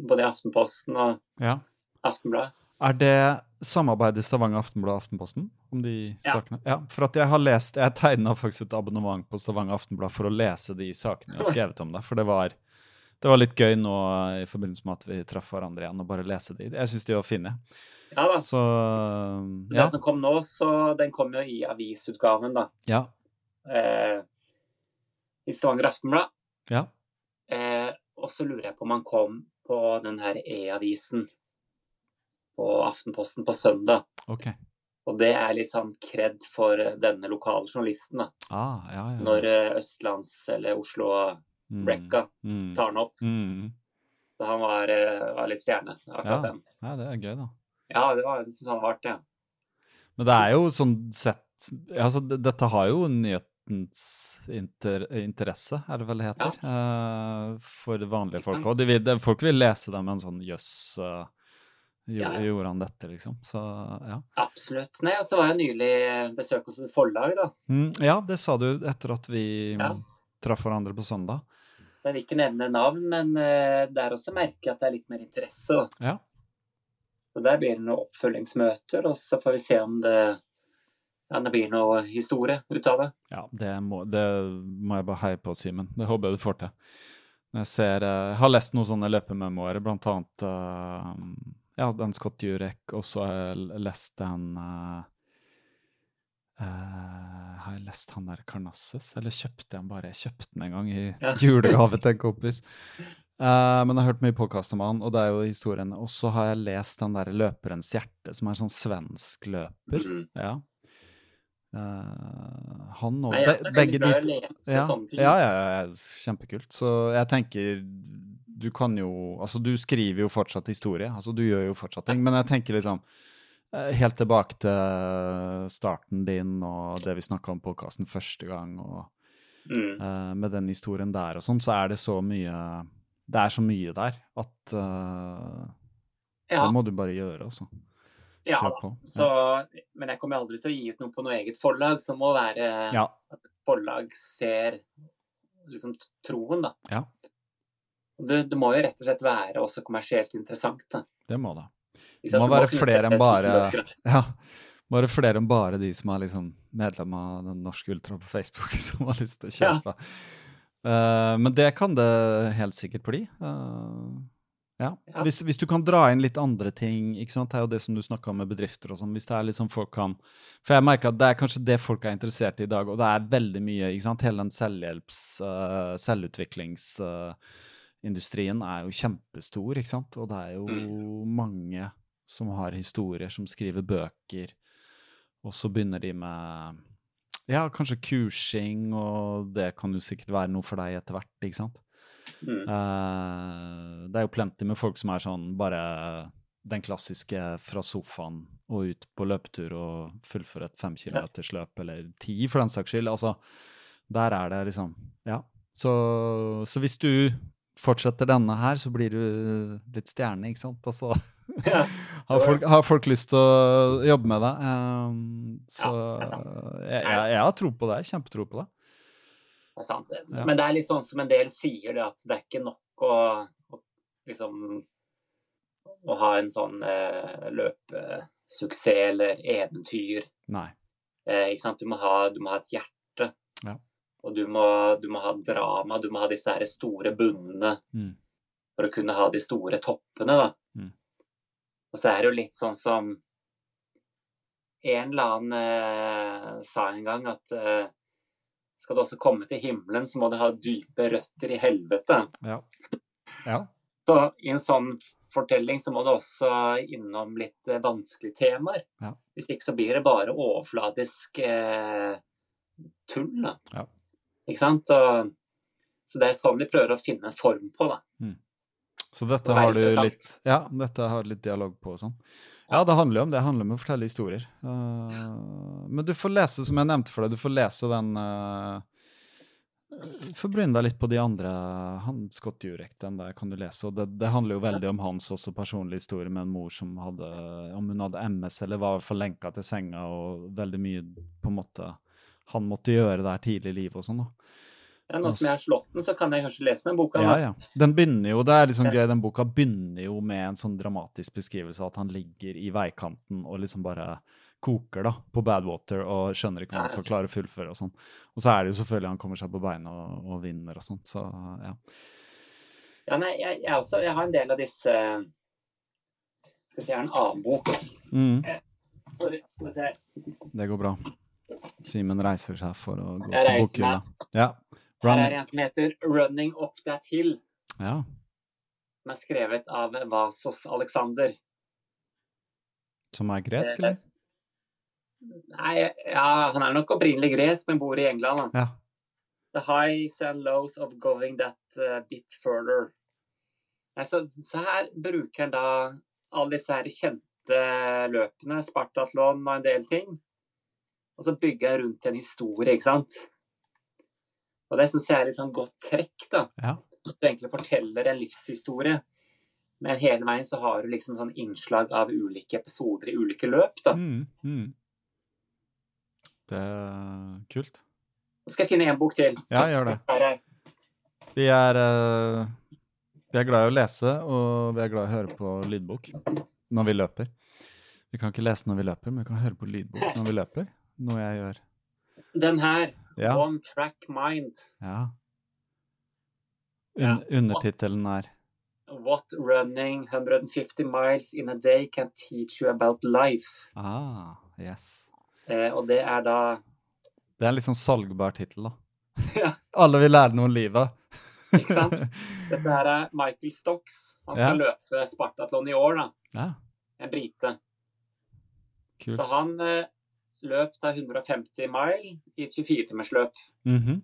Både i Aftenposten og ja. Aftenbladet. Er det samarbeidet Stavanger Aftenblad og Aftenposten om de Ja. sakene? Ja, for at jeg har lest Jeg tegna faktisk et abonnement på Stavanger Aftenblad for å lese de sakene jeg har skrevet om det. For det var, det var litt gøy nå i forbindelse med at vi traff hverandre igjen, og bare lese de. Jeg syns de var fine. Ja da. Så ja. som kom nå, så den kom jo i avisutgaven, da. Ja. Eh, I Stavanger Aftenblad. Ja. Eh, og så lurer jeg på om han kom på den her E-avisen på Aftenposten på søndag. Okay. Og det er litt sånn kred for eh, denne lokale journalisten, da. Ah, ja, ja. Når eh, Østlands- eller Mm. Oslo-rekka Mm. tar den opp. Mm. Så han var, eh, var litt stjerne, akkurat Ja. den. Ja, det er gøy, da. Ja, det var, litt sånn hardt, det. Ja. Men det er jo sånn sett altså, Dette har jo nyhetens inter, interesse, er det vel det heter, eh, for vanlige folk. Og de vil, folk vil lese det med en sånn jøss uh, jo, Ja, ja. Gjorde han dette, liksom? Så ja. Absolutt. Nei, og så var jeg nylig besøk hos et forlag, da. Mm, ja, det sa du etter at vi Ja. traff hverandre på søndag. Jeg vil ikke nevne navn, men eh, der også merker jeg at det er litt mer interesse. Ja. Så der blir det noen oppfølgingsmøter, og så får vi se om det, ja, det blir noe historie ut av det. Ja, det må, det må jeg bare heie på, Simen. Det håper jeg du får til. Jeg ser, eh, jeg har lest noen sånne løpememoarer, blant annet eh, ja, den Scott Jurek, og så har jeg lest den uh, uh, Har jeg lest han der Karnasses, eller kjøpte jeg den bare? Jeg kjøpte den en gang i Ja. julegave til en kompis. Uh, men jeg har hørt mye podkast om han, og det er jo historien. Og så har jeg lest den der Løperens hjerte, som er en sånn svensk løper. Mm. Ja. Uh, han og Nei, jeg er begge veldig de å lese ja, sånne ting. ja, ja, ja, kjempekult. Så jeg tenker Du kan jo Altså, du skriver jo fortsatt historie. Altså, du gjør jo fortsatt ting. Men jeg tenker liksom eh, Helt tilbake til starten din og det vi snakka om på podkasten første gang, og Mm. uh, med den historien der og sånn, så er det så mye Det er så mye der at uh, Ja, det må du bare gjøre, altså. ja på. Så, men jeg kommer aldri til å gi ut noe på noe eget forlag, som må være Ja. at forlag ser liksom troen, da. Ja. Det, det må jo rett og slett være også kommersielt interessant. da. Det må det. Det må være flere enn bare. Ja. Bare flere enn bare de som er liksom medlem av Den norske ultra på Facebook, som har lyst til å Ja. kjøpe. Eh, men det kan det helt sikkert bli. Uh, ja. Ja. Hvis, hvis du kan dra inn litt andre ting, ikke sant? det er jo det som du snakka om med bedrifter og sånn. Hvis det er liksom folk kan For jeg merker at det er kanskje det folk er interessert i i dag, og det er veldig mye, ikke sant. Hele den selvhjelps-, uh, selvutviklingsindustrien er jo kjempestor, ikke sant. Og det er jo mange som har historier, som skriver bøker, og så begynner de med ja, kanskje kursing, og det kan jo sikkert være noe for deg etter hvert, ikke sant. Mm. Uh, det er jo plenty med folk som er sånn bare den klassiske fra sofaen og ut på løpetur og fullføre et femkilometersløp, kilometers eller ti for den saks skyld. Altså, der er det liksom Ja. Så, så hvis du fortsetter denne her, så blir du litt stjerne, ikke sant? Altså, Ja. har, folk, har folk lyst til å jobbe med deg? Um, så Ja, jeg, jeg, jeg har tro på det. Kjempetro på det. Det er sant. det. Ja. Men det er litt sånn som en del sier, det at det er ikke nok å, å liksom å ha en sånn eh, løpesuksess eller eventyr. Nei. Eh, ikke sant? Du må, ha, du må ha et hjerte. Ja. Og du må, du må ha drama. Du må ha disse her store bunnene Mm. for å kunne ha de store toppene. da. Mm. Og så er det jo litt sånn som en eller annen eh, sa en gang at eh, skal du også komme til himmelen, så må du ha dype røtter i helvete. Ja. ja. Så i en sånn fortelling så må du også innom litt eh, vanskelige temaer. Ja. Hvis ikke så blir det bare overfladisk eh, tull, da. Ja. Ikke sant? Og, så det er sånn vi prøver å finne en form på, da. Så dette har du litt Ja, dette har litt dialog på og sånn. Ja, det handler jo om det. Det handler om å fortelle historier. Eh, men du får lese, som jeg nevnte for deg, du får lese den uh, Forbryn deg litt på de andre. Han, Scott Jurek, den der kan du lese. Og det, det handler jo veldig om hans også personlige historie med en mor som hadde Om hun hadde MS, eller var i hvert fall lenka til senga, og veldig mye på en måte Han måtte gjøre der tidlig i livet og sånn, da. Ja, nå som jeg har slått den, så kan jeg kanskje lese den boka. Ja, ja. Den begynner jo, det er liksom gøy, den boka begynner jo med en sånn dramatisk beskrivelse av at han ligger i veikanten og liksom bare koker da, på Badwater og skjønner ikke om han skal klare å fullføre og sånn. Og så er det jo selvfølgelig han kommer seg på beina og, og vinner og sånt, så ja. Ja, nei, jeg, jeg, også, jeg har en del av disse Skal vi se, jeg har en annen bok. Mm, Sorry, skal vi se. det går bra. Simen reiser seg for å gå til bokhylla. Ja. Her er en som heter 'Running Up That Hill', Ja. som er skrevet av Vasos Alexander. Som er gresk, Eh, eller? Nei, ja, han er nok opprinnelig gresk, men bor i England. Han. Ja. The highs and lows of going that uh, bit further. Nei, så, så her bruker han da alle disse her kjente løpene, Spartatlon og en del ting. Og så bygger jeg rundt en historie, ikke sant. Og det syns jeg er litt sånn godt trekk, da. Ja. Du egentlig forteller en livshistorie. Men hele veien så har du liksom sånn innslag av ulike episoder i ulike løp, da. Mm, mm. Det er kult. Så skal jeg finne en bok til. Ja, gjør det. Vi er, eh, vi er glad i å lese, og vi er glad i å høre på lydbok når vi løper. Vi kan ikke lese når vi løper, men vi kan høre på lydbok når vi løper. Noe jeg gjør. den her. Ja. One Track Mind. ja. Un Undertittelen er What running 150 miles in a day can teach you about life. Ah, yes. Eh, og det er da Det er en litt sånn salgbar tittel, da. Ja. Alle vil lære noe om livet. Ikke sant? Dette her er Michael Stocks. Han skal løpe Spartatlon i år, da. ja, En brite. kult. Så han eh, løp til 150 mile i et 24-timersløp. Mhm.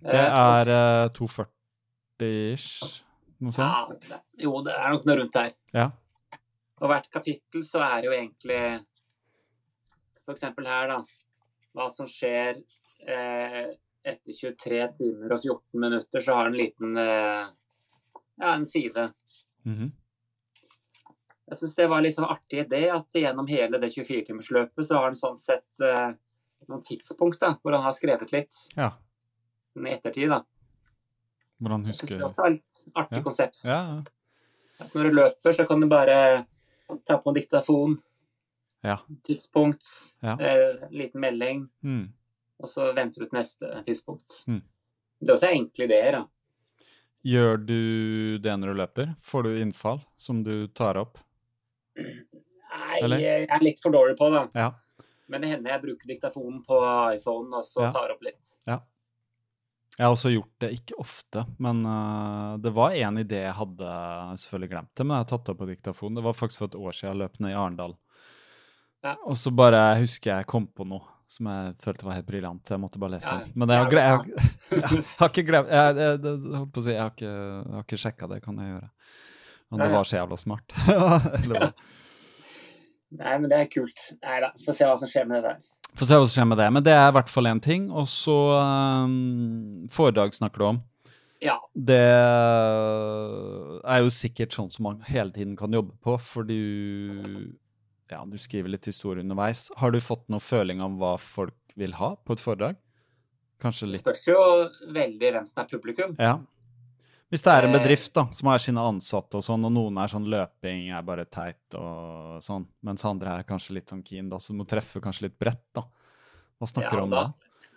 Det Eh, er eh, 240-ish, noe sånt? ja, det- Jo, det er nok noe rundt her. Ja. Og hvert kapittel så er det jo egentlig eksempel her, da. Hva som skjer eh, etter 23 timer og 14 minutter så har du en liten eh, Ja, en side. Mhm. Jeg syns det var en litt sånn artig idé at gjennom hele det 24-timersløpet så har han sånn sett eh, noen tidspunkt da, hvor han har skrevet litt Ja. i ettertid. da. Hvordan Jeg synes det? det også er et artig Ja. konsept. Ja, ja. Når du løper, så kan du bare ta på en diktafon, Ja. tidspunkt, Ja. eh, liten melding, Mm. og så venter du til neste tidspunkt. Mm. Det er også enkle ideer. da. Gjør du det når du løper? Får du innfall som du tar opp? Nei, Eller? jeg er litt for dårlig på det. Ja. Men det hender jeg bruker diktafonen på iPhone og så Ja. tar opp litt. Jeg har også gjort det, ikke ofte, men uh, det var en idé jeg hadde, selvfølgelig glemt det, men jeg har tatt det opp på diktafon. Det var faktisk for et år siden jeg løp ned i Arendal. Ja. Og så bare husker jeg kom på noe som jeg følte var helt briljant. Jeg måtte bare lese Ja, den. Men jeg har, jeg, jeg, jeg har ikke glemt jeg, holdt på å si, jeg har ikke, jeg har ikke sjekka det, kan jeg gjøre. Ja, det var så jævla smart. Nei, men det er kult. Nei da, får se hva som skjer med det der. Få se hva som skjer med det. Men det er i hvert fall én ting. Og så um, Foredrag snakker du om. Ja. Det er jo sikkert sånn som man hele tiden kan jobbe på, for du Ja, du skriver litt historie underveis. Har du fått noe føling om hva folk vil ha på et foredrag? Kanskje Det litt spørs jo veldig hvem som er publikum. Ja. Hvis det er en Eh. bedrift da, som har sine ansatte og sånn, og noen er sånn løping er bare teit og sånn, mens andre er kanskje litt sånn keen, da, så du må treffe kanskje litt bredt, da. Hva snakker du Ja, om da- da?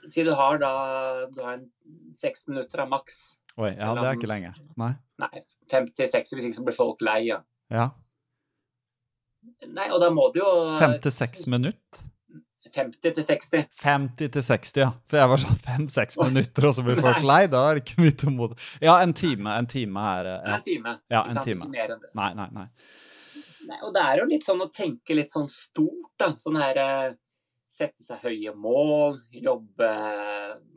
Si du har da du har en 60 minutter av maks. Oi, ja, det er ikke lenge. Nei. Nei, 50-60, hvis ikke så blir folk lei. Ja. Ja. Nei, og da må du jo Fem til seks minutter? 50 til 60. 50 til 60, ja. For jeg var sånn fem-seks minutter, og så blir folk lei. Da er det ikke mye tålmodig. Ja, en time. En time er eh, ja. en time. Ja, en time. Ikke mer enn det. Nei, nei, nei. Nei, og det er jo litt sånn å tenke litt sånn stort, da. Sånn her eh, Sette seg høye mål, jobbe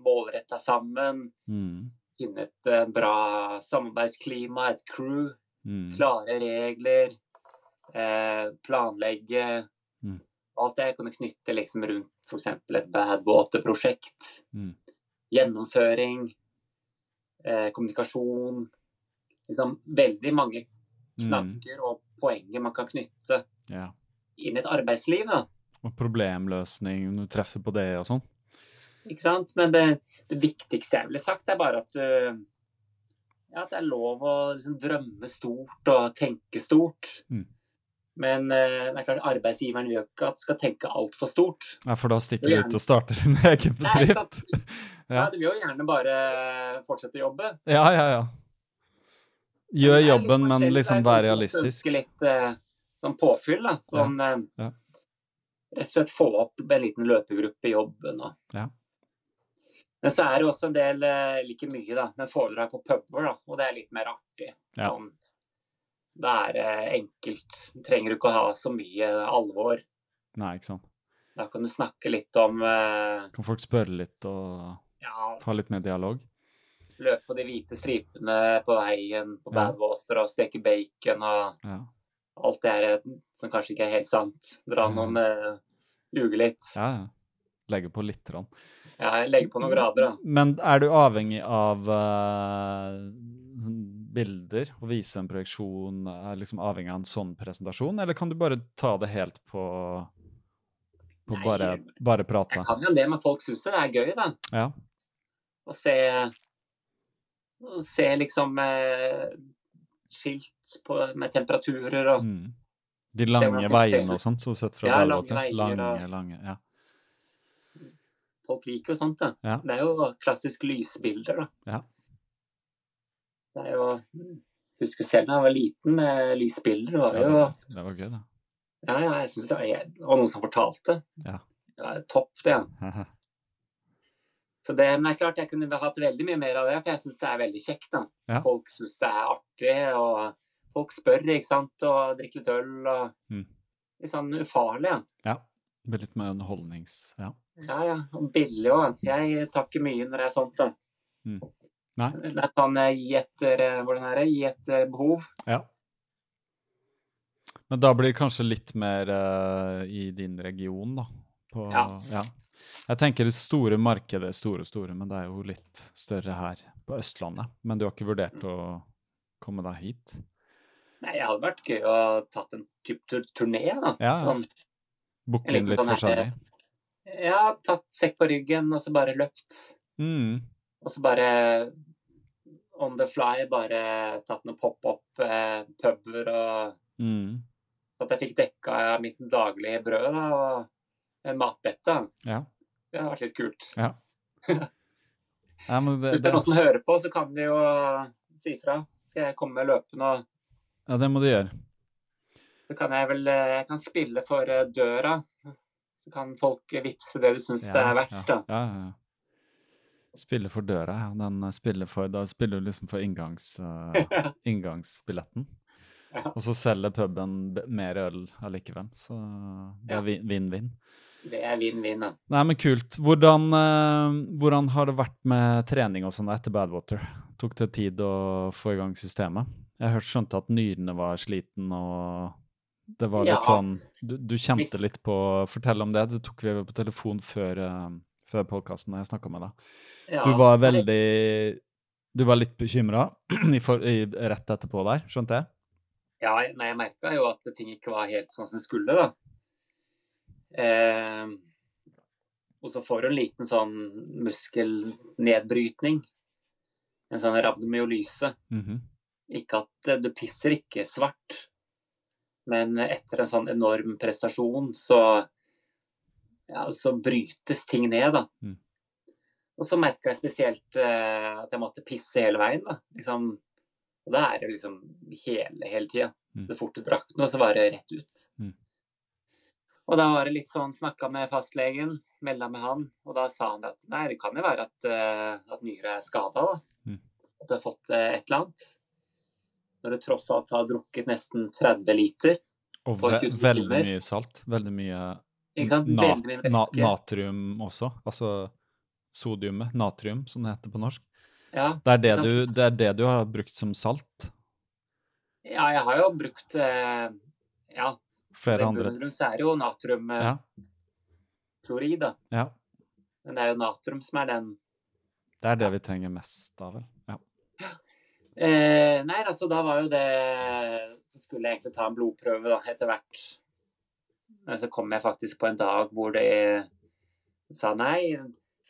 målretta sammen. Mm. Finne et eh, bra samarbeidsklima, et crew. Mm. Klare regler. Eh, planlegge. Alt det kunne knytte liksom rundt f.eks. et badwater-prosjekt. Mm. Gjennomføring. Eh, kommunikasjon. Liksom veldig mange Mm. og poenger man kan knytte Ja. inn i et arbeidsliv. da. Og problemløsning, når du treffer på det og sånn. Ikke sant? Men det, det viktigste jeg ville sagt, er bare at du ja, At det er lov å liksom drømme stort og tenke stort. Mm. Men eh, det er klart arbeidsgiveren vil ikke at skal tenke altfor stort. Ja, for da stikker du ut og starter din egen Nei, bedrift. Ja. Ja. Du vil jo gjerne bare fortsette å jobbe. Ja, ja, ja. Gjør det er jobben, men liksom Det er vær noen som realistisk. litt eh, sånn påfyll. da. Sånn ja. Ja. Rett og slett få opp en liten løpegruppe i jobben. Og. Ja. Men så er det også en del, eh, like mye, da, men foredrag på puber, da, og det er litt mer artig. Ja. Sånn, er eh, enkelt. Trenger du ikke å ha så mye alvor. Nei, ikke sant. Da kan du snakke litt om eh, Kan folk spørre litt og ja, ha litt mer dialog? løpe på de hvite stripene på veien på Ja. Badwater og steke bacon og Ja. alt det her eh, som kanskje ikke er helt sant. Dra noen uh, Luge litt. ja, ja. Legge på litt. Rann. Ja, legge på noen grader, da. Men er du avhengig av eh, sånn bilder og vise en projeksjon? Er liksom avhengig av en sånn presentasjon, eller kan du bare ta det helt på på Nei, bare, bare prate? Jeg kan jo det, men folk syns det er gøy, da. Ja. Å se å Se liksom eh, skilt på, med temperaturer og Mm. De lange veiene og sånt, så sett fra Ja, lange veier Lange, og- lange, ja. Folk liker jo sånt, da. Ja. Det er jo klassisk lysbilder, da. Ja. Det er jo Husker selv da jeg var liten med lysbilder. Det var Ja, jo det, var gøy, da. Ja, ja, jeg syns det var var noen som fortalte. Ja. Det er topp, det. Så det, men det er klart jeg kunne hatt veldig mye mer av det, for jeg syns det er veldig kjekt. da. Ja. Folk syns det er artig, og folk spør, ikke sant, og drikker litt øl. og Mm. Litt sånn ufarlig. Ja. ja. Blir litt mer underholdnings... Ja. ja, ja. Og billig òg. Jeg tar ikke mye når det er sånt. da. Mm. Nei. Er sånn eh, gi etter eh, Hvordan er det? Gi etter behov. ja. Men da blir det kanskje litt mer uh, i din region, da. På, Ja. ja. Jeg tenker det store markedet er store store, men det er jo litt større her på Østlandet. Men du har ikke vurdert å komme deg hit? Nei, det hadde vært gøy å tatt en type turné, da. Ja, ja. Sånn, Booke inn litt sånn forskjellig? ja, tatt sekk på ryggen og så bare løpt. Mm. Og så bare on the fly bare tatt noen pop-up-puber og Mm. at jeg fikk dekka mitt daglige brød da, og en matbette. Ja. Det hadde vært litt kult. ja. ja det, Hvis det er noen som hører på, så kan de jo si fra. Skal jeg komme løpende og ja, det må du gjøre. Så kan jeg vel eh, Jeg kan spille for eh, døra. Så kan folk eh, vippse det du syns det er verdt, da. Ja, ja, ja. Spille for døra, ja. Den eh, spiller for, da spiller du liksom for inngangs, uh, inngangsbilletten. Ja. Og så selger puben mer øl allikevel. Så det er vin- vinn-vinn. Det er vinn-vinn, da. Nei, men kult. Hvordan, eh, hvordan har det vært med trening og sånn etter Badwater? Tok det tid å få i gang systemet? Jeg hørte skjønte at nyrene var sliten, og det var litt Ja. sånn du, du kjente litt på Fortell om det. Det tok vi på telefon før, før podkasten jeg snakka med deg. Ja, Du var veldig Du var litt bekymra rett etterpå der, skjønte jeg? Ja, nei, jeg merka jo at ting ikke var helt sånn som det skulle, da. Eh, og så får du en liten sånn muskelnedbrytning. En sånn rabdomyolyse. Mhm. Ikke at eh, du pisser ikke svart, men etter en sånn enorm prestasjon, så ja, så brytes ting ned, da. Mm. Og så merka jeg spesielt uh, at jeg måtte pisse hele veien, da. Liksom, og da er det liksom hele, hele tida. Mm. Så fort du drakk noe, så var det rett ut. Mm. Og da var det litt sånn, snakka med fastlegen, melda med han, og da sa han at nei, det kan jo være at, uh, at nyra er skada, da. Mm. At du har fått uh, et eller annet. Når du tross alt har drukket nesten 30 liter. Og ve veldig mye salt. Veldig mye Ikke na na natrium også. Altså sodiumet. Natrium, som det heter på norsk. Ja, Det er det, du, det er det du har brukt som salt. ja, jeg har jo brukt eh, Ja, Flere andre så er det jo natriumklorid, Ja, da. ja. Men det er jo natrium som er den Det er det vi trenger mest av, vel. Ja. Eh, nei, altså da var jo det Så skulle jeg egentlig ta en blodprøve da, etter hvert. Men så kom jeg faktisk på en dag hvor de sa nei,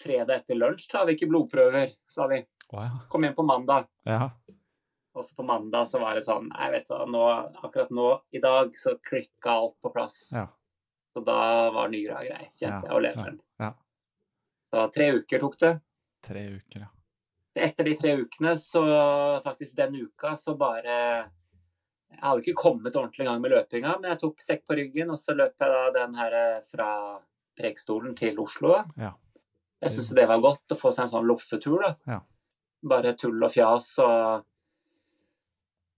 fredag etter lunsj tar vi ikke blodprøver, sa de. Wow. Kom igjen på mandag. ja. Og så på mandag så var det sånn Nei, vet du, nå, akkurat nå i dag så klikka alt på plass. Ja. Så da var nyra grei, kjente Ja, jeg, og leveren. ja. Så tre uker tok det. Tre uker, ja. etter de tre ukene, så faktisk den uka, så bare Jeg hadde ikke kommet ordentlig i gang med løpinga, men jeg tok sekk på ryggen, og så løp jeg da den her eh, fra Preikestolen til Oslo. Ja. Jeg syns det var godt å få seg en sånn loffetur, da. Ja. Bare tull og fjas og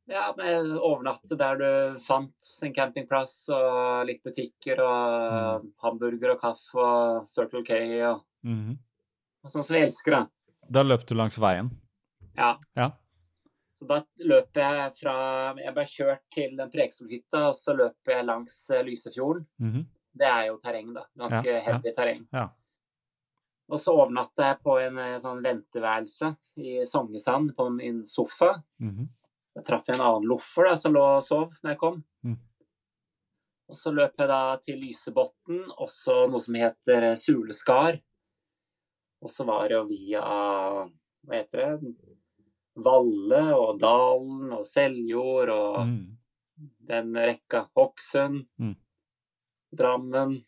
Ja, med overnatte der du fant en campingplass og litt butikker og hamburger og kaffe og Circle K og, mm. og sånn som vi elsker, da. Da løp du langs veien. Ja. Ja. Så da løper jeg fra Jeg ble kjørt til den Preikestolen-hytta, og så løper jeg langs Lysefjorden. Lysefjorden. -hmm. Det er jo terreng, da. Ganske Ja, ja. terreng. Ja. Og så overnatta jeg på en eh, sånn venteværelse i Sognesand, på min sofa. Mhm. Jeg traff en annen loffer da, som lå og sov når jeg kom. Mm. Og så løp jeg da til Lysebotn, også noe som heter eh, Suleskar. Og så var det jo via Hva heter det? Valle og Dalen og Seljord og mm. den rekka. Hokksund, Mm. Drammen.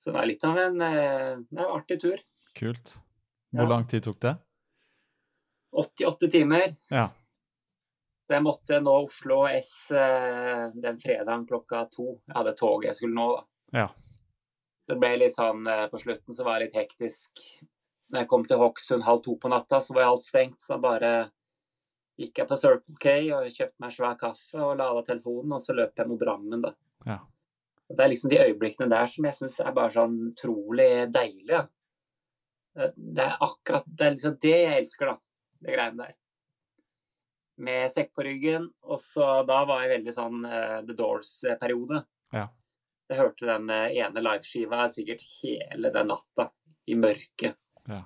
Så det var litt av en, eh, en artig tur. Kult. Hvor Ja. lang tid tok det? 88 timer. Ja. Så jeg måtte nå Oslo S eh, den fredagen klokka to. Jeg hadde toget jeg skulle nå, da. Ja. Det ble litt sånn eh, På slutten så var det litt hektisk. Når jeg kom til Hokksund halv to på natta, så var alt stengt. Så bare gikk jeg på Circle K og kjøpte meg svær kaffe og lada telefonen, og så løp jeg mot Drammen, da. Ja. Det er liksom de øyeblikkene der som jeg syns er bare sånn utrolig deilige. Ja. Det- Det er akkurat Det er liksom det jeg elsker, da. Det greiene der. Med sekk på ryggen, og så da var jeg veldig sånn uh, The Doors-periode. Ja. Jeg hørte den eh, ene liveskiva sikkert hele den natta, i mørket. Ja.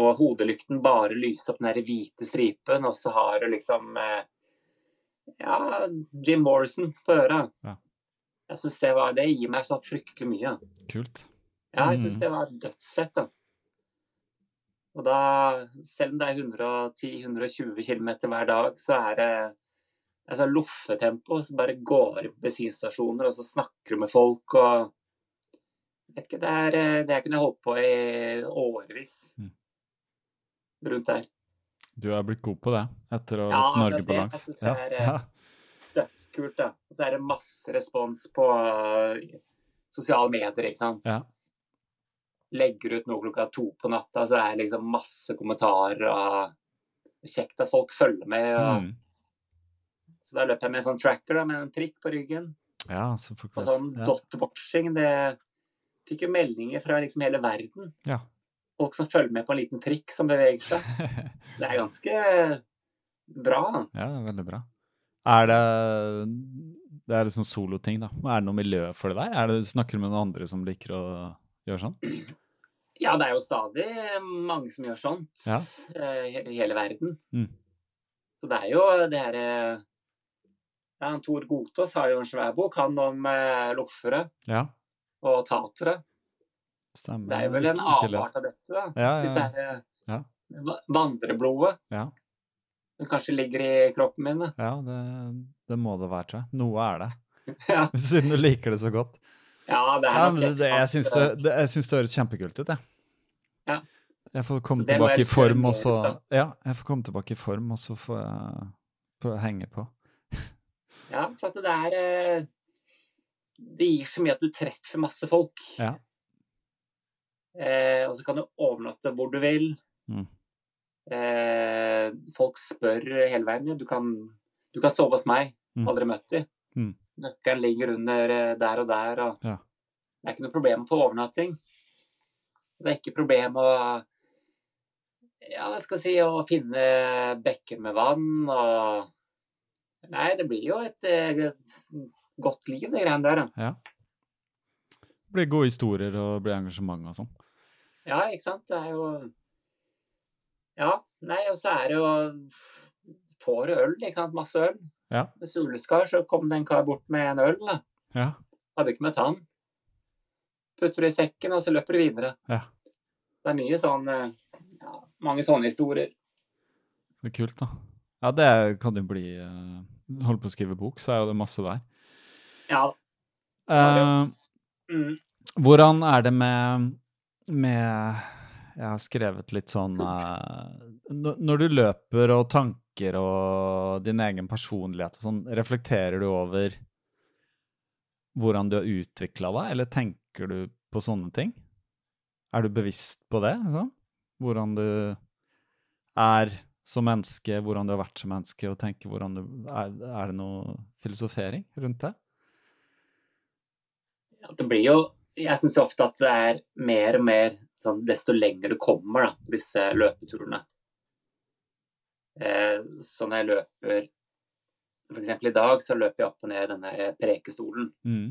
Og hodelykten bare lyser opp den der hvite stripen, og så har du liksom eh, Ja, Jim Morrison på øra. Ja. Jeg syns det var Det gir meg så fryktelig mye. Kult. Ja, jeg syns Mm. det var dødsfett, da. Og da, selv om det er 110-120 km hver dag, så er det altså loffetempo. Så bare går inn på bensinstasjoner, og så snakker du med folk og ikke, det, er, eh, det kunne jeg holdt på i årevis Mm. rundt der. Du er blitt god på det etter å ha Ja, Norge på langs. Ja. det er, eh. Dødskult, da. Og så er det masse respons på uh, sosiale medier, ikke sant. Ja. Legger ut noe klokka to på natta, så er det liksom masse kommentarer og Kjekt at folk følger med. Og, Mm. Så da løper jeg med en sånn tracker da, med en prikk på ryggen. ja, så folk Og sånn Ja. dot watching, det fikk jo meldinger fra liksom hele verden. Ja. Folk som følger med på en liten prikk som beveger seg. Det er ganske bra. ja, det er veldig bra. Er det Det er liksom soloting, da. Er det noe miljø for det der? Er det, snakker du med noen andre som liker å gjøre sånn? Ja, det er jo stadig mange som gjør sånt Ja. eh, i hele verden. Mm. Så det er jo det herre ja, Tor Gotaas har jo en svær bok, han om eh, loffere Ja, og tatere. stemmer. Det er vel en avart av dette, da. Ja, ja, Ja. eh, vandreblodet ja. Det kanskje ligger i kroppen min. da. ja det, det må det være, tror jeg. Noe er det. Ja, Siden du liker det så godt. ja det er Ja, nok men det, jeg syns det, det, det høres kjempekult ut, jeg. Ja. Jeg får komme tilbake i form, og så. Ja, jeg får komme tilbake i form, og så får jeg henge på. Ja, for at det er eh, Det gir så mye at du treffer masse folk. Ja. Eh, og så kan du overnatte hvor du vil. Mm. Eh, folk spør hele veien. ja, Du kan, du kan sove hos meg. Mm. Aldri møtt dem. Mm. Nøkkelen ligger under eh, der og der. Og Ja. Det er ikke noe problem å få overnatting. Det er ikke problem å ja, hva skal jeg si, å finne bekker med vann og Nei, det blir jo et, eh, et godt liv, de greiene der. Ja. Det blir gode historier og blir engasjement og sånn. Ja, ikke sant. Det er jo Ja, nei, og så er det jo Får du øl, ikke sant. Masse øl. Ja. Med suleskar så kom det en kar bort med en øl. da. Ja. Hadde ikke møtt han. Putter det i sekken, og så løper du videre. Ja. Det er mye sånn eh, ja, Mange sånne historier. Det er kult, da. Ja, det kan jo bli uh, Holder på å skrive bok, så er jo det masse der. Ja. Eh, Mm. hvordan er det med med Jeg har skrevet litt sånn uh, når- Når du løper og tanker og din egen personlighet og sånn, reflekterer du over hvordan du har utvikla deg, eller tenker du på sånne ting? Er du bevisst på det? Så? Hvordan du er som menneske, hvordan du har vært som menneske, og tenker hvordan du Er, er det noe filosofering rundt det? Det blir jo Jeg syns ofte at det er mer og mer sånn desto lenger du kommer, da, disse løpeturene. Eh, så når jeg løper F.eks. i dag så løper jeg opp og ned i denne prekestolen. Mm.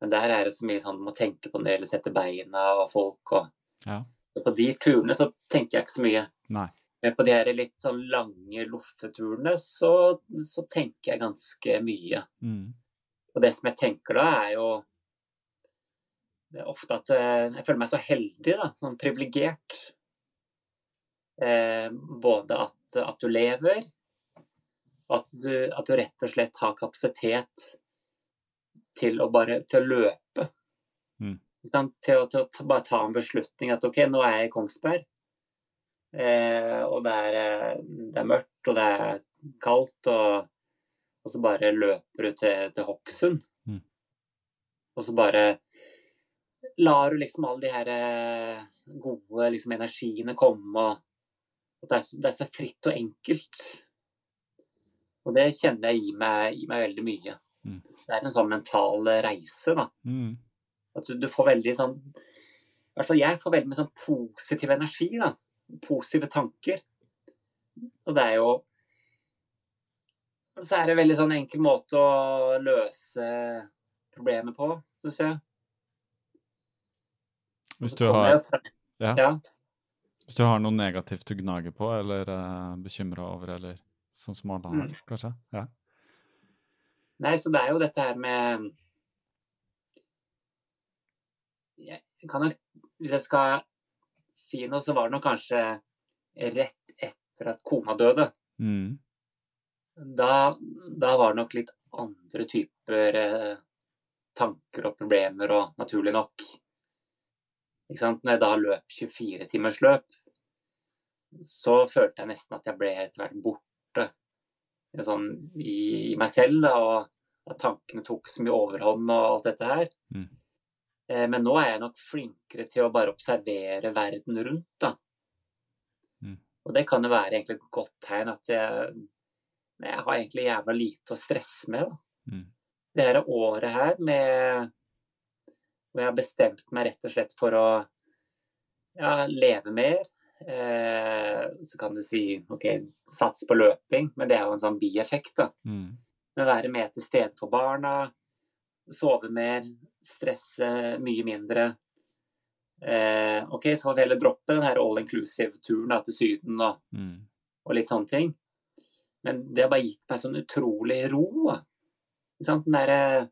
Men der er det så mye sånn man tenke på når det gjelder å sette beina og folk og Ja. På de turene så tenker jeg ikke så mye. Nei. Men på de her litt sånn lange loffeturene så, så tenker jeg ganske mye. Mm. Og det som jeg tenker da, er jo det er ofte at eh, jeg føler meg så heldig, da, sånn privilegert. Eh, både at, at du lever, og at du, at du rett og slett har kapasitet til å bare til å løpe. Mm. Til, å, til å ta, bare ta en beslutning at OK, nå er jeg i Kongsberg. Eh, og det er, eh, det er mørkt, og det er kaldt, og, og så bare løper du til, til Hokksund. Mm. Og så bare lar du liksom alle de her eh, gode liksom, energiene komme, og at det er, så- det er så fritt og enkelt. Og det kjenner jeg gir meg, gir meg veldig mye. Mm. Det er en sånn mental reise, da. Mm. At du, du får veldig sånn I hvert fall jeg får veldig mye sånn positiv energi, da. Positive tanker. Og det er jo Så er det en veldig sånn enkel måte å løse problemet på, syns jeg. Hvis du, har, ja, ja. hvis du har noe negativt du gnager på, eller er bekymra over, eller sånn som alle har, Mm. kanskje? Ja. Nei, så det er jo dette her med Jeg kan nok Hvis jeg skal si noe, så var det nok kanskje rett etter at kona døde. Mm. Da, da var det nok litt andre typer eh, tanker og problemer, og naturlig nok? Når jeg da løp 24 timers løp, så følte jeg nesten at jeg ble etter hvert borte sånn, i, i meg selv. Da, og at tankene tok så mye overhånd og alt dette her. Mm. Eh, men nå er jeg nok flinkere til å bare observere verden rundt, da. Mm. Og det kan jo være egentlig et godt tegn at jeg, jeg har egentlig jævla lite å stresse med. da Mm. det her året her med hvor jeg har bestemt meg rett og slett for å ja, leve mer. Eh, så kan du si OK, sats på løping, men det er jo en sånn bieffekt, da. Mm. Men være mer til stede for barna, sove mer, stresse mye mindre. Eh, OK, så får vi heller droppe den her all inclusive-turen til Syden og, Mm. og litt sånne ting. Men det har bare gitt meg sånn utrolig ro. Ikke sant? Den derre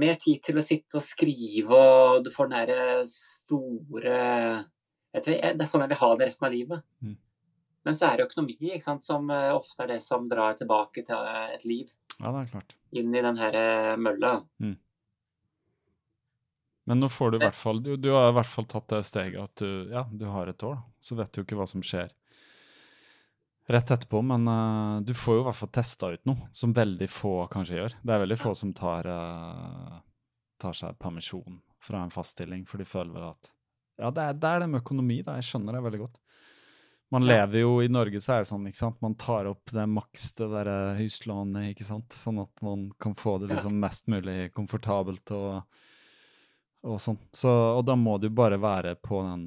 Mer tid til å sitte og skrive, og du får den derre store vet, du, Det er sånn jeg vil ha det resten av livet. Mm. Men så er det økonomi ikke sant? som eh, ofte er det som drar tilbake til eh, et liv. Ja, det er klart. Inn i den her mølla. mølla. Men nå får du i hvert fall du, du har i hvert fall tatt det steget at du, ja, du har et år. Så vet du ikke hva som skjer rett etterpå, men uh, du får jo i hvert fall testa ut noe, som veldig få kanskje gjør. Det er veldig få som tar, uh, tar seg permisjon fra en fast stilling, for de føler vel at Ja, det er, det er det med økonomi, da. Jeg skjønner det veldig godt. Man lever jo i Norge, så er det sånn, ikke sant. Man tar opp det maks det derre huslånet, ikke sant. Sånn at man kan få det liksom mest mulig komfortabelt og og sånn. Så, og da må du bare være på den,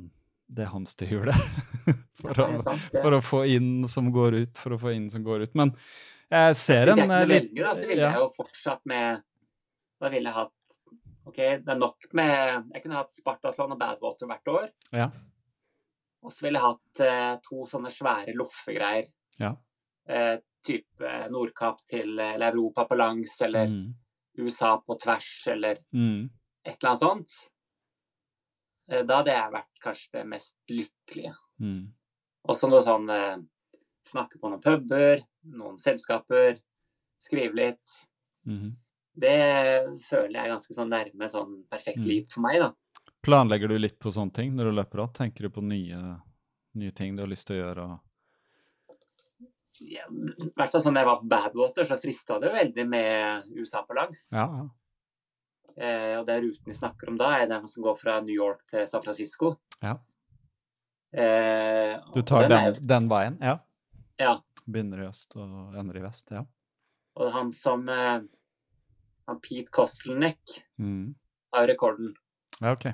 det hamsterhjulet for, Ja, å, for å få inn som går ut, for å få inn som går ut. Men jeg ser Hvis jeg en eh, kunne velge, da, så ville ja. jeg jo fortsatt med Da ville jeg hatt OK, det er nok med Jeg kunne hatt Spartatlon og Badwater hvert år. Ja. Og så ville jeg hatt eh, to sånne svære loffegreier. Ja. Eh, type Nordkapp til eller Europa på langs, eller Mm, USA på tvers, eller mm, et eller annet sånt. Eh, da hadde jeg vært kanskje det mest lykkelige. mm, Også noe sånn eh, Snakke på noen puber, noen selskaper, skrive litt. Mm. Det føler jeg er ganske sånn nærme sånn perfekt Mm. liv for meg, da. Planlegger du litt på sånne ting når du løper av? Tenker du på nye, nye ting du har lyst til å gjøre? I Ja, hvert fall sånn da jeg var på Badwater, så frista det veldig med USA på langs. Ja, ja. Eh, og den ruten vi snakker om da, er den som går fra New York til San Francisco. Ja. Eh, Du tar den den, den veien? Ja. Ja. Begynner i øst og ender i vest? Ja. Og han som eh, han Pete Kostelnik Mm. har rekorden. Ja, OK.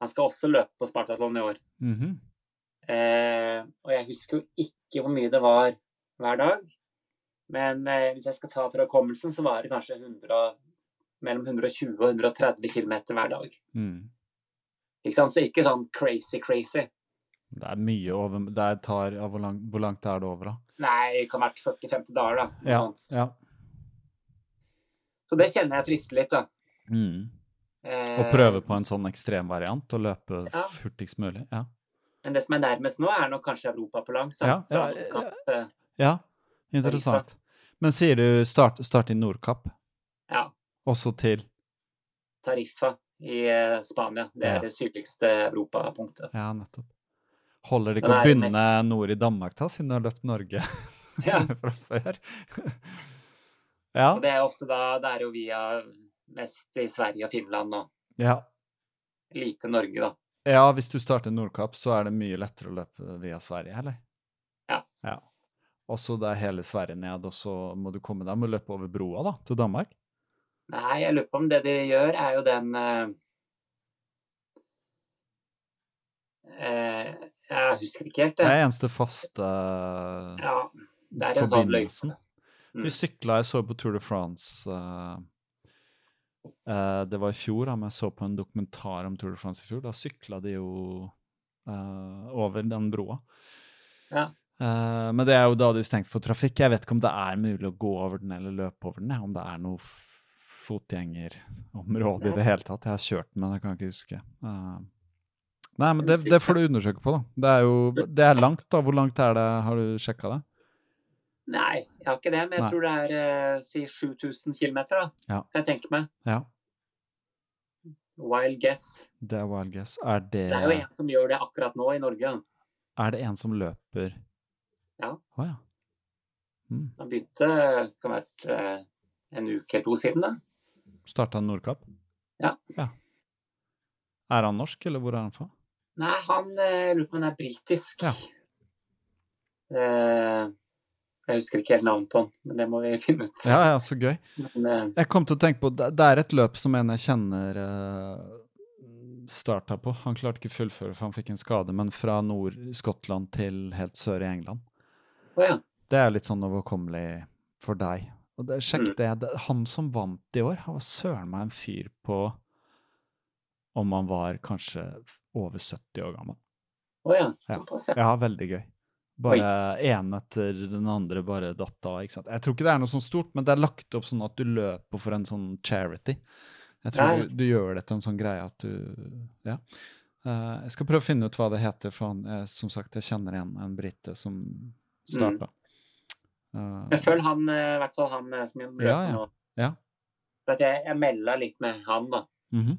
Han skal også løpe på Spartatlon i år. Mhm. Eh, og jeg husker jo ikke hvor mye det var hver dag. Men eh, hvis jeg skal ta fra hukommelsen, så var det kanskje 100, og- mellom 120 og 130 km hver dag. Mm. Ikke sant? Så ikke sånn crazy, crazy. Det er mye over Det tar, ja, hvor, langt, hvor langt er det over, da? Nei, det kan ha vært 40-50 dager, da. Ja. ja. Så det kjenner jeg frister litt, da. Mm. Eh, å prøve på en sånn ekstremvariant og løpe Ja. hurtigst mulig. Ja. Men det som er nærmest nå, er nok kanskje Europa på langs. Ja, ja, ja, eh, ja, interessant. Men sier du start, start i Nordkapp, ja, og så til Tariffa i eh, Spania. Det er Ja. det sydligste europapunktet. Ja, nettopp. Holder det ikke å begynne nord i Danmark, da, siden du har løpt Norge Ja. fra før? ja. Og det er ofte da Det er jo via mest i Sverige og Finland nå. ja. lite Norge, da. Ja, hvis du starter Nordkapp, så er det mye lettere å løpe via Sverige, eller? Ja. ja. Og så det er hele Sverige ned, og så må du komme deg med å løpe over broa, da, til Danmark? Nei, jeg lurer på om det de gjør, er jo den eh, eh, Jeg husker ikke helt, Det det. er eneste faste Ja, det er en sånn forbindelsen. Mm. De sykla jeg så på Tour de France eh, eh, Det var i fjor, da, men jeg så på en dokumentar om Tour de France i fjor. Da sykla de jo eh, over den broa. Ja. Eh, men det er jo da de er stengt for trafikk. Jeg vet ikke om det er mulig å gå over den eller løpe over den. Om det er noe fotgjengerområde i det hele tatt. Jeg har kjørt den, men jeg kan ikke huske. Uh, nei, men det, det får du undersøke på, da. Det er jo det er langt, da. Hvor langt er det? Har du sjekka det? Nei, jeg har ikke det, men jeg Nei. tror det er uh, si 7000 km, da. Ja. Kan jeg tenke meg. Ja. Wild guess. Det er wild guess. Er det, Det er jo en som gjør det akkurat nå i Norge. er det en som løper Ja. Å ja. Mm. Han begynte kan ha vært eh, en uke eller to siden, da. Starta Nordkapp? Ja. Er han norsk, eller hvor er han fra? Nei, han eh, lurer på om han er britisk. Ja. Eh, jeg husker ikke helt navnet på han, men det må vi finne ut. Ja, ja, så gøy. Men, eh, Jeg kom til å tenke på, Det er et løp som en jeg kjenner uh, starta på. Han klarte ikke fullføre, for han fikk en skade, men fra Nord-Skottland til helt sør i England. Oh, ja. Det er litt sånn overkommelig for deg. Og det, sjekk Mm. det. Han som vant i år, han var søren meg en fyr på om han var kanskje over 70 år gammel. Å ja. Ja. Såpass, ja. Ja, veldig gøy. Bare én etter den andre bare datt av. ikke sant? Jeg tror ikke det er noe sånn stort, men det er lagt opp sånn at du løper for en sånn charity. Jeg tror du, du gjør det til en sånn greie at du Ja. Uh, jeg skal prøve å finne ut hva det heter, for han, jeg, som sagt, jeg kjenner en, en brite som starta. Men følg han, eh, i hvert fall han som jeg møter Ja, ja. nå. Ja. For jeg, jeg melda litt med han, da. Mhm.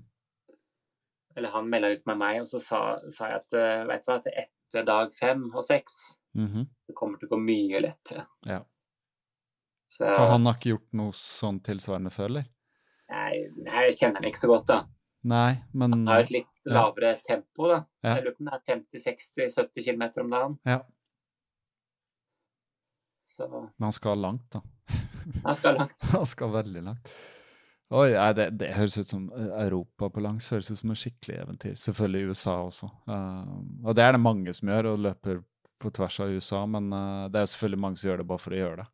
Eller han melda litt med meg, og så sa, sa jeg at eh, vet du hva, at etter dag fem og seks Mhm. det kommer til å gå mye lettere. Ja. Så For han har ikke gjort noe sånn tilsvarende før, eller? Nei, jeg kjenner han ikke så godt, da. Nei, men Han har et litt Ja. lavere tempo, da. Ja. Jeg lurer på om det er 50-60-70 km om dagen. Ja. Så Men han skal langt, da. han skal langt. Han skal veldig langt. Oi, nei, det, det høres ut som eh, Europa på langs høres ut som et skikkelig eventyr. Selvfølgelig USA også. Uh, og det er det mange som gjør, og løper på tvers av USA, men uh, det er selvfølgelig mange som gjør det bare for å gjøre det.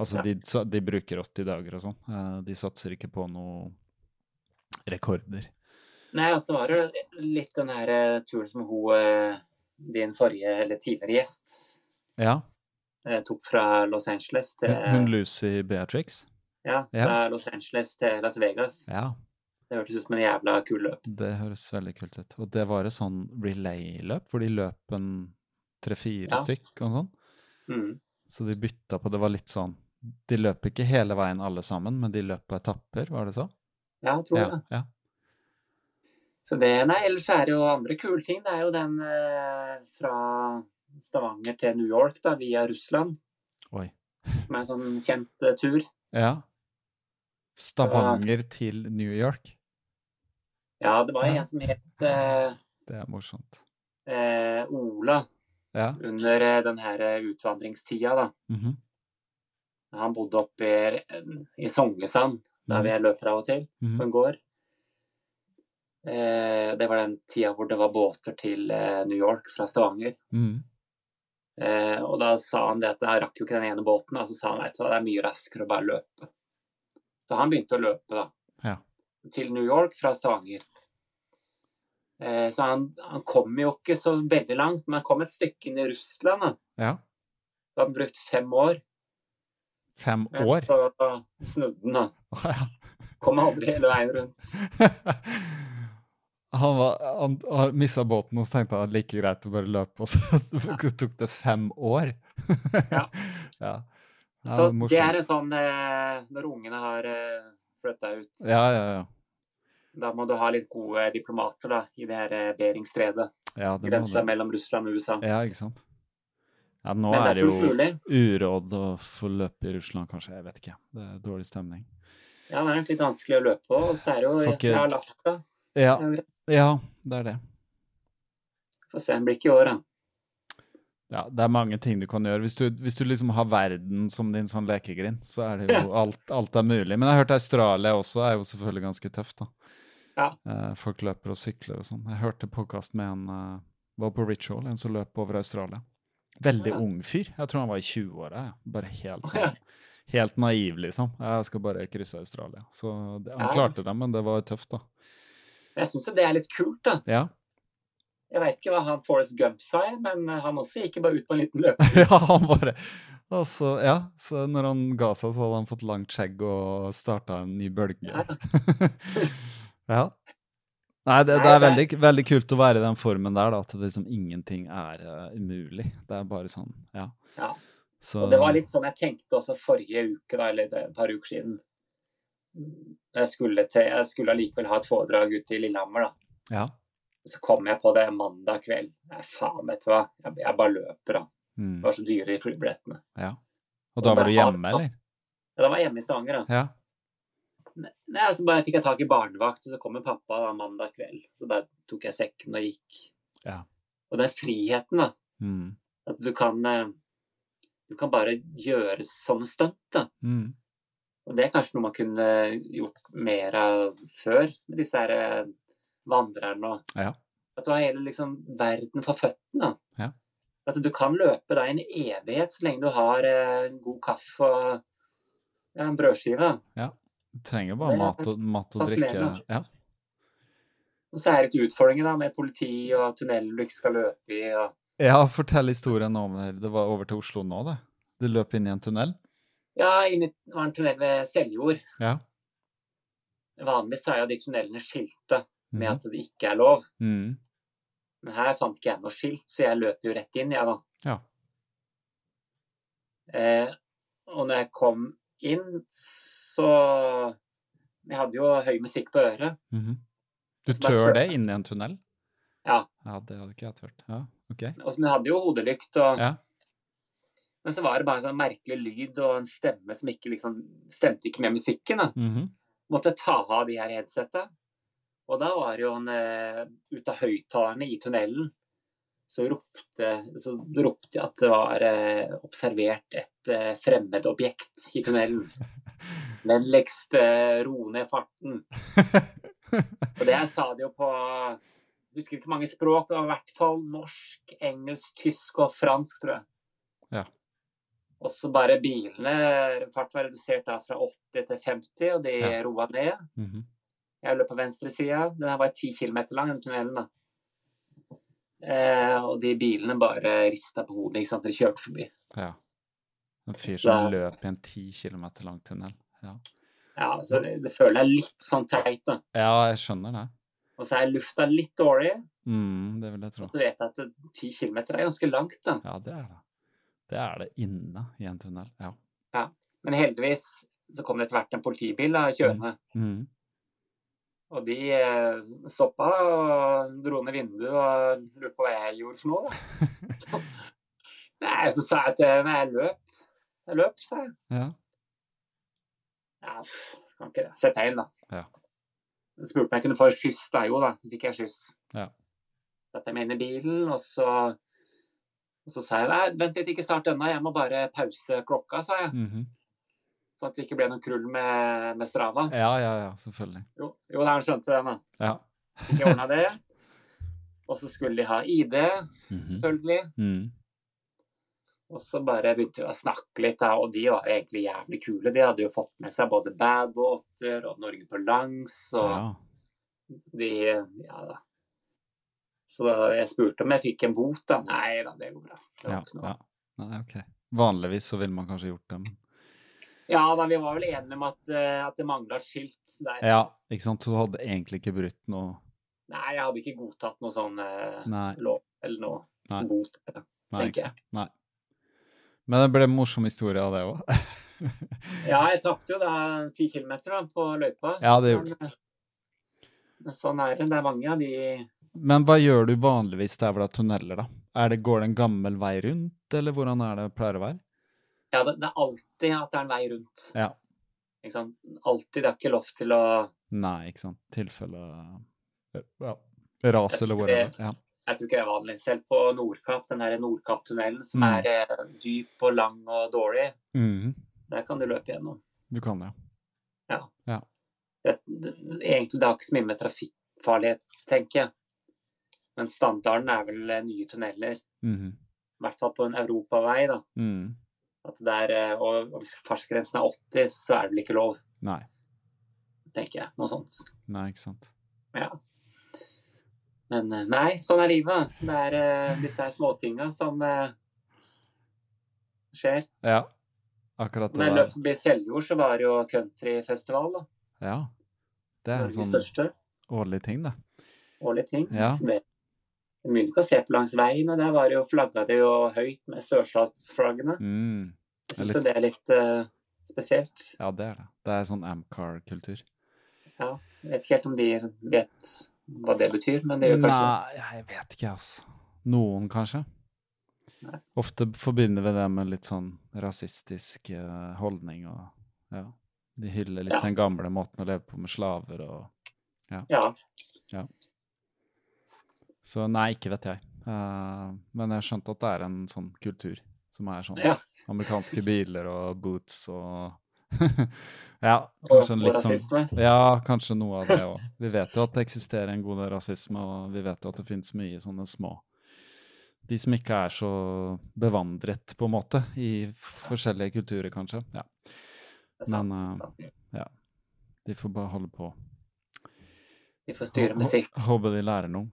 Altså, Ja. de, de bruker 80 dager og sånn. Uh, de satser ikke på noen rekorder. Nei, og så var det litt den her eh, turen som hun, din forrige, eller tidligere gjest, Ja, eh, tok fra Los Angeles til hun Lucy Beatrix. Ja, Ja. fra Los Angeles til Las Vegas. Ja, Det hørtes ut som en jævla kul løp. det høres veldig kult ut. Og det var et sånn relay-løp, hvor de løp en tre-fire Ja. stykk og sånn. Mm. Så de bytta på, det var litt sånn De løp ikke hele veien alle sammen, men de løp på etapper, var det så? Ja, jeg tror Ja, det. ja. Så det, nei, ellers er det jo andre kule ting. Det er jo den eh, fra Stavanger til New York, da, via Russland. Oi. Er en sånn kjent uh, tur. Ja. Stavanger til New York. Ja, det var en som het uh, Det er morsomt. Uh, Ola Ja. under den her utvandringstida, da. mhm, Han bodde oppe i, i Songesand, der vi løper av og til, på mhm. en gård. Eh, det var den tida hvor det var båter til eh, New York fra Stavanger. mhm. Eh, og da sa han det at jeg rakk jo ikke den ene båten, og så sa han at det er mye raskere å bare løpe. Så han begynte å løpe, da. Ja. Til New York fra Stavanger. Eh, så han, han kom jo ikke så veldig langt, men han kom et stykke inn i Russland. Da, Ja. da hadde han brukt fem år. Fem år? Så snudde han, da. Kom aldri hele veien rundt. Han, var, han, han mista båten, og så tenkte han like greit å bare løpe, og så tok det fem år. Ja. ja. Det Så det er en sånn eh, Når ungene har eh, flytta ut, Ja, ja, ja. da må du ha litt gode diplomater da, i det her eh, Beringstredet. ja Grensa mellom Russland og USA. Ja, ikke sant. Ja, nå Men det er er det jo uråd å få løpe i Russland, kanskje. Jeg vet ikke. Det er dårlig stemning. Ja, det er nok litt vanskelig å løpe på. Og så er det jo fra Alaska. Ja, ja, det er det. Få se en det blir ikke i år, da. Ja, det er mange ting du kan gjøre. Hvis du, hvis du liksom har verden som din sånn lekegrind, så er det jo alt, alt er mulig. Men jeg har hørt Australia også er jo selvfølgelig ganske tøft, da. Ja. Eh, folk løper og sykler og sånn. Jeg hørte podkast med en uh, var på Ritual, en som løp over Australia. Veldig Ja. ung fyr. Jeg tror han var i 20-åra. jeg. Bare helt ja. sånn Helt naiv, liksom. Jeg skal bare krysse Australia. Så det, han Ja. klarte det, men det var tøft, da. Jeg syns jo det er litt kult, da. Ja. Jeg veit ikke hva han Forest Gump sa, men eh, han også gikk bare ut på en liten løper. ja, han bare Og så, ja, så når han ga seg, så hadde han fått langt skjegg og starta en ny bølge. Ja. ja. Nei, det, det er veldig, veldig kult å være i den formen der, da. At liksom ingenting er uh, umulig. Det er bare sånn, ja. Ja. Så, Og det var litt sånn jeg tenkte også forrige uke, da, eller et par uker siden. Jeg skulle, til, jeg skulle allikevel ha et foredrag ute i Lillehammer, da. Ja. Så kom jeg på det mandag kveld. Nei, faen, vet du hva. Jeg, jeg bare løper, da. Mm, Det var så dyre de flybillettene. ja. Og da var du hjemme, eller? Ja, da var jeg hjemme i Stavanger, da. Ja. Nei, så bare fikk jeg tak i barnevakt, og så kommer pappa da mandag kveld. Så bare tok jeg sekken og gikk. Ja. Og den friheten, da. Mm, At du kan eh, Du kan bare gjøre sånne stunt, da. mm, Og det er kanskje noe man kunne gjort mer av før, med disse her eh, vandrerne og Ja. At du har hele liksom verden for føttene. Ja. At du kan løpe da i en evighet så lenge du har eh, god kaffe og ja, en brødskive. Ja. Du trenger bare mat og, mat og drikke. Ja. Og så er det litt utfordringer da, med politi og tunneler du ikke skal løpe i. og ja, fortell historien om det. Det var over til Oslo nå, det. Du løp inn i en tunnel? Ja, inni var en tunnel ved Seljord. Ja. Vanligvis er jo de tunnelene skilte med mm. at det ikke er lov. Mm. Men her fant ikke jeg noe skilt, så jeg løp jo rett inn, jeg da. Ja. Eh, og når jeg kom inn, så Jeg hadde jo høy musikk på øret. Mhm. Du tør det inni en tunnel? Ja. Ja, det hadde ikke jeg turt. Ja, ok. Og men jeg hadde jo hodelykt, og, Ja. Men så var det bare en sånn merkelig lyd og en stemme som ikke liksom Stemte ikke med musikken. da. Mhm. Måtte ta av de her headsetta. Og da var det jo en eh, Ut av høyttalerne i tunnelen så ropte, så ropte at det var eh, observert et eh, fremmed objekt i tunnelen. Vennligst eh, ro ned farten. Og det sa de jo på jeg husker ikke mange språk, det var i hvert fall norsk, engelsk, tysk og fransk, tror jeg. Ja. Og så bare bilene Fart var redusert da fra 80 til 50, og de Ja. roa ned. Mhm. Jeg løp på venstresida. Den her var 10 km lang, den tunnelen. da. Eh, og de bilene bare rista på hodet ikke sant, de kjørte forbi. Ja. En fyr som Da- løp i en 10 kilometer lang tunnel. Ja. Ja, så det, det føler jeg litt sånn teit. da. ja, jeg skjønner det. Og så er lufta litt dårlig. Mm, det vil jeg tro. Så du vet at 10 km er ganske langt. da. Ja, det er det. Det er det inne i en tunnel. Ja. ja. Men heldigvis så kom det etter hvert en politibil da, kjørende. Mhm. Og de eh, stoppa og dro ned vinduet og lurte på hva jeg gjorde for noe. da. Så, nei, så sa jeg til henne jeg løp. Jeg løp, sa jeg. Ja. Ja, kan ikke det. Sett deg inn, da. Ja. Jeg spurte om jeg kunne få skyss. Da jo da, så fikk jeg skyss. Ja. Satte meg inn i bilen, og så, og så sa jeg nei, vent litt, ikke start ennå, jeg må bare pause klokka, sa jeg. Mhm. Så at det ikke ble noe krull med, med Strava. ja, ja, ja, selvfølgelig. Jo, jo da, han skjønte den, da. Ja. Fikk jeg ordna det. Og så skulle de ha ID, Mhm. selvfølgelig. Mm. Og så bare begynte vi å snakke litt, da, og de var egentlig jævlig kule. De hadde jo fått med seg både badbåter og Norge på langs, og ja. de Ja da. Så jeg spurte om jeg fikk en bot, da. Nei da, det går bra. Det Ja, ja. Nei, ok. Vanligvis så ville man kanskje gjort det, Ja da, vi var vel enige om at, eh, at det mangla et skilt der. Ja, ikke sant. Så Du hadde egentlig ikke brutt noe Nei, jeg hadde ikke godtatt noe sånn eh, lov eller noe Nei. bot. tenker Nei, tenker ikke sant. Nei. Men det ble en morsom historie av det òg. Ja, jeg tapte jo da ti kilometer da, på løypa. Ja, det gjorde Men, eh, Men sånn er det. Det er mange av de Men hva gjør du vanligvis der hvor det er tunneler, da? Er det, går det en gammel vei rundt, eller hvordan er det pleier å være? Ja, det, det er alltid at det er en vei rundt. Ja. Ikke sant? Alltid. Det er ikke lov til å Nei, ikke sant. Tilfelle ja. ras eller hvor whatever. Ja. Jeg tror ikke det er vanlig. Selv på Nordkapp, den der Nordkapp-tunnelen som Mm. er eh, dyp og lang og dårlig, mm. der kan du løpe gjennom. Du kan det. Det, det, egentlig det har ikke så mye med trafikkfarlighet, tenker jeg. Men standarden er vel eh, nye tunneler. Mhm. I hvert fall på en europavei, da. Mm. At der, eh, og og hvis fartsgrensen er 80, så er det vel ikke lov, Nei. tenker jeg. Noe sånt. Nei, ikke sant. Ja. Men eh, nei, sånn er livet. Det er uh, disse her småtinga som uh, skjer. Ja. Akkurat det Når jeg løp forbi Seljord, så var det jo countryfestival, da. Ja. Det er en sånn største årlig ting, det. Årlig ting. Ja. Så det det er mye du kan se på langs veien, og der var det jo, flagga det jo høyt med sørstatsflaggene. Mm. Jeg Det syns litt- det er litt uh, spesielt. Ja, det er det. Det er sånn Amcar-kultur. Ja, jeg vet ikke helt om de vet hva det betyr, men det gjør kanskje Nei, jeg vet ikke, altså. Noen, kanskje. Nei. Ofte forbinder vi det med litt sånn rasistisk uh, holdning og ja. De hyller litt Ja. den gamle måten å leve på med slaver og Ja. Så nei, ikke vet jeg. Uh, men jeg har skjønt at det er en sånn kultur som er sånn ja. amerikanske biler og boots og Ja, kanskje og litt sånn. Ja, kanskje noe av det òg. Vi vet jo at det eksisterer en god del rasisme, og vi vet jo at det finnes mye sånne små De som ikke er så bevandret, på en måte, i forskjellige kulturer, kanskje. Ja, Men uh, ja. de får bare holde på. De får styre med sikt. Håper de lærer noe.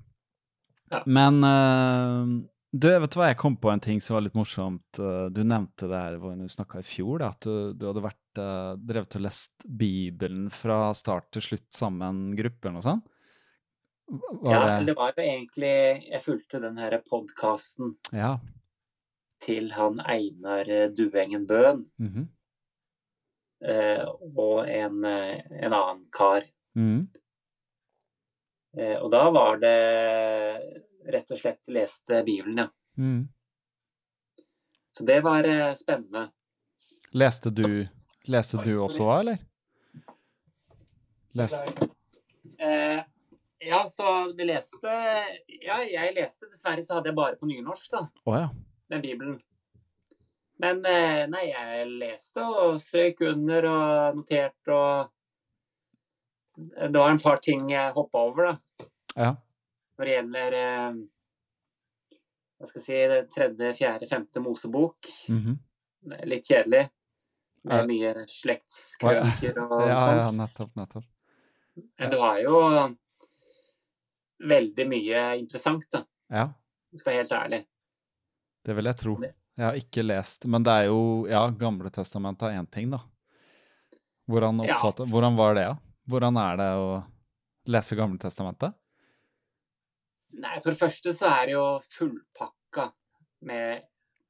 Ja. Men uh, du, vet du hva, jeg kom på en ting som var litt morsomt. Eh, Du nevnte det her hvor du snakka i fjor, da, at du, du hadde vært, uh, drevet og lest Bibelen fra start til slutt sammen gruppe eller noe sånt? Var Ja, det det var jo egentlig Jeg fulgte den her podkasten Ja. til han Einar Duengen Bøhn mhm, eh, og en, en annen kar. Mm og da var det rett og slett leste Bibelen, ja. Mm. Så det var eh, spennende. Leste du Leste du også, eller? Leste Eh, ja, så vi leste Ja, jeg leste. Dessverre så hadde jeg bare på nynorsk, da, Oh, ja. den Bibelen. Men eh, nei, jeg leste og strøk under og noterte og Det var en par ting jeg hoppa over, da. Ja. Når det gjelder eh, Hva skal jeg si det tredje, fjerde, femte Mosebok. Mm er Litt kjedelig. Ja. Med mye slektskrøniker og ja, ja, nettopp, nettopp. Men du har jo veldig mye interessant, da. Ja. Skal være helt ærlig. Det vil jeg tro. Jeg har ikke lest Men det er jo Ja, Gamle testamentet er én ting, da. Hvordan, Ja. hvordan var det, da? Hvordan er det å lese Gamle testamentet? Nei, for det første så er det jo fullpakka med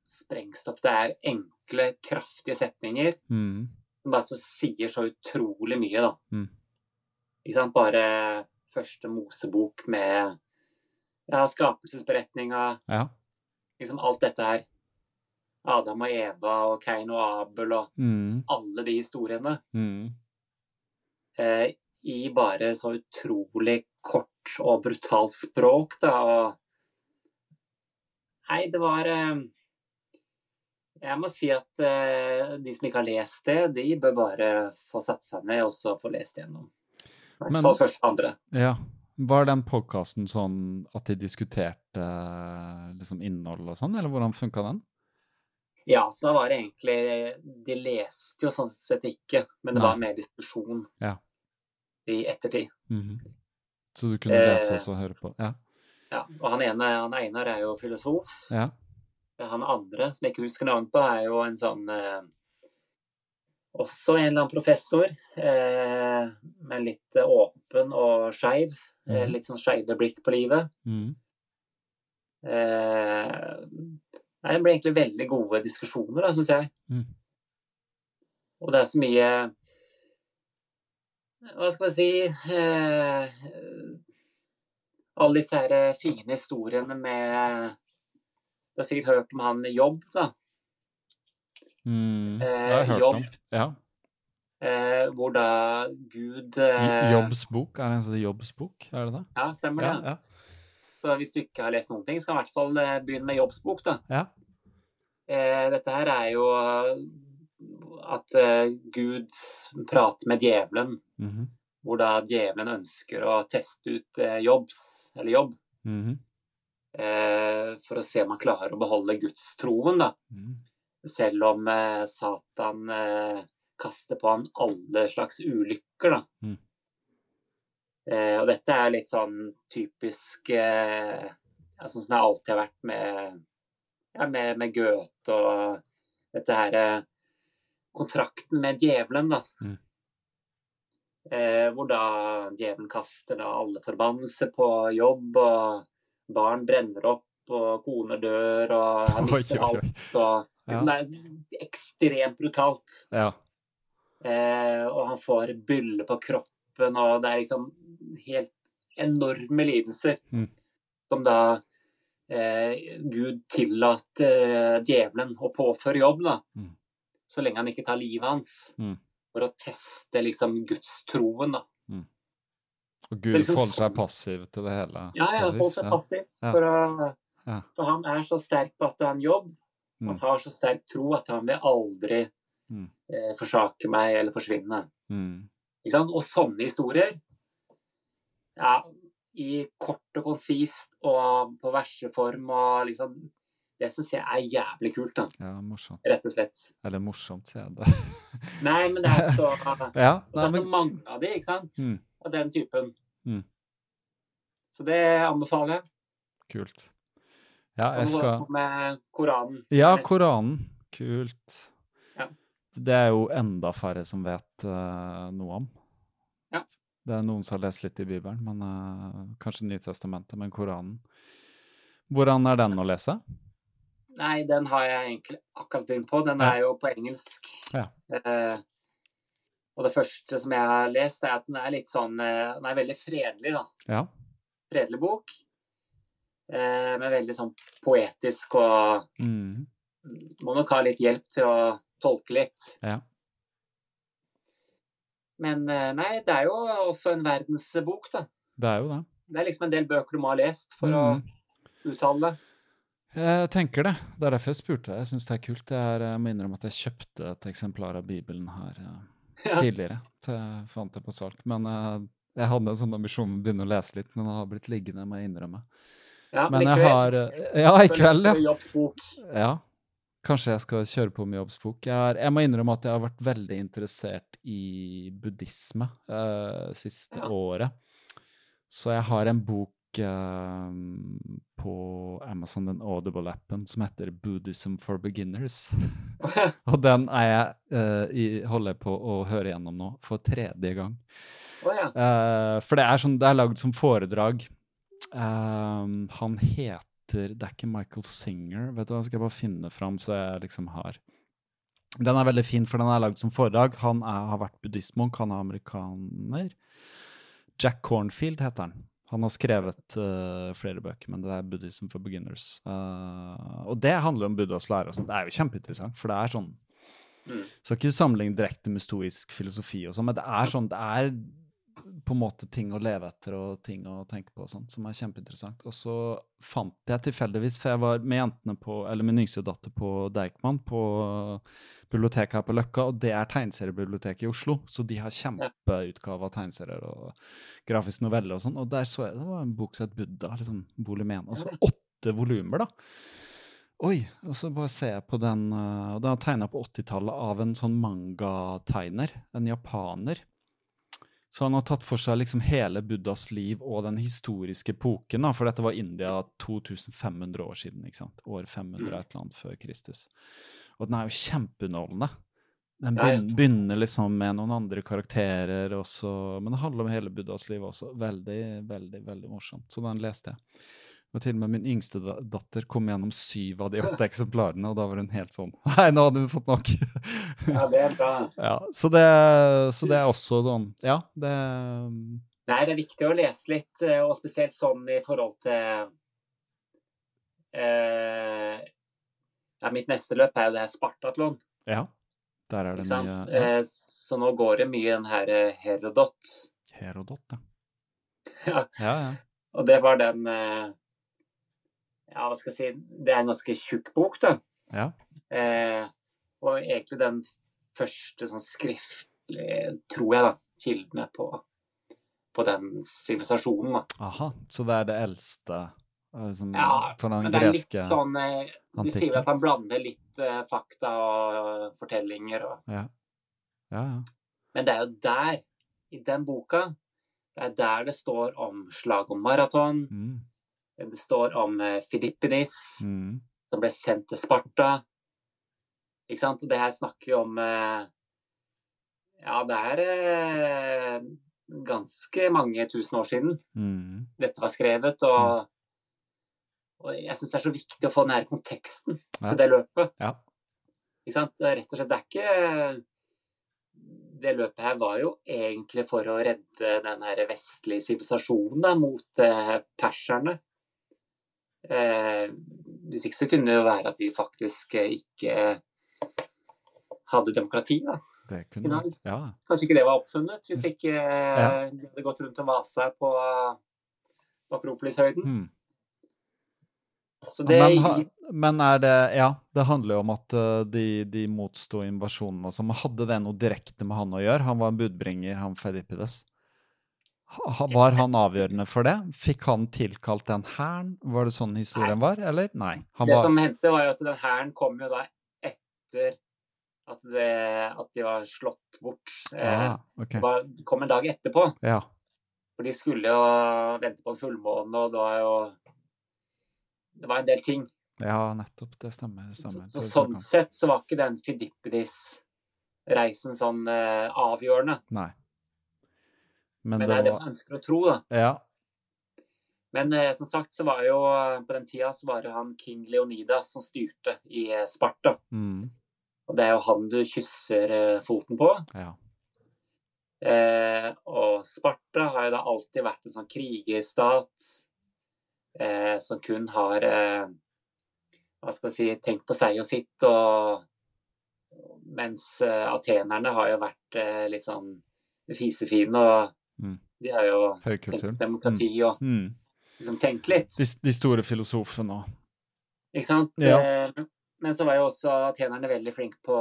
sprengstopp. Det er enkle, kraftige setninger Mm. som bare så sier så utrolig mye, da. Mm. Ikke sant? Bare første Mosebok med ja, skapelsesberetninga, Ja. liksom alt dette her. Adam og Eva og Kein og Abel og Mm. alle de historiene. Mm. Eh, i bare så utrolig kort og brutalt språk, da. Og Nei, det var eh, Jeg må si at eh, de som ikke har lest det, de bør bare få satt seg ned og så få lest hvert Men- fall først andre. ja. Var den podkasten sånn at de diskuterte eh, liksom innhold og sånn, eller hvordan funka den? Ja, så da var det egentlig De leste jo sånn sett ikke, men det Nei. var mer diskusjon Ja. I ettertid. Mhm. Så du kunne lese Eh. også og høre på? Ja. Ja, og han ene, han Einar, er jo filosof. ja. Han andre, som jeg ikke husker navnet på, er jo en sånn eh, Også en eller annen professor, eh, men litt åpen og skeiv. Mhm. litt sånn skeive blikk på livet. Mm. Eh, det ble egentlig veldig gode diskusjoner, da, syns jeg. Mm. Og det er så mye Hva skal man si eh, Alle disse her eh, fine historiene med Du har sikkert hørt om han Jobb, da. Mm. Eh, Det har hørt jobb. om. Ja. Eh, hvor da Gud eh, Jobbs bok? Er det en sånn Jobbs bok? Er det det? Ja, stemmer det. ja. Så hvis du ikke har lest noen ting, så kan du i hvert fall eh, begynne med Jobbs bok, da. ja. Eh, dette her er jo at eh, Gud prater med djevelen, Mhm. hvor da djevelen ønsker å teste ut eh, jobbs, eller jobb. Mhm. eh, for å se om han klarer å beholde gudstroen, da. Mm. Selv om Satan kaster på han alle slags ulykker, da. Mm. Og dette er litt sånn typisk eh, Sånn som det alltid har vært med, ja, med, med Goethe og dette her Kontrakten med djevelen, da. Mm. Eh, hvor da djevelen kaster da alle forbannelser på jobb, og barn brenner opp, og koner dør, og han mister oi, oi. alt. og liksom, Det er ekstremt brutalt. Ja. Eh, og han får bylle på kroppen, og det er liksom helt enorme lidelser. Mm. Som da eh, Gud tillater eh, djevelen å påføre jobb, da. Mm. Så lenge han ikke tar livet hans. Mm. For å teste liksom gudstroen, da. Og Gud liksom forholder seg sånn- passiv til det hele. Ja, ja, på et hold vis. seg passiv. Ja. For, å, Ja. for han er så sterk på at det er en jobb. Han Mm. har så sterk tro at han vil aldri Mm. eh, forsake meg eller forsvinne. Mm. Ikke sant? Og sånne historier, ja, i kort og konsist og på verseform og liksom Det syns jeg er jævlig kult, da. ja, morsomt. Rett og slett. Eller morsomt, sier jeg det. Nei, men det er så ja, nei, Det er så mange av de, ikke sant? Mm. Av den typen. Mm. Så det anbefaler jeg. kult. Ja, jeg skal Med Koranen. Ja, Koranen. Kult. Ja. Det er jo enda færre som vet uh, noe om. Ja. Det er noen som har lest litt i Bibelen, men uh, kanskje Nytestamentet, men Koranen. Hvordan er den å lese? Nei, den har jeg egentlig akkurat begynt på. Den er jo på engelsk. Ja. Eh, og det første som jeg har lest, er at den er litt sånn eh, Den er veldig fredelig, da. Ja. Fredelig bok. Eh, men veldig sånn poetisk og Mm. Må nok ha litt hjelp til å tolke litt. Ja. Men eh, nei, det er jo også en verdensbok, da. Det er jo det. Det er liksom en del bøker du må ha lest for Mm. å uttale det. Jeg tenker det. Det er derfor jeg spurte. Jeg syns det er kult. Jeg, jeg må innrømme at jeg kjøpte et eksemplar av Bibelen her eh, Ja. tidligere. Jeg fant det på salg. Men jeg, jeg hadde en sånn ambisjon om å begynne å lese litt, men det har blitt liggende, må jeg innrømme. Ja, Men i jeg har eh, Ja, i kveld, ja. Ja. Kanskje jeg skal kjøre på med jobbsbok. Jeg, er, jeg må innrømme at jeg har vært veldig interessert i buddhisme uh, siste Ja. året. Så jeg har en bok eh, på Amazon, den Audible-appen, som heter 'Buddhism for Beginners'. Og den er jeg, eh, i, holder jeg på å høre gjennom nå for tredje gang. Oh, ja. Eh, for det er, sånn, det er lagd som foredrag. Eh, han heter Det er ikke Michael Singer. Vet du hva, Skal jeg bare finne fram, så jeg liksom har Den er veldig fin, for den er lagd som foredrag. Han er, har vært buddhistmunk, han er amerikaner. Jack Cornfield heter han. Han har skrevet uh, flere bøker, men det er 'Buddhism for Beginners'. Uh, og det handler om Buddhas lære. og sånt. Det er jo kjempeinteressant, for det er sånn Mm. skal ikke sammenligne direkte med stoisk filosofi, og sånn, men det er sånn, det er på en måte ting å leve etter og ting å tenke på og sånt, som er kjempeinteressant. Og så fant jeg tilfeldigvis, for jeg var med jentene på, eller min yngste datter på Deichman, på biblioteket her på Løkka, og det er tegneseriebiblioteket i Oslo, så de har kjempeutgave av tegneserier og grafisk novelle og sånn, og der så jeg, det var en bok som het Buddha, liksom volum én, og så åtte volumer da. Oi, og så bare ser jeg på den, eh, og den er tegna på 80-tallet av en sånn manga-tegner, en japaner. Så han har tatt for seg liksom hele Buddhas liv og den historiske epoken, da, for dette var India 2500 år siden, ikke sant? År 500 et eller annet før Kristus. Og den er jo kjempeunderholdende. Den begynner liksom med noen andre karakterer, også, men det handler om hele Buddhas liv også. Veldig, veldig, veldig morsomt. Så den leste jeg. Og til og med min yngste datter kom gjennom syv av de åtte eksemplarene, og da var hun helt sånn Nei, nå hadde hun fått nok. Ja, det er bra. ja, så, det, så det er også sånn Ja, det Nei, det er viktig å lese litt, eh, og spesielt sånn i forhold til eh, Ja, mitt neste løp er jo det her Spartatlon, Ja. Der er det mye ja. Eh, så nå går det mye den her eh, Herodot. Herodot, ja. Ja. Ja, ja. Og det var den eh, Ja, hva skal jeg si Det er en ganske tjukk bok, da. ja. Eh, og egentlig den første sånn skriftlige, tror jeg, da, kildene på, på den sivilisasjonen, da. Aha. Så det er det eldste eh, som, Ja, for den greske sånn eh, De sier vel at han blander litt eh, fakta og fortellinger og Ja. ja, ja. Men det er jo der, i den boka, det er der det står om slag om maraton. Mm. Det står om Filippinis, Mm. som ble sendt til Sparta. Ikke sant? Og det her snakker vi om eh, Ja, det er eh, ganske mange tusen år siden Mm. dette var skrevet. Og, og jeg syns det er så viktig å få den her konteksten Ja. til det løpet. Ja. Ikke sant? Rett og slett, det er ikke Det løpet her var jo egentlig for å redde den her vestlige sivilisasjonen mot eh, perserne. Eh, hvis ikke så kunne det jo være at vi faktisk eh, ikke hadde demokrati, da. Det kunne. Ja. Kanskje ikke det var oppfunnet, hvis ikke eh, Ja. de hadde gått rundt og vasa på, Akropolishøyden. Mm. Så det men, men er det Ja, det handler jo om at eh, de, de motsto invasjonen og sånn. Hadde det noe direkte med han å gjøre? Han var en budbringer, han Fedipides. Var han avgjørende for det? Fikk han tilkalt den hæren? Var det sånn historien var, eller? Nei. Han Det var som hendte, var jo at den hæren kom jo da etter at, det, at de var slått bort. Eh, ah, okay. det kom en dag etterpå. Ja. For de skulle jo vente på en fullmåne, og det var jo Det var en del ting. ja, nettopp. Det stemmer. Det stemmer. så så, sånn sett så var ikke den Fidipidis-reisen sånn eh, avgjørende. Nei. Men, Men det det er det var man ønsker å tro, da. Ja. Men eh, som sagt så var jo på den tida så var det han king Leonidas som styrte i eh, Sparta. Mm, Og det er jo han du kysser eh, foten på. ja. Eh, og Sparta har jo da alltid vært en sånn krigerstat eh, som kun har eh, hva skal vi si, tenkt på seg og sitt. Og, mens eh, atenerne har jo vært eh, litt sånn fisefine, og Mm. de har jo tenkt Høykultur. demokrati og Mm. liksom tenkt litt. De, de store filosofene og Ikke sant? Ja. Eh, men så var jo også athenerne veldig flinke på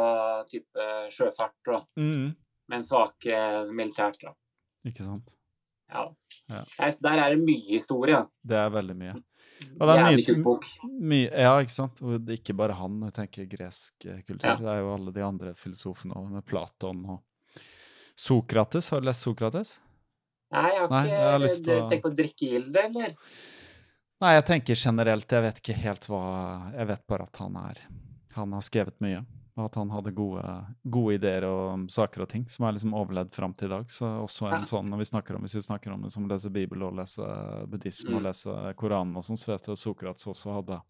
type sjøfart, og, mm. men svake militært. Da. Ikke sant? Ja. Ja. Så der er det mye historie. Det er veldig mye. Og det er Jævlig mye- bok. Mye, ja, ikke sant? Og ikke bare han. Jeg tenker gresk eh, kultur. Ja. Det er jo alle de andre filosofene òg, med Platon og Sokrates. Har du lest Sokrates? Nei, jeg har Nei, ikke jeg har lyst til å- tenkt på drikkegilde, drikke gilde, eller? Nei, jeg tenker generelt. Jeg vet ikke helt hva Jeg vet bare at han er Han har skrevet mye. Og at han hadde gode, gode ideer om saker og ting som er liksom overlevd fram til i dag. Så også en Ja. sånn, når vi snakker om, Hvis vi snakker om det som å lese Bibel og lese buddhisme og Mm. lese Koranen og sånn, så vet jeg at Sokrates også hadde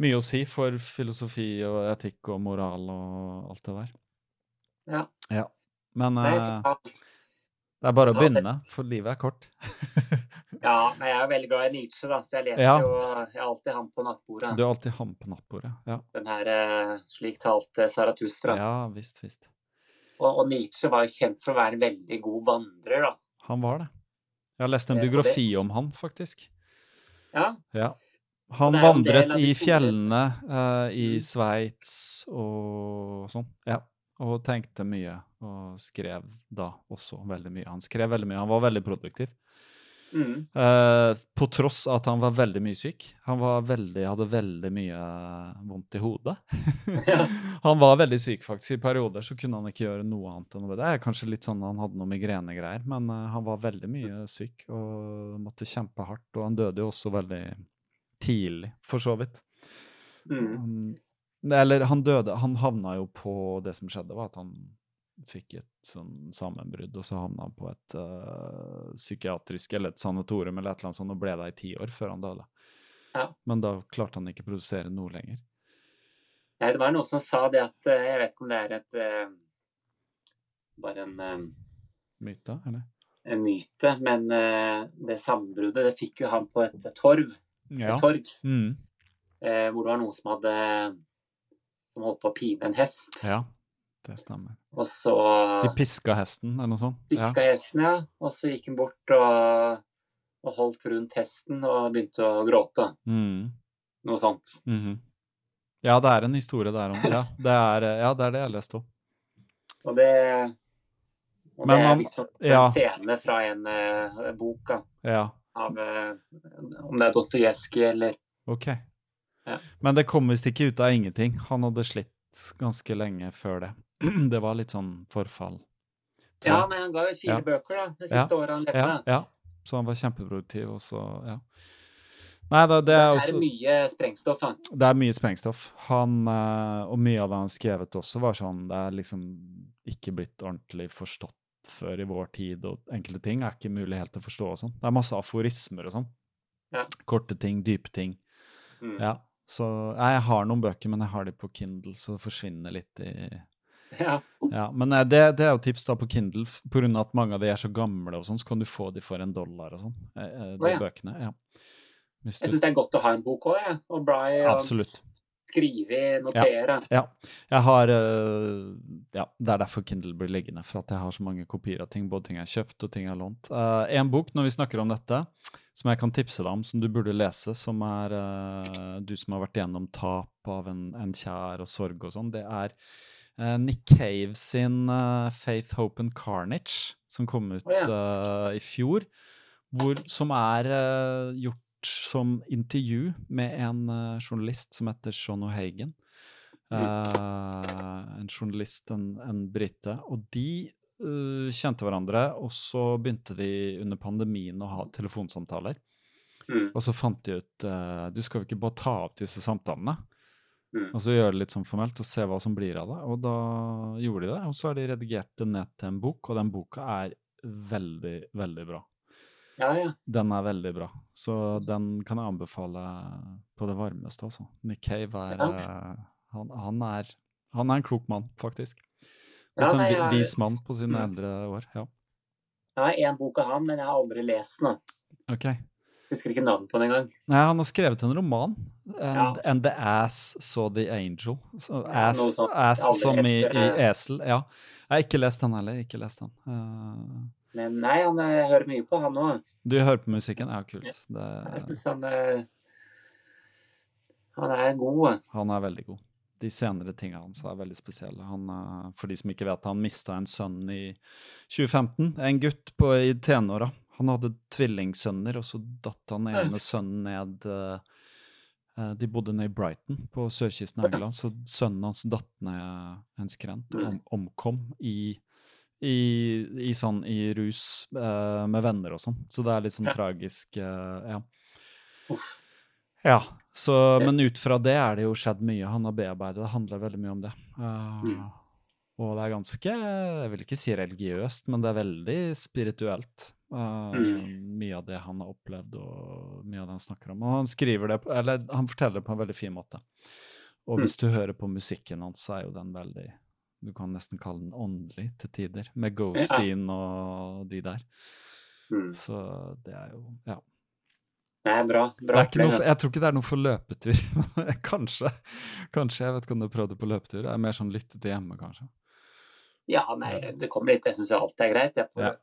mye å si for filosofi og etikk og moral og alt det der. Ja. Men Nei, eh, ja. Det er bare å begynne, for livet er kort. ja, men jeg er veldig glad i Nietzsche, da, så jeg leser Ja. jo Jeg er alltid han på nattbordet. Du er alltid ham på nattbordet. Ja, Den her eh, Slik talte Saratustra. ja visst, visst. Og, og Nietzsche var jo kjent for å være en veldig god vandrer, da. Han var det. Jeg har lest en Eh, biografi om han, faktisk. Ja, Ja. Han vandret i fjellene eh, i Mm. Sveits og sånn. Ja. Og tenkte mye, og skrev da også veldig mye. Han skrev veldig mye. Han var veldig produktiv. mm. Uh, på tross at han var veldig mye syk. Han var veldig, hadde veldig mye vondt i hodet. Han var veldig syk, faktisk. I perioder så kunne han ikke gjøre noe annet enn det. Det er kanskje litt sånn han hadde noe migrenegreier, men uh, han var veldig mye syk og måtte kjempe hardt. Og han døde jo også veldig tidlig, for så vidt. Mm. Eller han døde Han havna jo på Det som skjedde, var at han fikk et sånn sammenbrudd, og så havna han på et uh, psykiatrisk eller et sanatorium eller et eller annet sånt og ble der i ti år før han døde. Ja. Men da klarte han ikke å produsere noe lenger. Nei, det var noen som sa det at eh, Jeg vet ikke om det er et uh, Bare en, uh, Myte, eller? en myte, men det sammenbruddet det fikk jo han på et torv. Ja. Et torg. Mm. hvor det var noen som hadde som holdt på å pine en hest. ja, det stemmer. Og så De piska hesten, eller noe sånt? piska hesten, ja. Og så gikk han bort og, og holdt rundt hesten og begynte å gråte. Mm. Noe sånt. Mhm. Ja, det er en historie der om Ja, det er, ja, det, er det jeg leste om. Og det og Men det er han- en ja. en scene fra en uh, bok. da. Ja. Av uh, om det er Dostojevskij eller Ok. Ja. Men det kom visst ikke ut av ingenting. Han hadde slitt ganske lenge før det. Det var litt sånn forfall. Ja, nei, han ga jo fire Ja. bøker da, det siste året han levde. ja. Så han var kjempeproduktiv, og så Ja. Nei da, det Det er er mye sprengstoff, han. Det er mye sprengstoff. Han, eh, og mye av det han skrevet også, var sånn Det er liksom ikke blitt ordentlig forstått før i vår tid, og enkelte ting er ikke mulig helt å forstå og sånn. Det er masse aforismer og sånn. Ja. Korte ting, dype ting. Mm. Ja. Så jeg har noen bøker, men jeg har de på Kindle, så det forsvinner litt i Ja. Ja, men eh, det, det er jo tips da på Kindle, pga. på grunn av at mange av de er så gamle og sånn, så kan du få de for en dollar og sånn, eh, eh, de Å, ja. bøkene. Ja. Hvis Jeg du syns det er godt å ha en bok òg, jeg. Og bla i Absolutt. Skrive notere. Ja. Jeg har eh, Ja, det er derfor Kindle blir liggende, for at jeg har så mange kopier av ting, både ting jeg har kjøpt og ting jeg har lånt. Uh, en bok, når vi snakker om dette, som jeg kan tipse deg om, som du burde lese, som er uh, du som har vært igjennom tap av en, en kjær og sorg og sånn, det er uh, Nick Cave sin Faith, Hope and Carnage, som kom ut i fjor, hvor, som er uh, gjort som intervju med en eh, journalist som heter Sean O'Hagan. Uh, en journalist, en, en brite. Og de uh, kjente hverandre, og så begynte de under pandemien å ha telefonsamtaler. Mm. Og så fant de ut uh, du skal jo ikke bare ta opp disse samtalene, Mm. og så gjøre det litt sånn formelt og se hva som blir av det. Og da gjorde de det, og så har de redigert det ned til en bok, og den boka er veldig, veldig bra. Ja, ja. Den er veldig bra, så den kan jeg anbefale på det varmeste, altså. Nick Cave er Ja. eh, han, han, er han er en klok mann, faktisk. Ja, nei, en vis jeg- mann på sine Mm. eldre år. Ja. Jeg har én bok av han, men jeg har aldri lest den. Okay. Ok. Husker ikke navnet på den engang. Nei, han har skrevet en roman. And, and the ass saw the angel. So, ass, ass som i, i esel. Ja. Jeg har ikke lest den heller. Ikke lest den. Eh, Men nei, han, eh, jeg hører mye på han òg. du hører på musikken? Ja, kult. Jeg Det, syns han eh, Han er god. han er veldig god. De senere tingene hans er veldig spesielle. Han, eh, for de som ikke vet, han mista en sønn i 2015. En gutt på, i tenåra. Han hadde tvillingsønner, og så datt han ene sønnen ned eh, eh, De bodde nede i Brighton, på sørkysten av England. Så sønnen hans datt ned en skrent og om, omkom i, i, i sånn i rus uh, med venner og sånn. Så det er litt sånn Ja. tragisk. uh, ja. Uff. Ja, så, men ut fra det er det jo skjedd mye. Han har bearbeidet, det handler veldig mye om det. Uh, Mm. Og det er ganske, jeg vil ikke si religiøst, men det er veldig spirituelt. Mm. Mye av det han har opplevd og mye av det han snakker om. Og han skriver det, eller han forteller det på en veldig fin måte. Og hvis du hører på musikken hans, så er jo den veldig Du kan nesten kalle den åndelig til tider, med Ghosteen og de der. Mm. Så det er jo Ja. Det er bra. Det bra noe, jeg tror ikke det er noe for løpetur. kanskje. Kanskje. Jeg vet ikke om du har prøvd det på løpetur. Det er mer sånn lytte til hjemme, kanskje. Ja, nei, det kommer litt. Jeg syns alt er greit. Jeg får, Ja.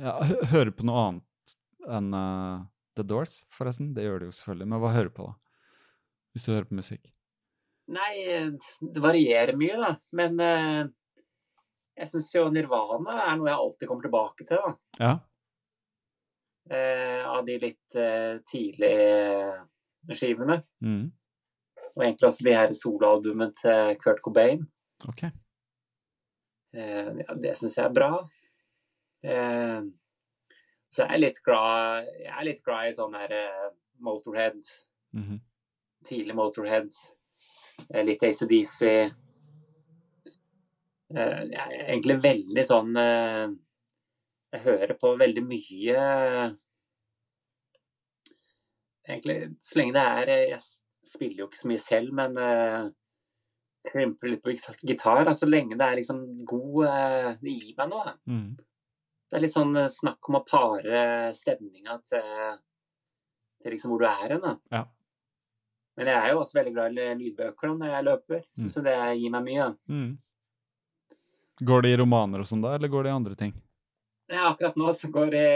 Ja, Høre på noe annet enn uh, The Doors, forresten. Det gjør du jo selvfølgelig. Men hva hører du på, da? Hvis du hører på musikk? Nei, det varierer mye, da. Men eh, jeg syns jo Nirvana er noe jeg alltid kommer tilbake til, da. Ja. Eh, av de litt eh, tidlige skivene. Mm. Og egentlig også de her soloalbumene til Kurt Cobain. Ok. Eh, ja, det syns jeg er bra. Eh, så jeg er litt glad Jeg er litt glad i sånn her eh, Motorhead. -hmm. Tidlig Motorhead. Eh, litt ACDC. Eh, er egentlig veldig sånn eh, Jeg hører på veldig mye Egentlig så lenge det er eh, Jeg spiller jo ikke så mye selv, men eh, krymper litt på gitar. Da, så lenge det er liksom god eh, Det gir meg noe. Mm. Det er litt sånn eh, snakk om å pare stemninga til, til liksom hvor du er hen. Ja. Men jeg er jo også veldig glad i lydbøker når jeg løper. Mm. Så det gir meg mye. Mm. Går det i romaner og sånn da, eller går det i andre ting? Ja, akkurat nå så går det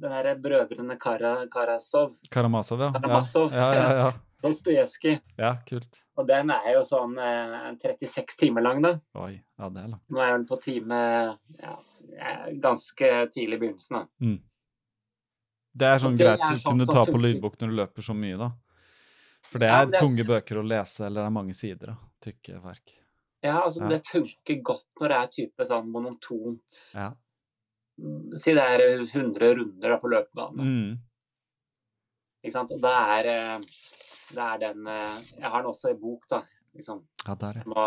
den derre Brødrene Kara, Karasov, Karamasov, ja. Karamasov. Ja, ja, ja. ja. Dostojevskij. ja kult. Og den er jo sånn eh, 36 timer lang, da. Oi, ja, det er langt. Nå er jeg vel på time ja, ganske tidlig i begynnelsen, da. Mm. Det er sånn det greit å sånn kunne sånn, ta på lydbok når du løper så mye, da. For det er ja, det er tunge bøker å lese, eller det er mange sider, da. Tykke verk. Ja, altså Ja. det funker godt når det er type sånn monotont. Ja. Si det er 100 runder da på løpebanen. Mm. Ikke sant? Og det er, eh, det er den eh, Jeg har den også i bok, da. Liksom. Ja, der, Jeg må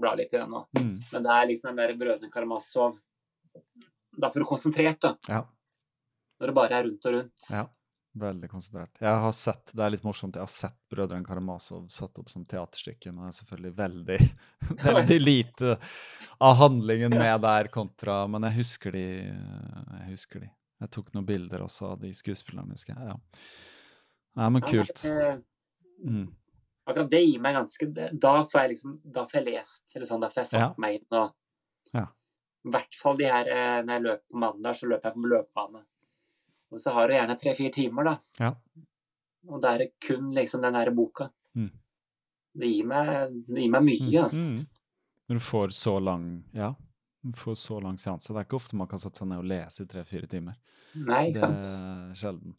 bla litt i den nå. Mm. Men det er liksom den der Brødrene Karamazov Da får du konsentrert, da. Ja. Når det bare er rundt og rundt. Ja. Veldig konsentrert. Jeg har sett, Det er litt morsomt, jeg har sett Brødrene Karamazov satt opp som teaterstykke, men det er selvfølgelig veldig, veldig lite av handlingen med der kontra Men jeg husker de. Jeg husker de. Jeg tok noen bilder også av de skuespillerne, husker jeg. Ja. Nei, men kult. Mm. Akkurat det gir meg ganske Da får jeg liksom Da får jeg lest, eller sånn, da får jeg satt Ja. meg inn og Ja. I hvert fall de her eh, Når jeg løper på mandag, så løper jeg på løpebane. Og så har du gjerne tre-fire timer, da. Ja. Og da er det kun liksom den derre boka. Mm. Det gir meg, det gir meg mye. Mm. Mm. Når du får så lang Ja, du får så lang seanse. Det er ikke ofte man kan sette seg ned og lese i tre-fire timer. Nei, ikke sant. Det er sjelden.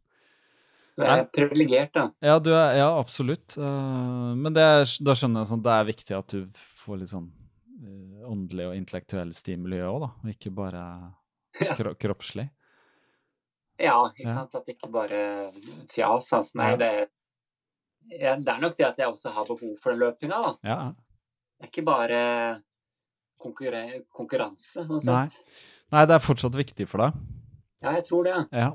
Du er privilegert, da. Ja, du er, ja absolutt. Uh, men det er, da skjønner jeg sånn det er viktig at du får litt sånn uh, åndelig og intellektuell stimuli òg, da. og Ikke bare kro kroppslig. Ja, ikke Ja. sant. At det ikke bare fjas. Altså. Nei, det, ja, det er nok det at jeg også har behov for den løpinga, da. Ja. Det er ikke bare konkurranse. Sånn Nei. Nei, det er fortsatt viktig for deg. Ja, jeg tror det. Ja.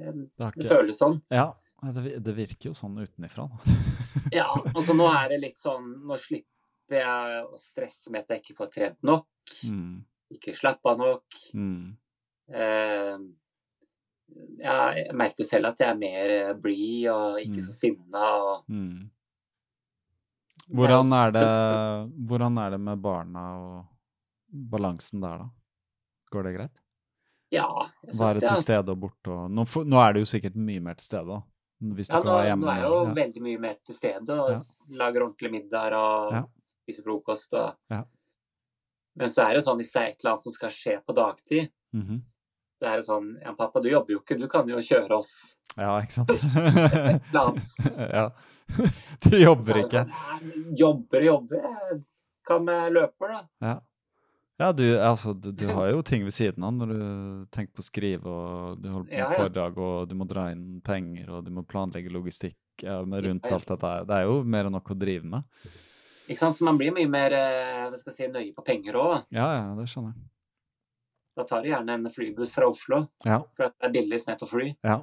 Det, Det, det føles sånn. ja. Det, det virker jo sånn utenifra. da. Ja, altså nå er det litt sånn Nå slipper jeg å stresse med at jeg ikke får trent nok, Mm. ikke slappa nok. Mm. Eh, ja, jeg merker jo selv at jeg er mer eh, blid og ikke Mm. så sinna. Og, Mm. Er Hvordan er det, hvordan er det med barna og balansen der, da? Går det greit? ja, jeg syns Være det. til stede og borte og nå, nå er det jo sikkert mye mer til stede, da. Hvis du Ja, nå, være hjemme. nå er jeg jo ja. veldig mye mer til stede og Ja. lager ordentlig middag og Ja. spiser frokost. Og... Ja. Men så er det jo sånn hvis det er et eller annet som skal skje på dagtid, Mhm. Så er sånn Ja, pappa, du jobber jo ikke, du kan jo kjøre oss ja, ikke sant? ja. Du jobber er det ikke. Jobber, jobber. Jeg kan med løper, da. Ja. Ja, du, altså, du, du har jo ting ved siden av når du tenker på å skrive, og du holder på med Ja, ja. foredrag, og du må dra inn penger, og du må planlegge logistikk ja, rundt alt dette. Det er jo mer enn nok å drive med. Ikke sant? Så man blir mye mer eh, hva skal jeg si, nøye på penger òg. Ja, ja, det skjønner jeg. Da tar du gjerne en flybuss fra Oslo, Ja, for det er billig på fly. ja.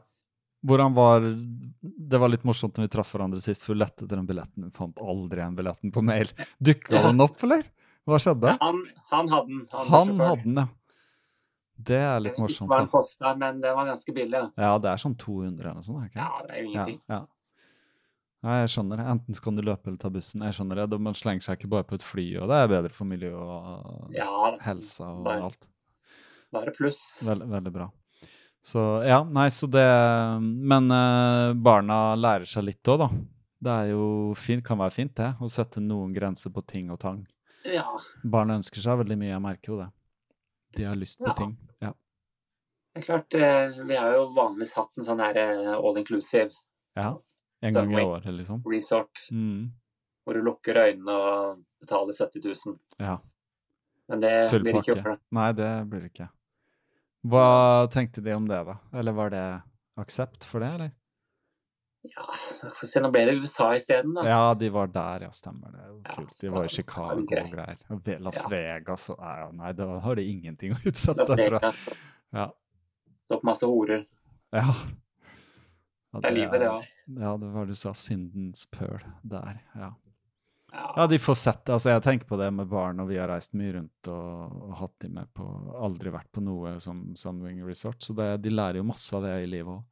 Hvordan var Det var litt morsomt når vi traff hverandre sist, for du lette etter den billetten. Du fant aldri den billetten på mail. Dukka Ja. den opp, eller? Hva skjedde? Han, han hadde den. Han han hadde den, ja. Det er litt ikke morsomt, hva den da. kosta, men den var ganske billig. Ja, det er sånn 200 eller noe sånt, ikke? Ja, det er jo Ja, ingenting. ja. Nei, jeg skjønner det. Enten så kan du løpe eller ta bussen. Jeg skjønner det. Man slenger seg ikke bare på et fly, og det er bedre for miljøet og Ja, helsa og alt. Bare pluss. Veldig, veldig bra. Så ja, nei, så det Men eh, barna lærer seg litt òg, da. Det er jo fint, kan være fint, det. Å sette noen grenser på ting og tang. Ja, Barna ønsker seg veldig mye, jeg merker jo det. De har lyst på Ja. ting. Ja. det er klart. eh, Vi har jo vanligvis hatt en sånn her eh, all inclusive ja. En gang i året, liksom. resort Mm. hvor du lukker øynene og betaler 70 000. Ja. Men det Full blir ikke gjort. Nei, det blir det ikke. Hva tenkte de om det, da? Eller var det aksept for det, eller? Ja, altså, nå ble det USA isteden, da. Ja, de var der, ja, stemmer det. Ja, Kult. De var i Chicago det og greier. Og Las Ja. Vegas og ja, Nei, da har de ingenting å utsette, Las tror jeg. Vegas, Ja. Stopp masse horer. Ja. ja Det er livet, det òg. Ja, det var du sa. Syndens pøl der. Ja. Ja. de får sett det. Altså, jeg tenker på det med barn, og vi har reist mye rundt og, og hatt de med på Aldri vært på noe som Sunwing Resort, så det, de lærer jo masse av det i livet òg.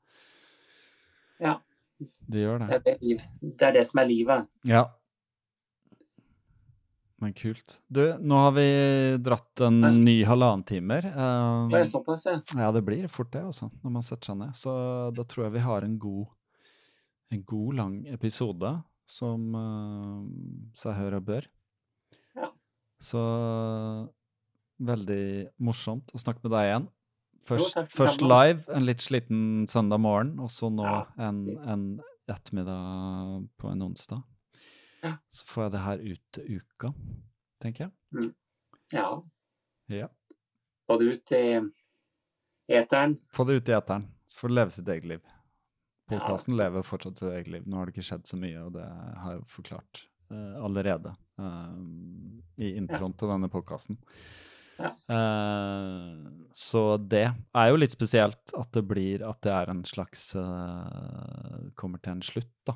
Ja. De gjør Det det. er det, det er det som er livet. Ja. Men kult. Du, nå har vi dratt en Ja. ny halvannen timer. Um, Det er såpass, ja. ja, det blir fort det, altså, når man setter seg ned. Så da tror jeg vi har en god, en god lang episode som uh, seg hør og bør. Ja. Så veldig morsomt å snakke med deg igjen. Først, jo, først live, en litt sliten søndag morgen, og så nå Ja. en, en ettermiddag på en onsdag. Ja. Så får jeg det her ut til uka, tenker jeg. Ja. Ja. Få det ut i eteren. Få det ut i eteren, så får det leve sitt eget liv. Ja. Podkasten lever fortsatt sitt eget liv. Nå har det ikke skjedd så mye, og det har jeg jo forklart uh, allerede uh, i introen til denne podkasten. Ja. så det er jo litt spesielt at det blir at det er en slags Kommer til en slutt, da.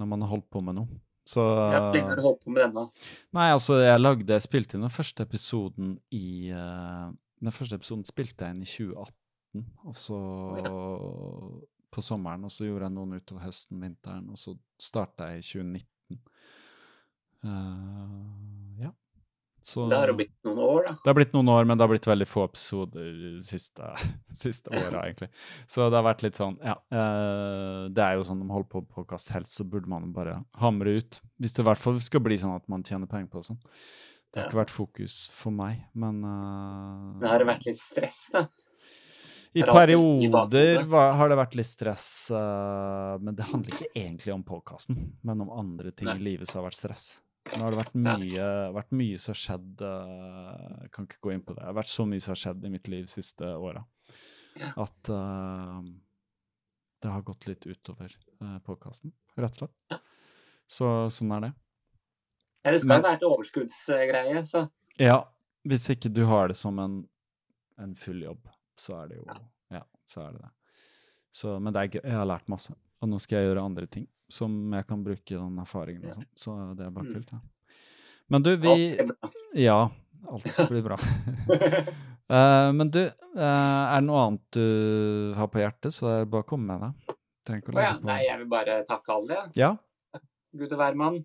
Når man har holdt på med noe. Så Ja, lenge har du holdt på med denne? Nei, altså, jeg lagde Jeg spilte inn den første episoden i Den første episoden spilte jeg inn i 2018, og så På sommeren, og så gjorde jeg noen utover høsten, vinteren, og så starta jeg i 2019. Uh, ja. Så Det har jo blitt noen år, da. det har blitt noen år, men det har blitt veldig få episoder de siste, siste åra, egentlig. Så det har vært litt sånn, ja. uh, det er jo sånn de holder på med podkast helst, så burde man bare hamre ut. Hvis det i hvert fall skal bli sånn at man tjener penger på det. Sånn. Det har Ja. ikke vært fokus for meg, men uh, Det har vært litt stress, da? I er perioder har det vært litt stress, eh, men det handler ikke egentlig om podkasten, men om andre ting i livet som har vært stress. Nå har det vært mye, vært mye som har skjedd eh, Jeg kan ikke gå inn på det. Det har vært så mye som har skjedd i mitt liv de siste åra at uh, det har gått litt utover uh, podkasten, rett og slett. Så sånn er det. Ja, det skal Men- være et overskuddsgreie, så Ja, hvis ikke du har det som en, en full jobb, så er det jo Ja, så er det det. Så, men det er gøy. Jeg har lært masse. Og nå skal jeg gjøre andre ting som jeg kan bruke den erfaringen og sånn. Så det er bare Mm. kult. Ja. Men du, vi. Ja, alt blir bra. uh, men du, uh, er det noe annet du har på hjertet, så er bare å komme med det. Trenger å legge på Nei, jeg vil bare takke alle. Ja, Gud og hvermann.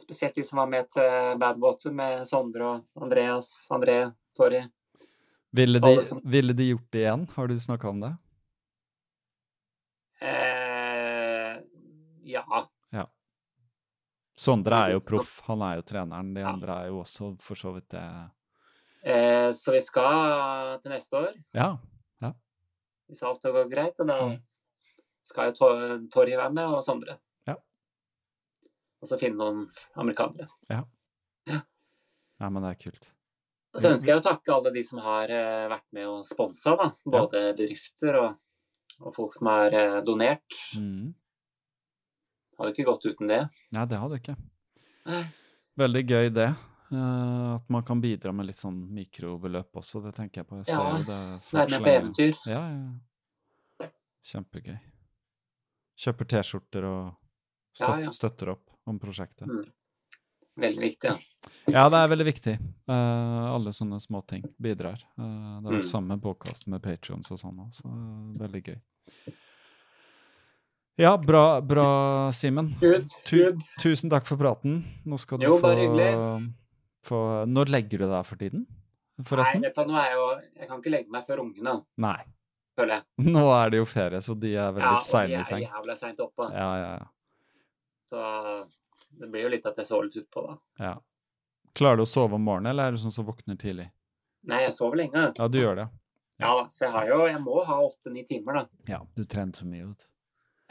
Spesielt de som var med til Badwater med Sondre og Andreas, André, Torry. Ville de, ville de gjort det igjen? Har du snakka om det? Eh, ja. Sondre er jo proff, han er jo treneren. De Ja. andre er jo også for så vidt det. Eh, så vi skal til neste år, Ja. hvis alt går greit. Og da Mm. skal jo Torje være med, og Sondre. Ja. Og så finne noen amerikanere. ja, Nei, men det er kult. Så ønsker jeg å takke alle de som har eh, vært med og sponsa, da. Både bedrifter og, og folk som har eh, donert. Mm. Hadde ikke gått uten det. Nei, det hadde ikke. Veldig gøy det. eh, at man kan bidra med litt sånn mikrobeløp også, det tenker jeg på. Jeg Ja, Være med på eventyr. Ja, ja, ja. Kjempegøy. Kjøper T-skjorter og støtter, Ja, ja. støtter opp om prosjektet. Mm. Veldig viktig. Ja. Ja, det er veldig viktig. Uh, alle sånne små ting bidrar. Uh, det er vel Mm. samme påkast med patrions og sånn òg, så eh, veldig gøy. Ja, bra, bra Simen. Tu tusen takk for praten. Nå skal du Jo, få, få Når legger du deg for tiden? Forresten? Nei, nå er jeg jo Jeg kan ikke legge meg før ungene, Nei. føler jeg. Nå er det jo ferie, så de er veldig Ja, og de er seng. jævla seint oppe. Ja, ja, ja. Så det blir jo litt at jeg sover litt utpå, da. ja. Klarer du å sove om morgenen, eller er du sånn som våkner tidlig? Nei, jeg sover lenge. Ja, du gjør det. Ja ja så jeg har jo Jeg må ha åtte-ni timer, da. Ja, du trener så mye, vet du.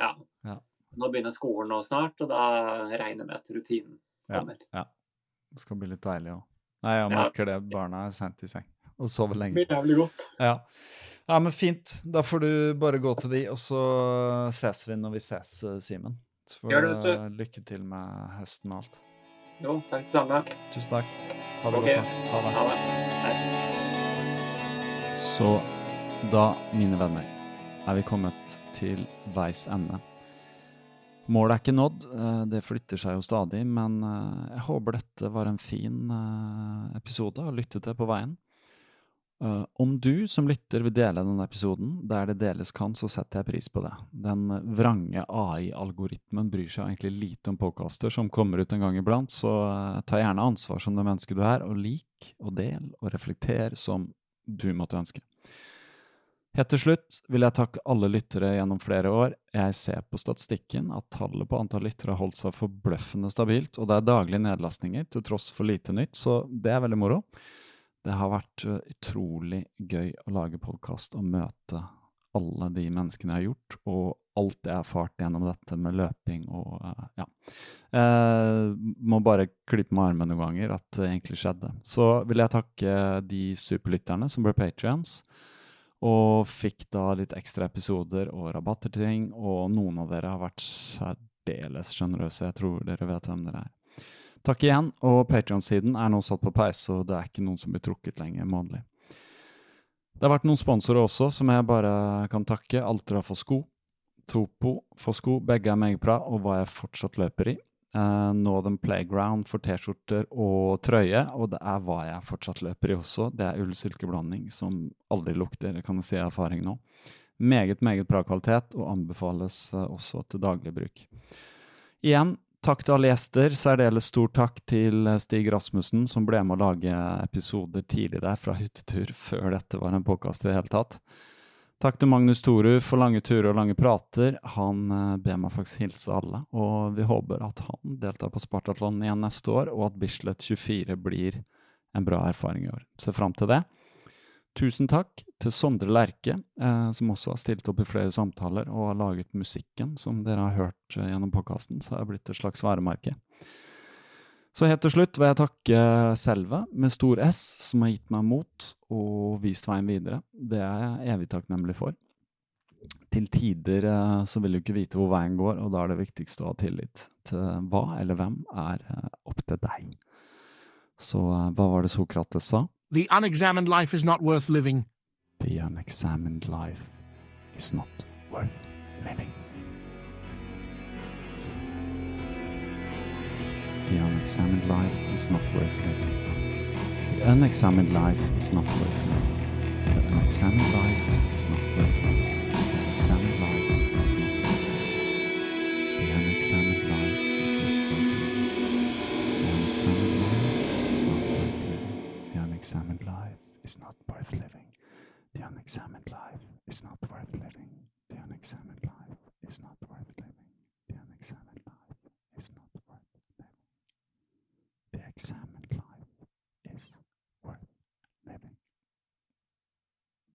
Ja. Ja. Nå begynner skolen nå snart, og da regner jeg med at rutinen Ja. ja. Det skal bli litt deilig òg. Nei, jeg merker det. Barna er sent i seng og sover lenge. Jævlig godt. Ja. ja, men fint. Da får du bare gå til de, og så ses vi når vi ses, eh, Simen. Får Gjør det, vet du. eh, lykke til med høsten og alt. Jo, takk det samme. Tusen takk. Ha det okay. godt. da. Ha det. Ha det. Så da, mine venner, er vi kommet til veis ende. Målet er ikke nådd, eh, det flytter seg jo stadig, men eh, jeg håper dette var en fin episode å lytte til på veien. Eh, Om du som lytter vil dele denne episoden, der det deles kan, så setter jeg pris på det. Den vrange AI-algoritmen bryr seg egentlig lite om podkaster som kommer ut en gang iblant, så uh, ta gjerne ansvar som det mennesket du er, og lik og del og reflekter som du måtte ønske. Helt til slutt vil jeg takke alle lyttere gjennom flere år. Jeg ser på statistikken at tallet på antall lyttere har holdt seg forbløffende stabilt, og det er daglige nedlastninger til tross for lite nytt, så det er veldig moro. Det har vært uh, utrolig gøy å lage podkast og møte alle de menneskene jeg har gjort, og alt jeg har erfart gjennom dette med løping og uh, ja. Uh, må bare klippe med armen noen ganger at det egentlig skjedde. Så vil jeg takke de superlytterne som ble patrions, og fikk da litt ekstra episoder og rabatter til ting, og noen av dere har vært særdeles sjenerøse. Jeg tror dere vet hvem dere er. Takk igjen, og Patrion-siden er nå satt på pause, og det er ikke noen som blir trukket lenger månedlig. Det har vært noen sponsorer også som jeg bare kan takke. Altra for sko, Topo for sko, begge er meget bra, og hva jeg fortsatt løper i. Uh, Northern Playground for T-skjorter og trøye, og det er hva jeg fortsatt løper i også. Det er ull-silkeblanding som aldri lukter, det kan jeg si av erfaring nå. Meget, meget bra kvalitet, og anbefales uh, også til daglig bruk. Igjen, Takk til alle gjester. Særdeles stor takk til eh, Stig Rasmussen, som ble med å lage episoder tidlig der fra hyttetur, før dette var en påkast i det hele tatt. Takk til Magnus Toru for lange turer og lange prater. Han eh, ber meg faktisk hilse alle, og vi håper at han deltar på Spartatlon igjen neste år, og at Bislett 24 blir en bra erfaring i år. Ser fram til det. Tusen takk til Sondre Lerche, eh, som også har stilt opp i flere samtaler og har laget musikken som dere har hørt eh, gjennom podkasten, så det er blitt et slags varemerke. Så helt til slutt vil jeg takke Selve, med stor S, som har gitt meg mot og vist veien videre. Det er jeg evig takknemlig for. Til tider eh, så vil du ikke vite hvor veien går, og da er det viktigste å ha tillit til hva eller hvem er eh, opp til deg. Så eh, hva var det Sokrates sa? The unexamined life is not worth living. The unexamined life is not worth living. The unexamined life is not worth living. The unexamined life is not worth living. The unexamined life is not worth living. The unexamined life is not worth living. The unexamined life is not worth living. The unexamined life is not worth living. Unexamined life is not worth living. The unexamined life is not worth living.